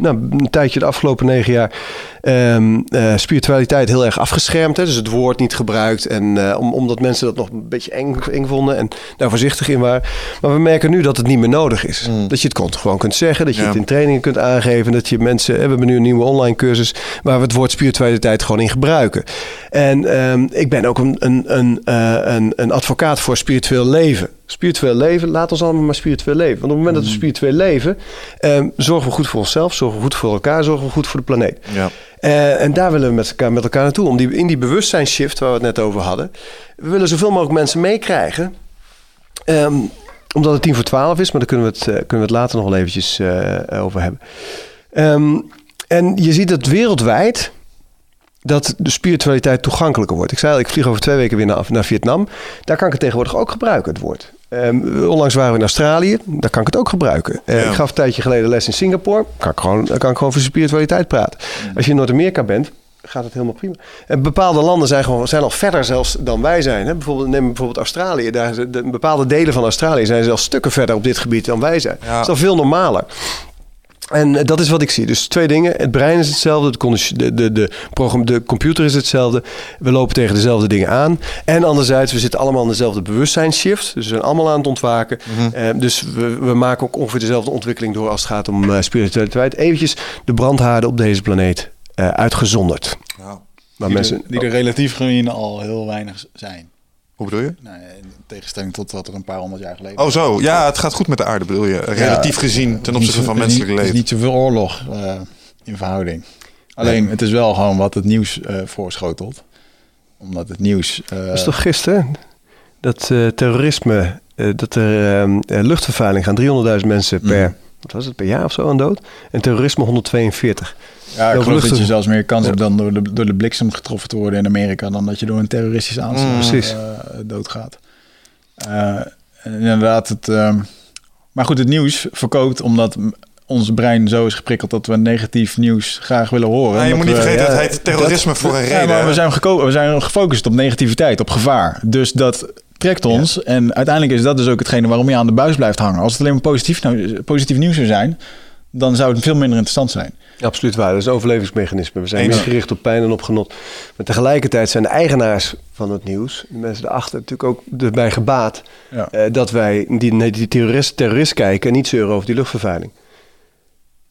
nou, een tijdje de afgelopen negen jaar ehm, eh, spiritualiteit heel erg afgeschermd. Hè. Dus het woord niet gebruikt. En eh, om, omdat mensen dat nog een beetje eng, eng vonden en daar voorzichtig in waren. Maar we merken nu dat het niet meer nodig is. Dat je het kon- gewoon kunt zeggen. Dat je Ja. het in trainingen kunt aangeven. Dat je mensen. hè, We hebben nu een nieuwe online cursus waar we het woord spiritualiteit gewoon in gebruiken. En ik ben ook een, een, een, een, een voor spiritueel leven. Spiritueel leven, laat ons allemaal maar spiritueel leven. Want op het moment dat we spiritueel leven, ehm, zorgen we goed voor onszelf, zorgen we goed voor elkaar, zorgen we goed voor de planeet. Ja. Eh, en daar willen we met elkaar, met elkaar naartoe. Om die, in die bewustzijnsshift waar we het net over hadden. We willen zoveel mogelijk mensen meekrijgen. Ehm, omdat het tien voor twaalf is, maar daar kunnen we het, eh, kunnen we het later nog wel eventjes eh, over hebben. Ehm, en je ziet dat wereldwijd dat de spiritualiteit toegankelijker wordt. Ik zei al, ik vlieg over twee weken weer naar, naar Vietnam. Daar kan ik het tegenwoordig ook gebruiken, het woord. Ehm, onlangs waren we in Australië, daar kan ik het ook gebruiken. Eh, Ja. Ik gaf een tijdje geleden les in Singapore, kan ik gewoon, kan ik gewoon over spiritualiteit praten. Als je in Noord-Amerika bent, gaat het helemaal prima. En bepaalde landen zijn, gewoon, zijn al verder zelfs dan wij zijn. Hè? Bijvoorbeeld, neem bijvoorbeeld Australië. Daar, de, bepaalde delen van Australië zijn zelfs stukken verder op dit gebied dan wij zijn. Ja. Dat is al veel normaler. En eh, dat is wat ik zie. Dus twee dingen. Het brein is hetzelfde. De, de, de, de, computer is hetzelfde. We lopen tegen dezelfde dingen aan. En anderzijds, we zitten allemaal in dezelfde bewustzijnsshift. Dus we zijn allemaal aan het ontwaken. Eh, dus we, we maken ook ongeveer dezelfde ontwikkeling door als het gaat om eh, spiritualiteit. Eventjes de brandhaarden op deze planeet eh, uitgezonderd. Ja. Maar Die, mensen, er, die er relatief gezien al heel weinig zijn. Hoe bedoel je? Nou, in tegenstelling tot wat er een paar honderd jaar geleden Oh zo, ja, het gaat goed met de aarde bedoel je. Relatief gezien ten opzichte van menselijk Er is leven. niet zoveel oorlog eh, in verhouding. Alleen, het is wel gewoon wat het nieuws eh, voorschotelt. Omdat het nieuws... eh, dat is toch gisteren? Dat eh, terrorisme, eh, dat er ehm, eh, luchtvervuiling gaan 300.000 mensen per, Mhm. Wat was het, per jaar of zo aan dood. En terrorisme 142. ja, ik geloof dat je zelfs meer kans hebt dan door de, door de bliksem getroffen te worden in Amerika... dan dat je door een terroristische aanslag Mm, precies. eh, doodgaat. Eh, en inderdaad, het... ehm, maar goed, het nieuws verkoopt omdat ons brein zo is geprikkeld... dat we negatief nieuws graag willen horen. Ja, je moet niet we- vergeten, ja, het heet terrorisme voor een Ja, reden. maar we zijn, geko- we zijn gefocust op negativiteit, op gevaar. Dus dat trekt ons. En uiteindelijk is dat dus ook hetgene waarom je aan de buis blijft hangen. Als het alleen maar positief, nou, positief nieuws zou zijn, dan zou het veel minder interessant zijn. Absoluut waar. Dat is een overlevingsmechanisme. We zijn Eens. meer gericht op pijn en op genot. Maar tegelijkertijd zijn de eigenaars van het nieuws, de mensen erachter, natuurlijk ook erbij gebaat Ja. eh, dat wij die, die terrorist, terrorist kijken en niet zeuren over die luchtvervuiling.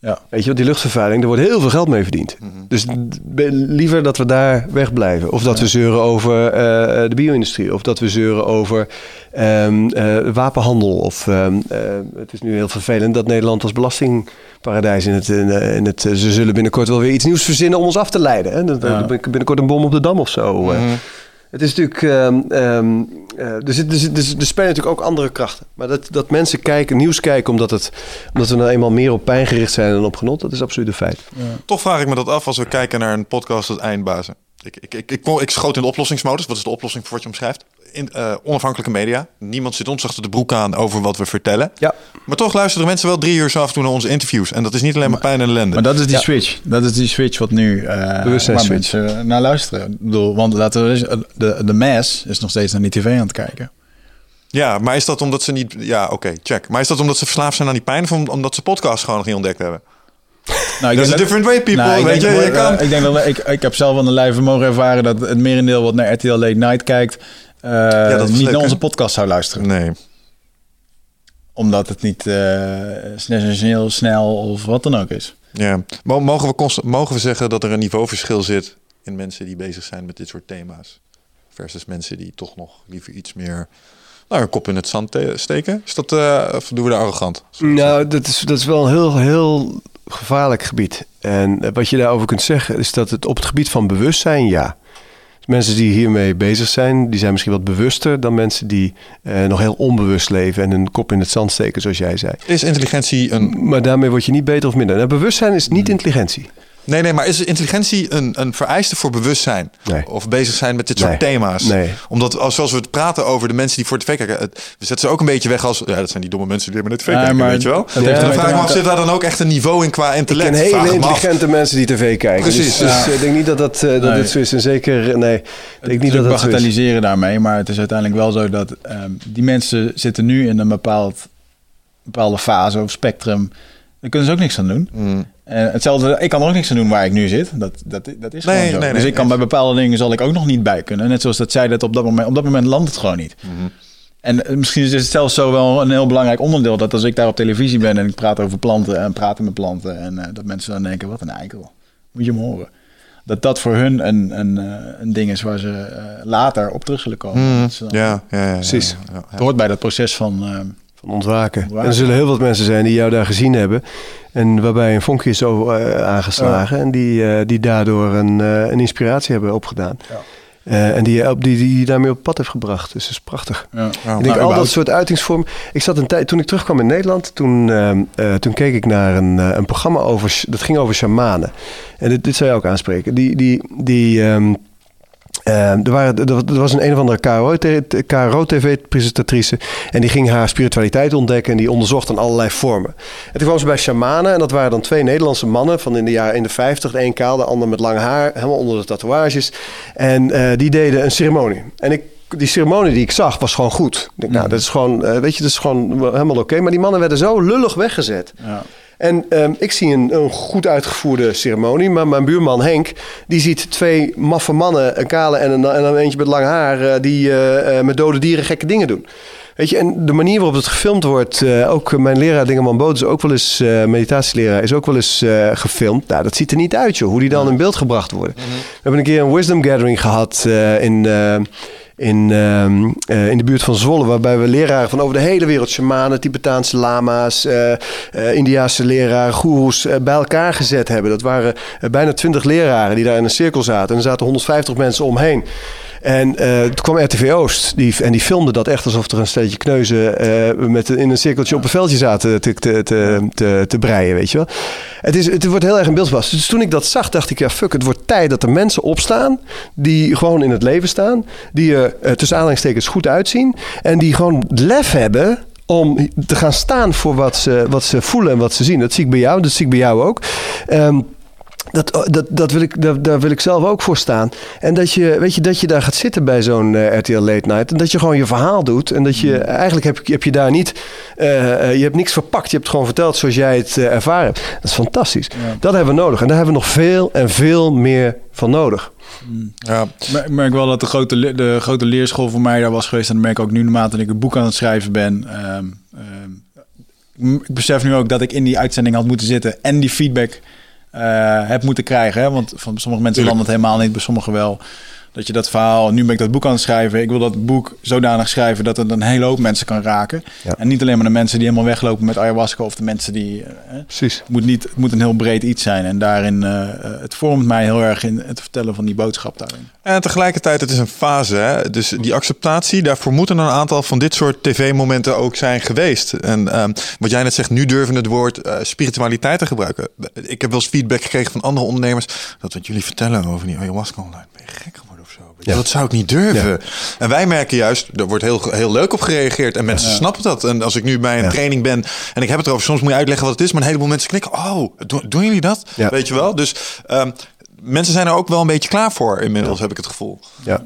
Ja. Weet je, want die luchtvervuiling, daar wordt heel veel geld mee verdiend. Dus d- be- liever dat we daar wegblijven. Of dat we zeuren over eh, de bio-industrie. Of dat we zeuren over ehm, eh, wapenhandel. Of ehm, eh, het is nu heel vervelend dat Nederland als belastingparadijs in het, in, in het... ze zullen binnenkort wel weer iets nieuws verzinnen om ons af te leiden. Hè? Dat- Ja. Binnenkort een bom op de dam of zo. Mhm. Het is natuurlijk. ehm, ehm, eh, er, zit, er, zit, er, er spelen natuurlijk ook andere krachten. Maar dat, dat mensen kijken, nieuws kijken, omdat, het, omdat we nou eenmaal meer op pijn gericht zijn dan op genot, dat is absoluut een feit. Toch vraag ik me dat af als we kijken naar een podcast als Eindbazen. Ik, ik, ik, ik, kon- ik schoot in de oplossingsmodus. Wat is de oplossing voor wat je omschrijft? In, eh, onafhankelijke media. Niemand zit ons achter de broek aan over wat we vertellen. Ja. Maar toch luisteren mensen wel drie uur zo af en toe naar onze interviews. En dat is niet alleen maar pijn en ellende. Maar dat is die Ja. switch. Dat is die switch wat nu eh waar mensen naar luisteren. Ik bedoel, want laten we eens- de, de mass is nog steeds naar die tv aan het kijken. Ja, maar is dat omdat ze niet... Ja, oké, check. Maar is dat omdat ze verslaafd zijn aan die pijn... of om- omdat ze podcast gewoon nog niet ontdekt hebben? Nou, There's a denk dat- different way, people. Nou, ik, weet denk je, dat- je kan... eh, ik denk dat ik, ik heb zelf aan de lijve mogen ervaren dat het merendeel wat naar RTL Late Night kijkt, eh, dat niet leuk, naar onze podcast zou luisteren. Nee. Omdat het niet eh sensationeel, snel of wat dan ook is. Ja. Mo- Mogen we, mogen we zeggen dat er een niveauverschil zit... in mensen die bezig zijn met dit soort thema's... versus mensen die toch nog liever iets meer... Nou, een kop in het zand te- steken? Is dat, eh, of doen we daar arrogant? Nou, dat is, dat is wel een heel, heel gevaarlijk gebied. En eh, wat je daarover kunt zeggen is dat het op het gebied van bewustzijn, ja. Dus Mensen die hiermee bezig zijn, die zijn misschien wat bewuster dan mensen die eh, nog heel onbewust leven en hun kop in het zand steken, zoals jij zei. Is intelligentie een... Maar daarmee word je niet beter of minder. Nou, bewustzijn is niet intelligentie. Nee, nee, maar is intelligentie een, een vereiste voor bewustzijn? Nee. Of bezig zijn met dit soort Nee. thema's? Nee. Omdat als, zoals we het praten over de mensen die voor tv kijken... Het, we zetten ze ook een beetje weg als... Ja, dat zijn die domme mensen die maar naar tv Ja, kijken, maar weet je wel? dat En heeft dan vraag ik me af, zit daar dan ook echt een niveau in qua Ik intellect? ken Vraag hele intelligente mensen die tv kijken. Precies, Dus, dus ja. ik denk niet dat, dat, eh, dat Nee. dit zo is. En zeker, nee, ik denk niet dat dat zo is. bagatelliseren daarmee, maar het is uiteindelijk wel zo dat ehm, die mensen zitten nu in een bepaald, bepaalde fase of spectrum. Daar kunnen ze ook niks aan doen. Mm. En hetzelfde, ik kan er ook niks aan doen waar ik nu zit. Dat, dat, dat is Nee, gewoon zo. nee, nee, dus ik kan bij bepaalde dingen zal ik ook nog niet bij kunnen. Net zoals dat zij dat op dat moment, op dat moment landt het gewoon niet. Mhm. En eh, misschien is het zelfs zo wel een heel belangrijk onderdeel dat als ik daar op televisie ben en ik praat over planten en praten met planten en eh, dat mensen dan denken, wat een eikel. Moet je hem horen. Dat dat voor hun een, een, eh, een ding is waar ze eh, later op terug zullen komen. Mm, Dat ze dan- ja, ja, ja, Precies. ja, ja. Het hoort bij dat proces van... eh, Van ontwaken. Ontwaken. En er zullen heel wat mensen zijn die jou daar gezien hebben. En waarbij een vonkje is zo eh, aangeslagen. En die, eh, die daardoor een, eh, een inspiratie hebben opgedaan. Ja. Eh, en die, op- die, die daarmee op pad heeft gebracht. Dus dat is prachtig. ja. ik denk Nou, al dat soort uitingsvormen. Ik zat een tijd, toen ik terugkwam in Nederland, toen, ehm, eh, toen keek ik naar een, eh, een programma over, dat ging over shamanen. En dit, dit zou je ook aanspreken. Die, die, die, ehm, eh, er, waren, er was- een een of andere KRO-tv-presentatrice en die ging haar spiritualiteit ontdekken en die onderzocht dan allerlei vormen. En toen kwam ze bij shamanen en dat waren dan twee Nederlandse mannen van in de jaren in de 50, de een kaal, de ander met lang haar, helemaal onder de tatoeages. En eh, die deden een ceremonie. En ik die ceremonie die ik zag was gewoon goed. Ik denk, nou, dat is gewoon, eh, weet je, dat is gewoon helemaal oké. Maar die mannen werden zo lullig weggezet. Ja. En ehm, ik zie een, een goed uitgevoerde ceremonie, maar mijn buurman Henk, die ziet twee maffe mannen, een kale en een, en dan eentje met lang haar, eh, die eh, eh, met dode dieren gekke dingen doen. Weet je, en de manier waarop het gefilmd wordt, ook mijn leraar Dingeman Boot is ook wel eens, eh, meditatieleraar, is ook wel eens gefilmd. Nou, dat ziet er niet uit, joh, hoe die dan in beeld gebracht worden. We hebben een keer een wisdom gathering gehad eh, in, in, ehm, eh, in de buurt van Zwolle, waarbij we leraren van over de hele wereld, shamanen, Tibetaanse lama's, eh, Indiaanse leraren, goeroes, bij elkaar gezet hebben. Dat waren bijna twintig leraren die daar in een cirkel zaten. En er zaten 150 mensen omheen. En eh, toen kwam RTV Oost die, en die filmde dat echt alsof er een stelletje kneuzen eh, met, in een cirkeltje op een veldje zaten te, te, te, te, breien, weet je wel. Het, is, het wordt heel erg in beeld gebracht. Dus toen ik dat zag, dacht ik, ja fuck, het wordt tijd dat er mensen opstaan die gewoon in het leven staan, die er eh, tussen aanhalingstekens goed uitzien en die gewoon lef hebben om te gaan staan voor wat ze, wat ze voelen en wat ze zien. Dat zie ik bij jou, dat zie ik bij jou ook. Ehm, dat, dat, dat wil ik, daar, daar wil ik zelf ook voor staan. En dat je, weet je, dat je daar gaat zitten bij zo'n eh, RTL Late Night. En dat je gewoon je verhaal doet. En dat je eigenlijk heb, heb je daar niet. eh, eh, je hebt niks verpakt. Je hebt het gewoon verteld zoals jij het ervaren hebt. Dat is fantastisch. Dat hebben we nodig. En daar hebben we nog veel en veel meer van nodig. Ja. Maar ik merk wel dat de grote, de grote leerschool voor mij daar was geweest. En dat merk ik ook nu naarmate ik een boek aan het schrijven ben. Ehm, ehm, ik besef nu ook dat ik in die uitzending had moeten zitten en die feedback heb moeten krijgen. Hè? Want van sommige mensen landt het helemaal niet, bij sommigen wel. Dat je dat verhaal, nu ben ik dat boek aan het schrijven. Ik wil dat boek zodanig schrijven dat het een hele hoop mensen kan raken. Ja. En niet alleen maar de mensen die helemaal weglopen met ayahuasca of de mensen die. eh, hè. Precies. Het moet, niet, het moet een heel breed iets zijn. En daarin, eh, eh, het vormt mij heel erg in het vertellen van die boodschap daarin. En tegelijkertijd, het is een fase. Hè? Dus die acceptatie, daarvoor moeten een aantal van dit soort tv-momenten ook zijn geweest. En ehm, wat jij net zegt, nu durven het woord spiritualiteit te gebruiken. Ik heb wel eens feedback gekregen van andere ondernemers. Dat wat jullie vertellen over die ayahuasca online. Ben je gek Ja. Dat zou ik niet durven. En wij merken juist, er wordt heel, heel leuk op gereageerd. En mensen snappen dat. En als ik nu bij een Ja. training ben en ik heb het erover, soms moet je uitleggen wat het is. Maar een heleboel mensen knikken. Oh, doen, doen jullie dat? Ja. Weet je wel? Dus ehm, mensen zijn er ook wel een beetje klaar voor inmiddels, heb ik het gevoel. Ja.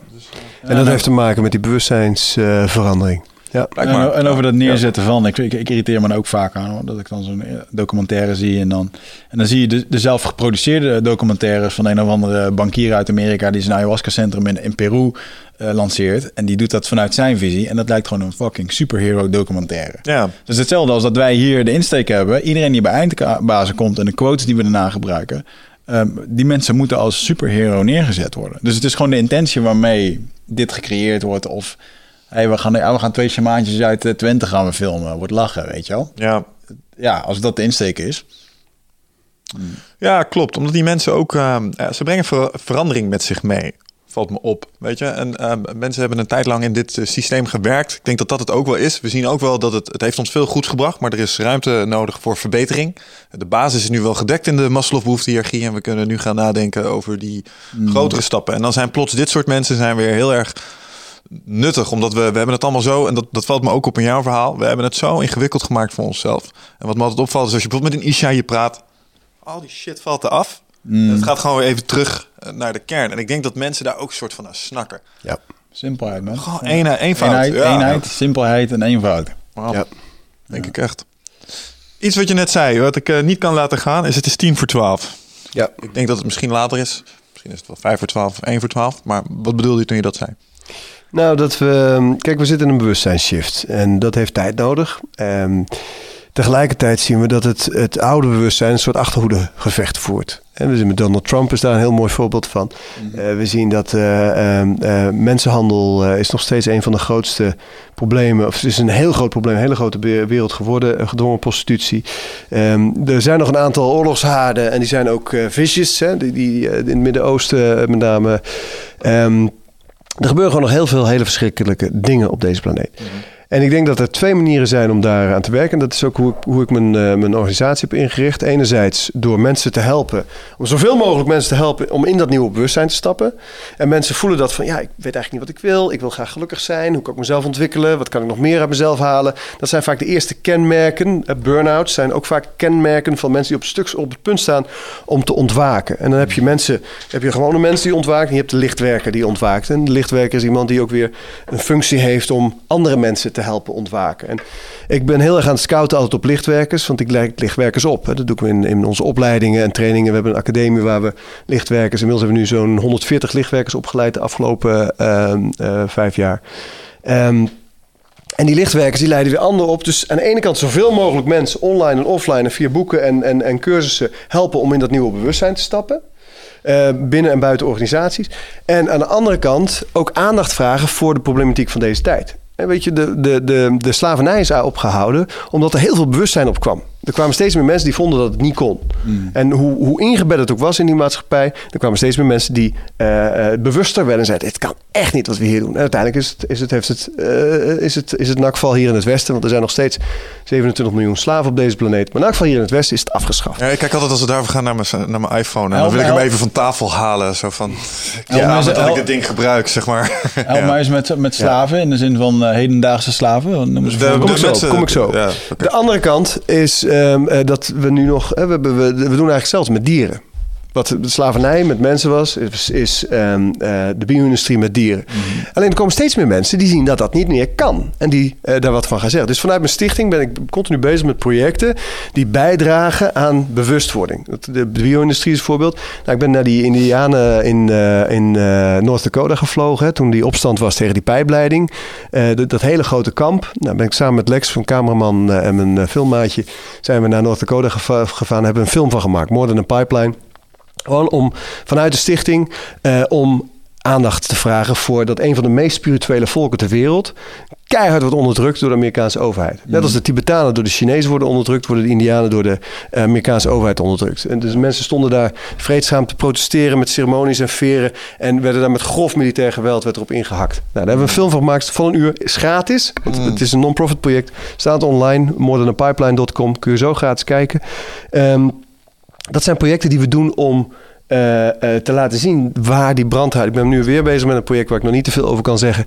En dat heeft te maken met die bewustzijnsverandering. Ja. Blijkbaar. En, en over dat neerzetten van, ik, ik, ik irriteer me ook vaak aan, hoor, dat ik dan zo'n eh, documentaire zie en dan, en dan zie je de, de zelf geproduceerde documentaires van een of andere bankier uit Amerika die zijn ayahuasca-centrum in, in Peru eh, lanceert. En die doet dat vanuit zijn visie en dat lijkt gewoon een fucking superhero documentaire. Ja. Dus hetzelfde als dat wij hier de insteek hebben. Iedereen die bij eindbazen komt en de quotes die we daarna gebruiken. ehm, die mensen moeten als superhero neergezet worden. Dus het is gewoon de intentie waarmee dit gecreëerd wordt. Of hey, we, gaan, we gaan twee shamaantjes uit eh, Twente gaan we filmen. Wordt lachen, weet je wel. Ja. Ja, als dat de insteek is. ja, klopt. Omdat die mensen ook... eh, eh, ze brengen ver- verandering met zich mee. valt me op. Weet je, en mensen hebben een tijd lang in dit systeem gewerkt. Ik denk dat dat het ook wel is. We zien ook wel dat het, het heeft ons veel goeds gebracht, maar er is ruimte nodig voor verbetering. De basis is nu wel gedekt in de Maslow-behoefte-hiërarchie en we kunnen nu gaan nadenken over die grotere stappen. En dan zijn plots dit soort mensen zijn weer heel erg nuttig, omdat we, we hebben het allemaal zo, en dat, dat valt me ook op in jouw verhaal, we hebben het zo ingewikkeld gemaakt voor onszelf. En wat me altijd opvalt is als je bijvoorbeeld met een Isha je praat, al die shit valt eraf. En het gaat gewoon weer even terug eh, naar de kern. En ik denk dat mensen daar ook een soort van naar snakken. Ja. Simpelheid, man. Gewoon eenheid, eenvoud. Eenheid, Ja. eenheid, simpelheid en eenvoud. Ja. Denk ik echt. Iets wat je net zei, wat ik eh, niet kan laten gaan, is het is tien voor twaalf. Ja. Ik denk dat het misschien later is. Misschien is het wel vijf voor twaalf of één voor twaalf. Maar wat bedoelde je toen je dat zei? Nou, dat we. Kijk, we zitten in een bewustzijnsshift. En dat heeft tijd nodig. Ehm, tegelijkertijd zien we dat het, het oude bewustzijn een soort achterhoede gevecht voert. En we zien met Donald Trump is daar een heel mooi voorbeeld van. Eh, we zien dat eh, ehm, eh, mensenhandel is nog steeds een van de grootste problemen. Of het is een heel groot probleem, een hele grote wereld geworden. gedwongen prostitutie. Ehm, er zijn nog een aantal oorlogshaarden en die zijn ook vicious. Hè, die, die in het Midden-Oosten met name. Ehm, er gebeuren gewoon nog heel veel hele verschrikkelijke dingen op deze planeet. En ik denk dat er twee manieren zijn om daar aan te werken. En dat is ook hoe ik, hoe ik mijn, eh, mijn organisatie heb ingericht. Enerzijds door mensen te helpen, om zoveel mogelijk mensen te helpen om in dat nieuwe bewustzijn te stappen. En mensen voelen dat van, ja, ik weet eigenlijk niet wat ik wil. Ik wil graag gelukkig zijn. Hoe kan ik mezelf ontwikkelen? Wat kan ik nog meer uit mezelf halen? Dat zijn vaak de eerste kenmerken. Eh, Burn-outs zijn ook vaak kenmerken van mensen die op, stuks, op het punt staan om te ontwaken. En dan heb je mensen, heb je gewone mensen die ontwaken. En je hebt de lichtwerker die ontwaakt. En de lichtwerker is iemand die ook weer een functie heeft om andere mensen te helpen ontwaken. En ik ben heel erg aan het scouten altijd op lichtwerkers, want ik leid lichtwerkers op. Dat doe ik in, in onze opleidingen en trainingen. We hebben een academie waar we lichtwerkers, inmiddels hebben we nu zo'n 140 lichtwerkers opgeleid de afgelopen ehm, eh, vijf jaar. Ehm, en die lichtwerkers die leiden weer anderen op. Dus aan de ene kant zoveel mogelijk mensen online en offline en via boeken en, en, en cursussen helpen om in dat nieuwe bewustzijn te stappen. Eh, binnen en buiten organisaties. En aan de andere kant ook aandacht vragen voor de problematiek van deze tijd. En weet je, de, de, de, de slavernij is opgehouden omdat er heel veel bewustzijn op kwam. Er kwamen steeds meer mensen die vonden dat het niet kon. En hoe, hoe ingebed het ook was in die maatschappij, er kwamen steeds meer mensen die eh, eh, bewuster werden en zeiden: Het kan echt niet wat we hier doen. En uiteindelijk is het, is het, heeft het, eh, is het, is het nakval hier in het Westen, want er zijn nog steeds 27 miljoen slaven op deze planeet. Maar nakval hier in het Westen is het afgeschaft. Ja, ik kijk altijd als we daarover gaan naar mijn, naar mijn iPhone. En dan wil ik hem even van tafel halen. Zo van, ja, dat ik het ding gebruik, zeg maar. Help Ja. mij eens met, met slaven, in de zin van hedendaagse slaven. Kom ik zo, mensen- kom ik zo. Ja, oké. De andere kant is eh, dat we nu nog... eh, we, we, we doen eigenlijk zelfs met dieren. Wat de slavernij met mensen was, is, is ehm, eh, de bio-industrie met dieren. Alleen er komen steeds meer mensen die zien dat dat niet meer kan. En die eh, daar wat van gaan zeggen. Dus vanuit mijn stichting ben ik continu bezig met projecten die bijdragen aan bewustwording. De, bio-industrie is een voorbeeld. Nou, ik ben naar die Indianen in, eh, in North Dakota gevlogen. Hè, toen die opstand was tegen die pijpleiding. Dat, dat hele grote kamp. Nou, ben ik samen met Lex, van cameraman en mijn filmmaatje, zijn we naar North Dakota gegaan. Hebben een film van gemaakt. More than a pipeline. Gewoon om vanuit de stichting eh, om aandacht te vragen voor dat een van de meest spirituele volken ter wereld keihard wordt onderdrukt door de Amerikaanse overheid. Net als de Tibetanen door de Chinezen worden onderdrukt, worden de Indianen door de eh, Amerikaanse overheid onderdrukt. En dus mensen stonden daar vreedzaam te protesteren met ceremonies en veren en werden daar met grof militair geweld werd erop ingehakt. Nou, daar hebben we een film van gemaakt van een uur. Is gratis, want het is een non-profit project. Staat online, morethanpipeline.com. Kun je zo gratis kijken. Ehm, dat zijn projecten die we doen om eh, eh, te laten zien waar die brandhaard... Ik ben nu weer bezig met een project waar ik nog niet te veel over kan zeggen.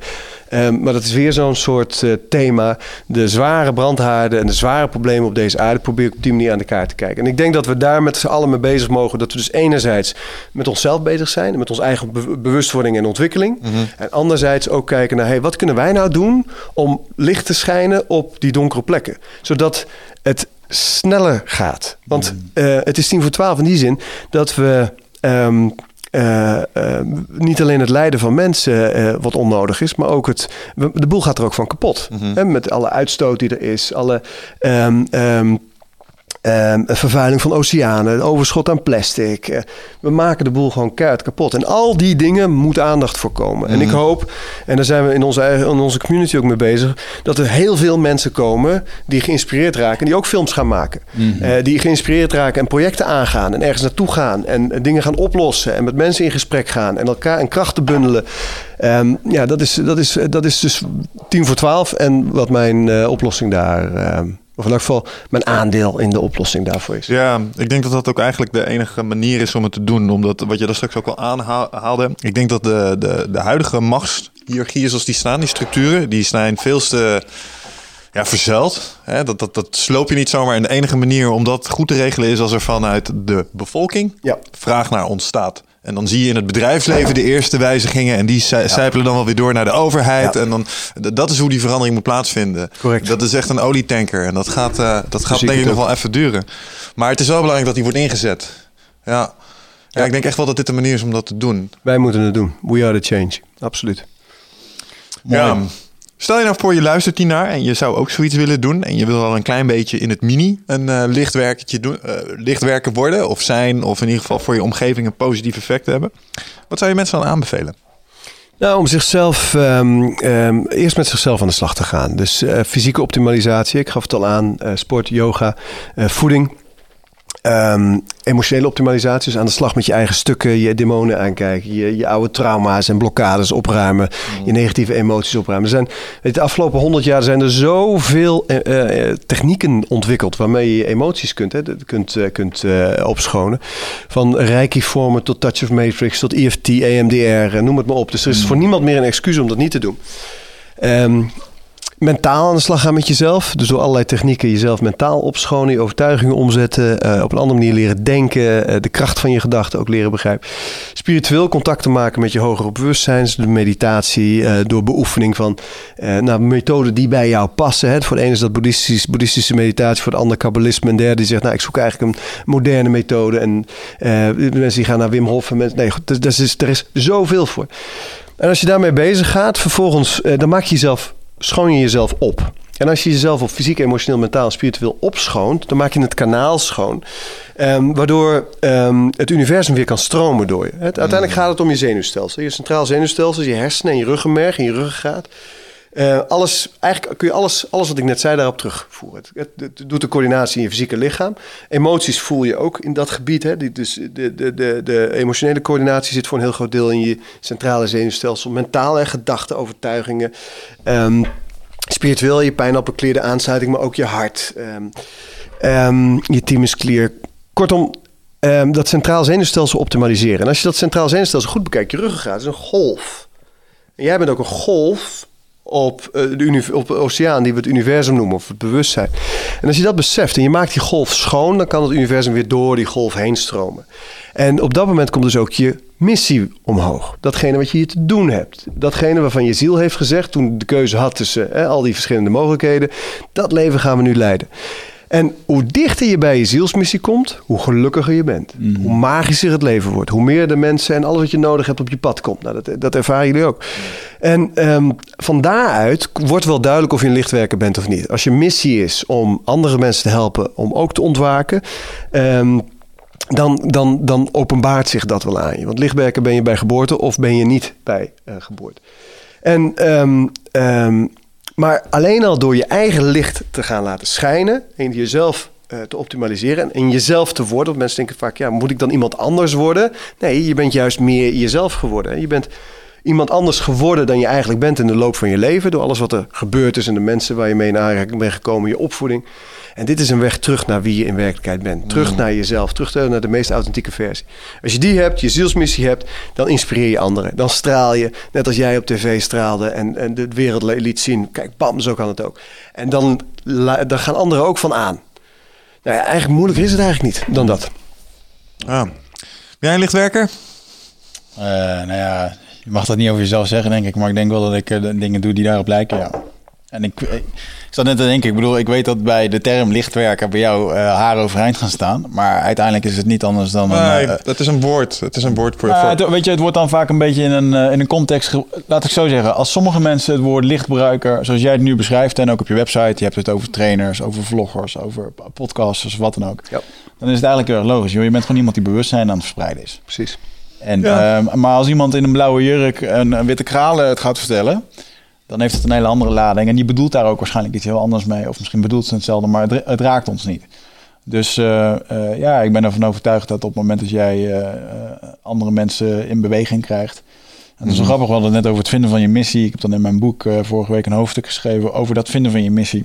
Ehm, maar dat is weer zo'n soort eh, thema. De zware brandhaarden en de zware problemen op deze aarde... probeer ik op die manier aan de kaart te kijken. En ik denk dat we daar met z'n allen mee bezig mogen. Dat we dus enerzijds met onszelf bezig zijn... met onze eigen be- bewustwording en ontwikkeling. En anderzijds ook kijken naar... Hey, wat kunnen wij nou doen om licht te schijnen op die donkere plekken? Zodat het sneller gaat. Want eh, het is tien voor twaalf in die zin dat we... eh, niet alleen het lijden van mensen wat onnodig is, maar ook het. De boel gaat er ook van kapot. Hè, met alle uitstoot die er is, alle. ehm, ehm, ehm, vervuiling van oceanen, overschot aan plastic. Eh, we maken de boel gewoon keihard kapot. En al die dingen moet aandacht voor komen. En ik Mhm. hoop, en daar zijn we in onze, eigen, in onze community ook mee bezig, dat er heel veel mensen komen die geïnspireerd raken, die ook films gaan maken. Mhm. Eh, die geïnspireerd raken en projecten aangaan en ergens naartoe gaan en dingen gaan oplossen en met mensen in gesprek gaan en elkaar en krachten bundelen. Ehm, ja, dat is, dat, is, dat is dus tien voor twaalf en wat mijn eh, oplossing daar, ehm, of in elk geval mijn aandeel in de oplossing daarvoor is. Ja, ik denk dat dat ook eigenlijk de enige manier is om het te doen. Omdat, wat je daar straks ook al aanhaalde. Ik denk dat de, de, de huidige machtshierarchieën zoals die staan, die structuren, die zijn veel te ja, verzuild. Hè? Dat, dat, dat sloop je niet zomaar. En de enige manier om dat goed te regelen is als er vanuit de bevolking Ja. vraag naar ontstaat. En dan zie je in het bedrijfsleven de eerste wijzigingen. En die zijpelen dan wel weer door naar de overheid. Ja. En dan, dat is hoe die verandering moet plaatsvinden. Correct. Dat is echt een olietanker. En dat gaat, eh, dat gaat denk ik nog wel even duren. Maar het is wel belangrijk dat die wordt ingezet. Ja. Ja, Ja. ik denk echt wel dat dit de manier is om dat te doen. Wij moeten het doen. We are the change. Absoluut. Ja. Stel je nou voor je luistert hiernaar en je zou ook zoiets willen doen. En je wil wel een klein beetje in het mini een lichtwerkertje doen, eh, lichtwerker worden of zijn. Of in ieder geval voor je omgeving een positief effect hebben. Wat zou je mensen dan aanbevelen? Nou, om zichzelf ehm, ehm, eerst met zichzelf aan de slag te gaan. Dus eh, fysieke optimalisatie, ik gaf het al aan, sport, yoga, voeding. Ehm, emotionele optimalisatie, dus aan de slag met je eigen stukken, je demonen aankijken, je, je oude trauma's en blokkades opruimen, je negatieve emoties opruimen. Er zijn, weet je, de afgelopen honderd jaar zijn er zoveel eh, technieken ontwikkeld waarmee je je emoties kunt, hè, kunt, eh, kunt opschonen. Van reiki-vormen tot touch of matrix, tot EFT, EMDR, noem het maar op. Dus er is voor niemand meer een excuus om dat niet te doen. Ehm, mentaal aan de slag gaan met jezelf. Dus door allerlei technieken jezelf mentaal opschonen, je overtuigingen omzetten, eh, op een andere manier leren denken, eh, de kracht van je gedachten ook leren begrijpen. Spiritueel contact te maken met je hogere bewustzijn, dus de meditatie, eh, door beoefening van nou, methoden die bij jou passen. Hè. Voor de ene is dat boeddhistisch, boeddhistische meditatie, voor de ander kabbalisme. En derde die zegt, nou ik zoek eigenlijk een moderne methode. En mensen die gaan naar Wim Hof. En nee, goed, dus, dus is, er is zoveel voor. En als je daarmee bezig gaat, vervolgens, dan maak je jezelf, schoon je jezelf op. En als je jezelf op fysiek, emotioneel, mentaal en spiritueel opschoont, dan maak je het kanaal schoon. Ehm, waardoor ehm, het universum weer kan stromen door je. Het, uiteindelijk gaat het om je zenuwstelsel. Je centraal zenuwstelsel, je hersenen en je ruggenmerg en je ruggengraat. Eh, alles, eigenlijk kun je alles, alles wat ik net zei daarop terugvoeren. Het, doet de coördinatie in je fysieke lichaam. Emoties voel je ook in dat gebied. Hè. Dus de, de, de, de emotionele coördinatie zit voor een heel groot deel in je centrale zenuwstelsel. Mentaal en gedachten, overtuigingen. Ehm, spiritueel, je pijnappelklier, aansluiting, maar ook je hart. Ehm, ehm, je thymusklier. Kortom, dat centraal zenuwstelsel optimaliseren. En als je dat centraal zenuwstelsel goed bekijkt, je ruggengraat is een golf. En jij bent ook een golf op, eh, op de oceaan die we het universum noemen, of het bewustzijn. En als je dat beseft en je maakt die golf schoon, dan kan het universum weer door die golf heen stromen. En op dat moment komt dus ook je missie omhoog. Datgene wat je hier te doen hebt. Datgene waarvan je ziel heeft gezegd toen de keuze had tussen hè, al die verschillende mogelijkheden. Dat leven gaan we nu leiden. En hoe dichter je bij je zielsmissie komt, hoe gelukkiger je bent. Hoe magischer het leven wordt. Hoe meer de mensen en alles wat je nodig hebt op je pad komt. Nou, dat, dat ervaren jullie ook. En ehm, van daaruit wordt wel duidelijk of je een lichtwerker bent of niet. Als je missie is om andere mensen te helpen om ook te ontwaken. ehm, dan, dan, dan openbaart zich dat wel aan je. Want lichtwerker ben je bij geboorte of ben je niet bij eh, geboorte. En, ehm, maar alleen al door je eigen licht te gaan laten schijnen en jezelf eh, te optimaliseren en jezelf te worden. Want mensen denken vaak, ja, moet ik dan iemand anders worden? Nee, je bent juist meer jezelf geworden. Je bent iemand anders geworden dan je eigenlijk bent in de loop van je leven. Door alles wat er gebeurd is en de mensen waar je mee in aanraking bent gekomen, je opvoeding. En dit is een weg terug naar wie je in werkelijkheid bent. Terug naar jezelf, terug naar de meest authentieke versie. Als je die hebt, je zielsmissie hebt, dan inspireer je anderen. Dan straal je, net als jij op tv straalde en, en de wereld liet zien. Kijk, bam, zo kan het ook. En dan, dan gaan anderen ook van aan. Nou ja, eigenlijk moeilijker is het eigenlijk niet dan dat. Ah. Ben jij een lichtwerker? Eh, nou ja, je mag dat niet over jezelf zeggen, denk ik. Maar ik denk wel dat ik eh, dingen doe die daarop lijken, ja. En ik, ik zat net te denken, ik bedoel, ik weet dat bij de term lichtwerker bij jou uh, haar overeind gaan staan. Maar uiteindelijk is het niet anders dan nee, een... Het is een woord. Het is een woord voor... Uh, het, weet je, het wordt dan vaak een beetje in een, in een context... Laat ik zo zeggen, als sommige mensen het woord lichtgebruiker... zoals jij het nu beschrijft en ook op je website... je hebt het over trainers, over vloggers, over podcasters, wat dan ook. Ja. Dan is het eigenlijk heel erg logisch. Joh. Je bent gewoon iemand die bewustzijn aan het verspreiden is. Precies. En, ja. maar als iemand in een blauwe jurk en een witte kralen het gaat vertellen dan heeft het een hele andere lading. En die bedoelt daar ook waarschijnlijk iets heel anders mee. Of misschien bedoelt ze hetzelfde, maar het, het raakt ons niet. Dus uh, uh, ja, ik ben ervan overtuigd dat op het moment dat jij andere mensen in beweging krijgt. En dat is wel grappig, we hadden het net over het vinden van je missie. Ik heb dan in mijn boek vorige week een hoofdstuk geschreven over dat vinden van je missie.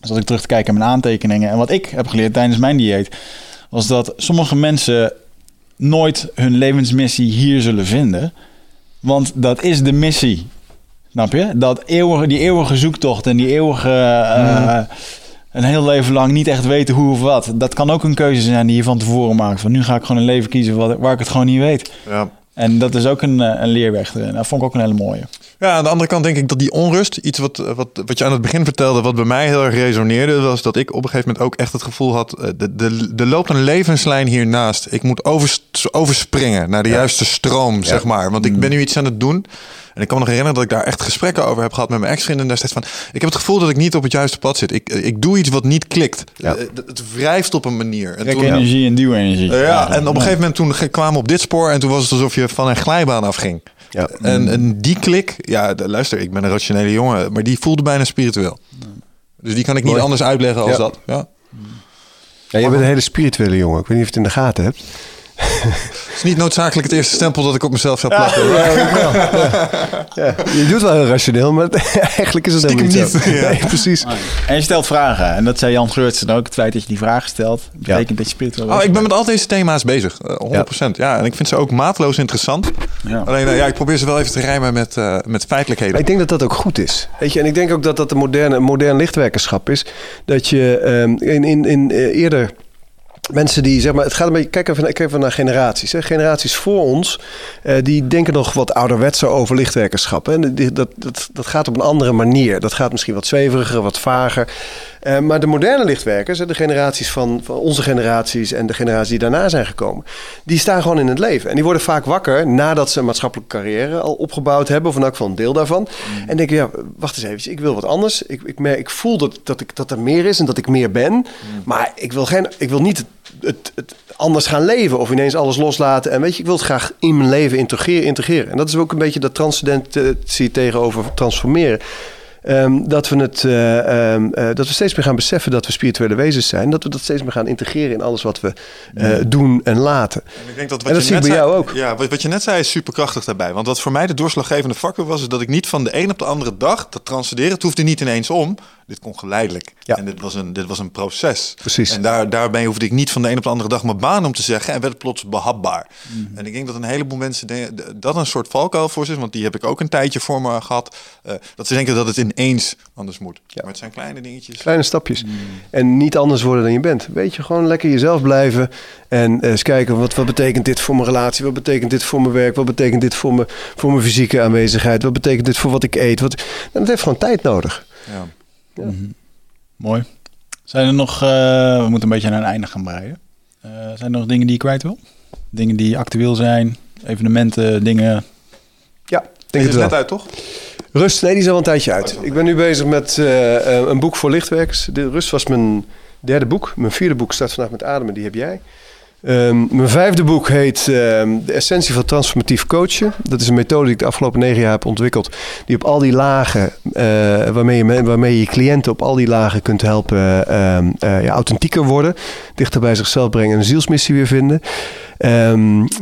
Dus als ik terug te kijken in mijn aantekeningen. En wat ik heb geleerd tijdens mijn dieet, was dat sommige mensen nooit hun levensmissie hier zullen vinden. Want dat is de missie. Snap je? Dat eeuwige, die eeuwige zoektocht en die eeuwige. Uh, een heel leven lang niet echt weten hoe of wat. Dat kan ook een keuze zijn die je van tevoren maakt. Van nu ga ik gewoon een leven kiezen wat, waar ik het gewoon niet weet. Ja. En dat is ook een, een leerweg erin. Dat vond ik ook een hele mooie. Ja, aan de andere kant denk ik dat die onrust, iets wat, wat, wat je aan het begin vertelde, wat bij mij heel erg resoneerde, was dat ik op een gegeven moment ook echt het gevoel had, de, de, er loopt een levenslijn hiernaast. Ik moet over, overspringen naar de ja. juiste stroom, ja. zeg maar. Want ik ben nu iets aan het doen. En ik kan me nog herinneren dat ik daar echt gesprekken over heb gehad met mijn ex-vrienden. En daar steeds van, ik heb het gevoel dat ik niet op het juiste pad zit. Ik, ik doe iets wat niet klikt. Ja. Het, wrijft op een manier. En toen, energie en duwenergie. Uh, ja, ja, en op een gegeven moment toen kwamen we op dit spoor en toen was het alsof je van een glijbaan afging. Ja. En, en die klik, ja, luister, ik ben een rationele jongen, maar die voelde bijna spiritueel. Dus die kan ik niet Mooi. anders uitleggen als dat. Ja. Ja, je bent een hele spirituele jongen. Ik weet niet of je het in de gaten hebt. Het is niet noodzakelijk het eerste stempel dat ik op mezelf zou plakken. Ja, ja, je doet wel heel rationeel, maar eigenlijk is het Stiekem helemaal niet. zo. Ja. Nee, precies. En je stelt vragen. En dat zei Jan Geurtsen ook. Het feit dat je die vragen stelt, betekent dat je spiritueel Oh, ik ben met al deze thema's bezig. Uh, 100%. Ja. en ik vind ze ook maatloos interessant. Ja. Alleen, uh, ja, ik probeer ze wel even te rijmen met, uh, met feitelijkheden. Maar ik denk dat dat ook goed is. Weet je, en ik denk ook dat dat de moderne, modern lichtwerkerschap is. Dat je um, in, in, in eerder mensen die, zeg maar, het gaat een beetje, kijk even, kijk even naar generaties. Hè. Generaties voor ons, uh, die denken nog wat ouderwetser over lichtwerkerschap. Hè. Dat, dat, dat, dat gaat op een andere manier. Dat gaat misschien wat zweveriger, wat vager. Uh, maar de moderne lichtwerkers, de generaties van, van, onze generaties en de generaties die daarna zijn gekomen, die staan gewoon in het leven. En die worden vaak wakker nadat ze een maatschappelijke carrière al opgebouwd hebben, of in elk geval een deel daarvan. Mm. En denken, ja, wacht eens even, ik wil wat anders. Ik, ik, merk, ik voel dat, dat, ik, dat er meer is en dat ik meer ben. Mm. Maar ik wil, geen, ik wil niet het, het, het, anders gaan leven of ineens alles loslaten. En weet je, ik wil het graag in mijn leven integreren. integreren. En dat is ook een beetje dat transcendentie tegenover transformeren. Um, dat, we het, uh, um, uh, dat we steeds meer gaan beseffen dat we spirituele wezens zijn. Dat we dat steeds meer gaan integreren in alles wat we uh, ja. doen en laten. En, ik denk dat, wat en dat je zie ik bij zei, jou ook. Ja, wat, wat, je net zei is superkrachtig daarbij. Want wat voor mij de doorslaggevende factor was... is dat ik niet van de een op de andere dag... dat transcenderen, het hoefde niet ineens om. Dit kon geleidelijk. Ja. En dit was een, dit was een proces. Precies. En daar, daarbij hoefde ik niet van de een op de andere dag mijn baan om te zeggen. En werd het plots behapbaar. Mhm. En ik denk dat een heleboel mensen denken, dat een soort valkuil voor is. Want die heb ik ook een tijdje voor me gehad. Uh, dat ze denken dat het ineens anders moet. Ja. Maar het zijn kleine dingetjes. Kleine stapjes. Mm. En niet anders worden dan je bent. Weet je, gewoon lekker jezelf blijven. En uh, eens kijken, wat, wat betekent dit voor mijn relatie? Wat betekent dit voor mijn werk? Wat betekent dit voor mijn, voor mijn fysieke aanwezigheid? Wat betekent dit voor wat ik eet? Wat, en dat heeft gewoon tijd nodig. Ja. Ja. Mm -hmm. Mooi. Zijn er nog, uh, we moeten een beetje naar een einde gaan breiden. Uh, zijn er nog dingen die je kwijt wil? Dingen die actueel zijn, evenementen, dingen? Ja, denk het is net uit, toch? Rust, nee, die is al een tijdje uit. Ik ben nu bezig met uh, een boek voor lichtwerkers. De Rust was mijn derde boek. Mijn vierde boek staat vandaag met Ademen, die heb jij. Um, mijn vijfde boek heet um, De Essentie van Transformatief Coachen. Dat is een methode die ik de afgelopen negen jaar heb ontwikkeld. Die op al die lagen, uh, waarmee, je, waarmee je cliënten op al die lagen kunt helpen uh, uh, ja, authentieker worden. Dichter bij zichzelf brengen en een zielsmissie weer vinden.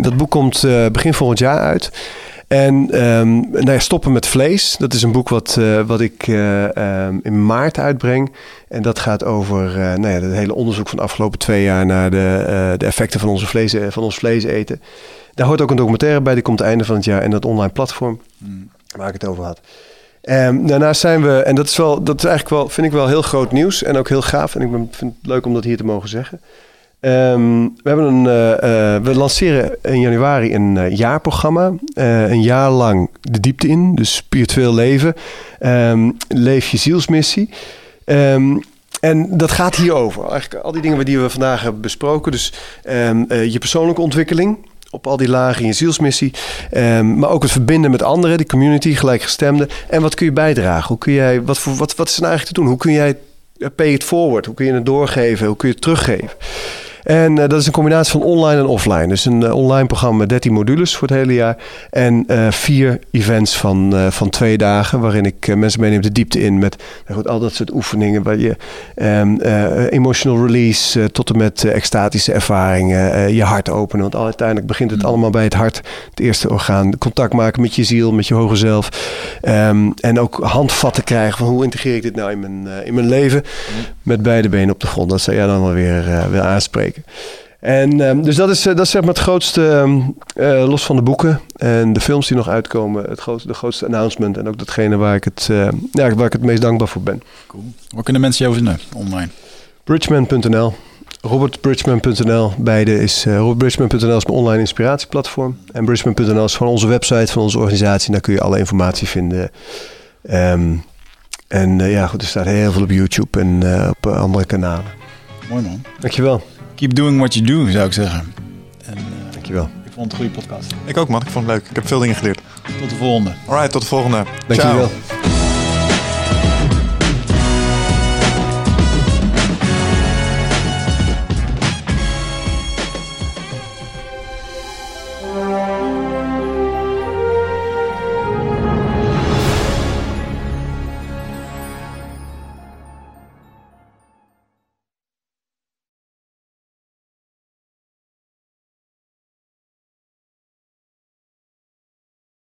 Dat boek komt uh, begin volgend jaar uit. En um, nou ja, Stoppen met Vlees, dat is een boek wat, uh, wat ik uh, um, in maart uitbreng. En dat gaat over uh, nou ja, het hele onderzoek van de afgelopen twee jaar naar de, de effecten van, onze vlees, van ons vlees eten. Daar hoort ook een documentaire bij, die komt het einde van het jaar in dat online platform mm. waar ik het over had. Um, daarnaast zijn we, en dat is wel, dat is eigenlijk wel, vind ik wel heel groot nieuws en ook heel gaaf. En ik ben, vind het leuk om dat hier te mogen zeggen. Ehm, we, hebben een, eh, eh, we lanceren in januari een eh, jaarprogramma. Een jaar lang de diepte in, dus spiritueel leven. Ehm, leef je zielsmissie. Ehm, en dat gaat hierover. Eigenlijk al die dingen die we vandaag hebben besproken. Dus je persoonlijke ontwikkeling op al die lagen in je zielsmissie. Maar ook het verbinden met anderen, die community, gelijkgestemden. En wat kun je bijdragen? Hoe kun jij, wat, voor, wat, wat is er nou eigenlijk te doen? Hoe kun jij pay it forward? Hoe kun je het doorgeven? Hoe kun je het teruggeven? En eh, dat is een combinatie van online en offline. Dus een eh, online programma met 13 modules voor het hele jaar. En eh, vier events van, van twee dagen. Waarin ik mensen meeneem de diepte in met nou goed, al dat soort oefeningen. Waar je ehm, eh, emotional release tot en met extatische ervaringen. je hart openen. Want uiteindelijk begint het allemaal bij het hart. Het eerste orgaan. Contact maken met je ziel, met je hoge zelf. Ehm, en ook handvatten krijgen van hoe integreer ik dit nou in mijn, in mijn leven. Met beide benen op de grond. Dat zou jij dan wel weer, weer aanspreken. En ehm, dus dat is, eh, dat is zeg maar het grootste, ehm, eh, los van de boeken en de films die nog uitkomen, het grootste, de grootste announcement. En ook datgene waar ik, het, eh, ja, waar ik het meest dankbaar voor ben. Waar kunnen mensen jou vinden online? Bridgman.nl, robertbridgman.nl, beide is, uh, robertbridgman.nl is mijn online inspiratieplatform. En Bridgman.nl is gewoon onze website van onze organisatie. En daar kun je alle informatie vinden. Ehm, en ja, goed, er staat heel veel op YouTube en op andere kanalen. Mooi man. Dankjewel. Keep doing what you do, zou ik zeggen. En eh, Dankjewel. ik vond het een goede podcast. Ik ook man, ik vond het leuk. Ik heb veel dingen geleerd. Tot de volgende. Alright, tot de volgende. Dankjewel. Ciao.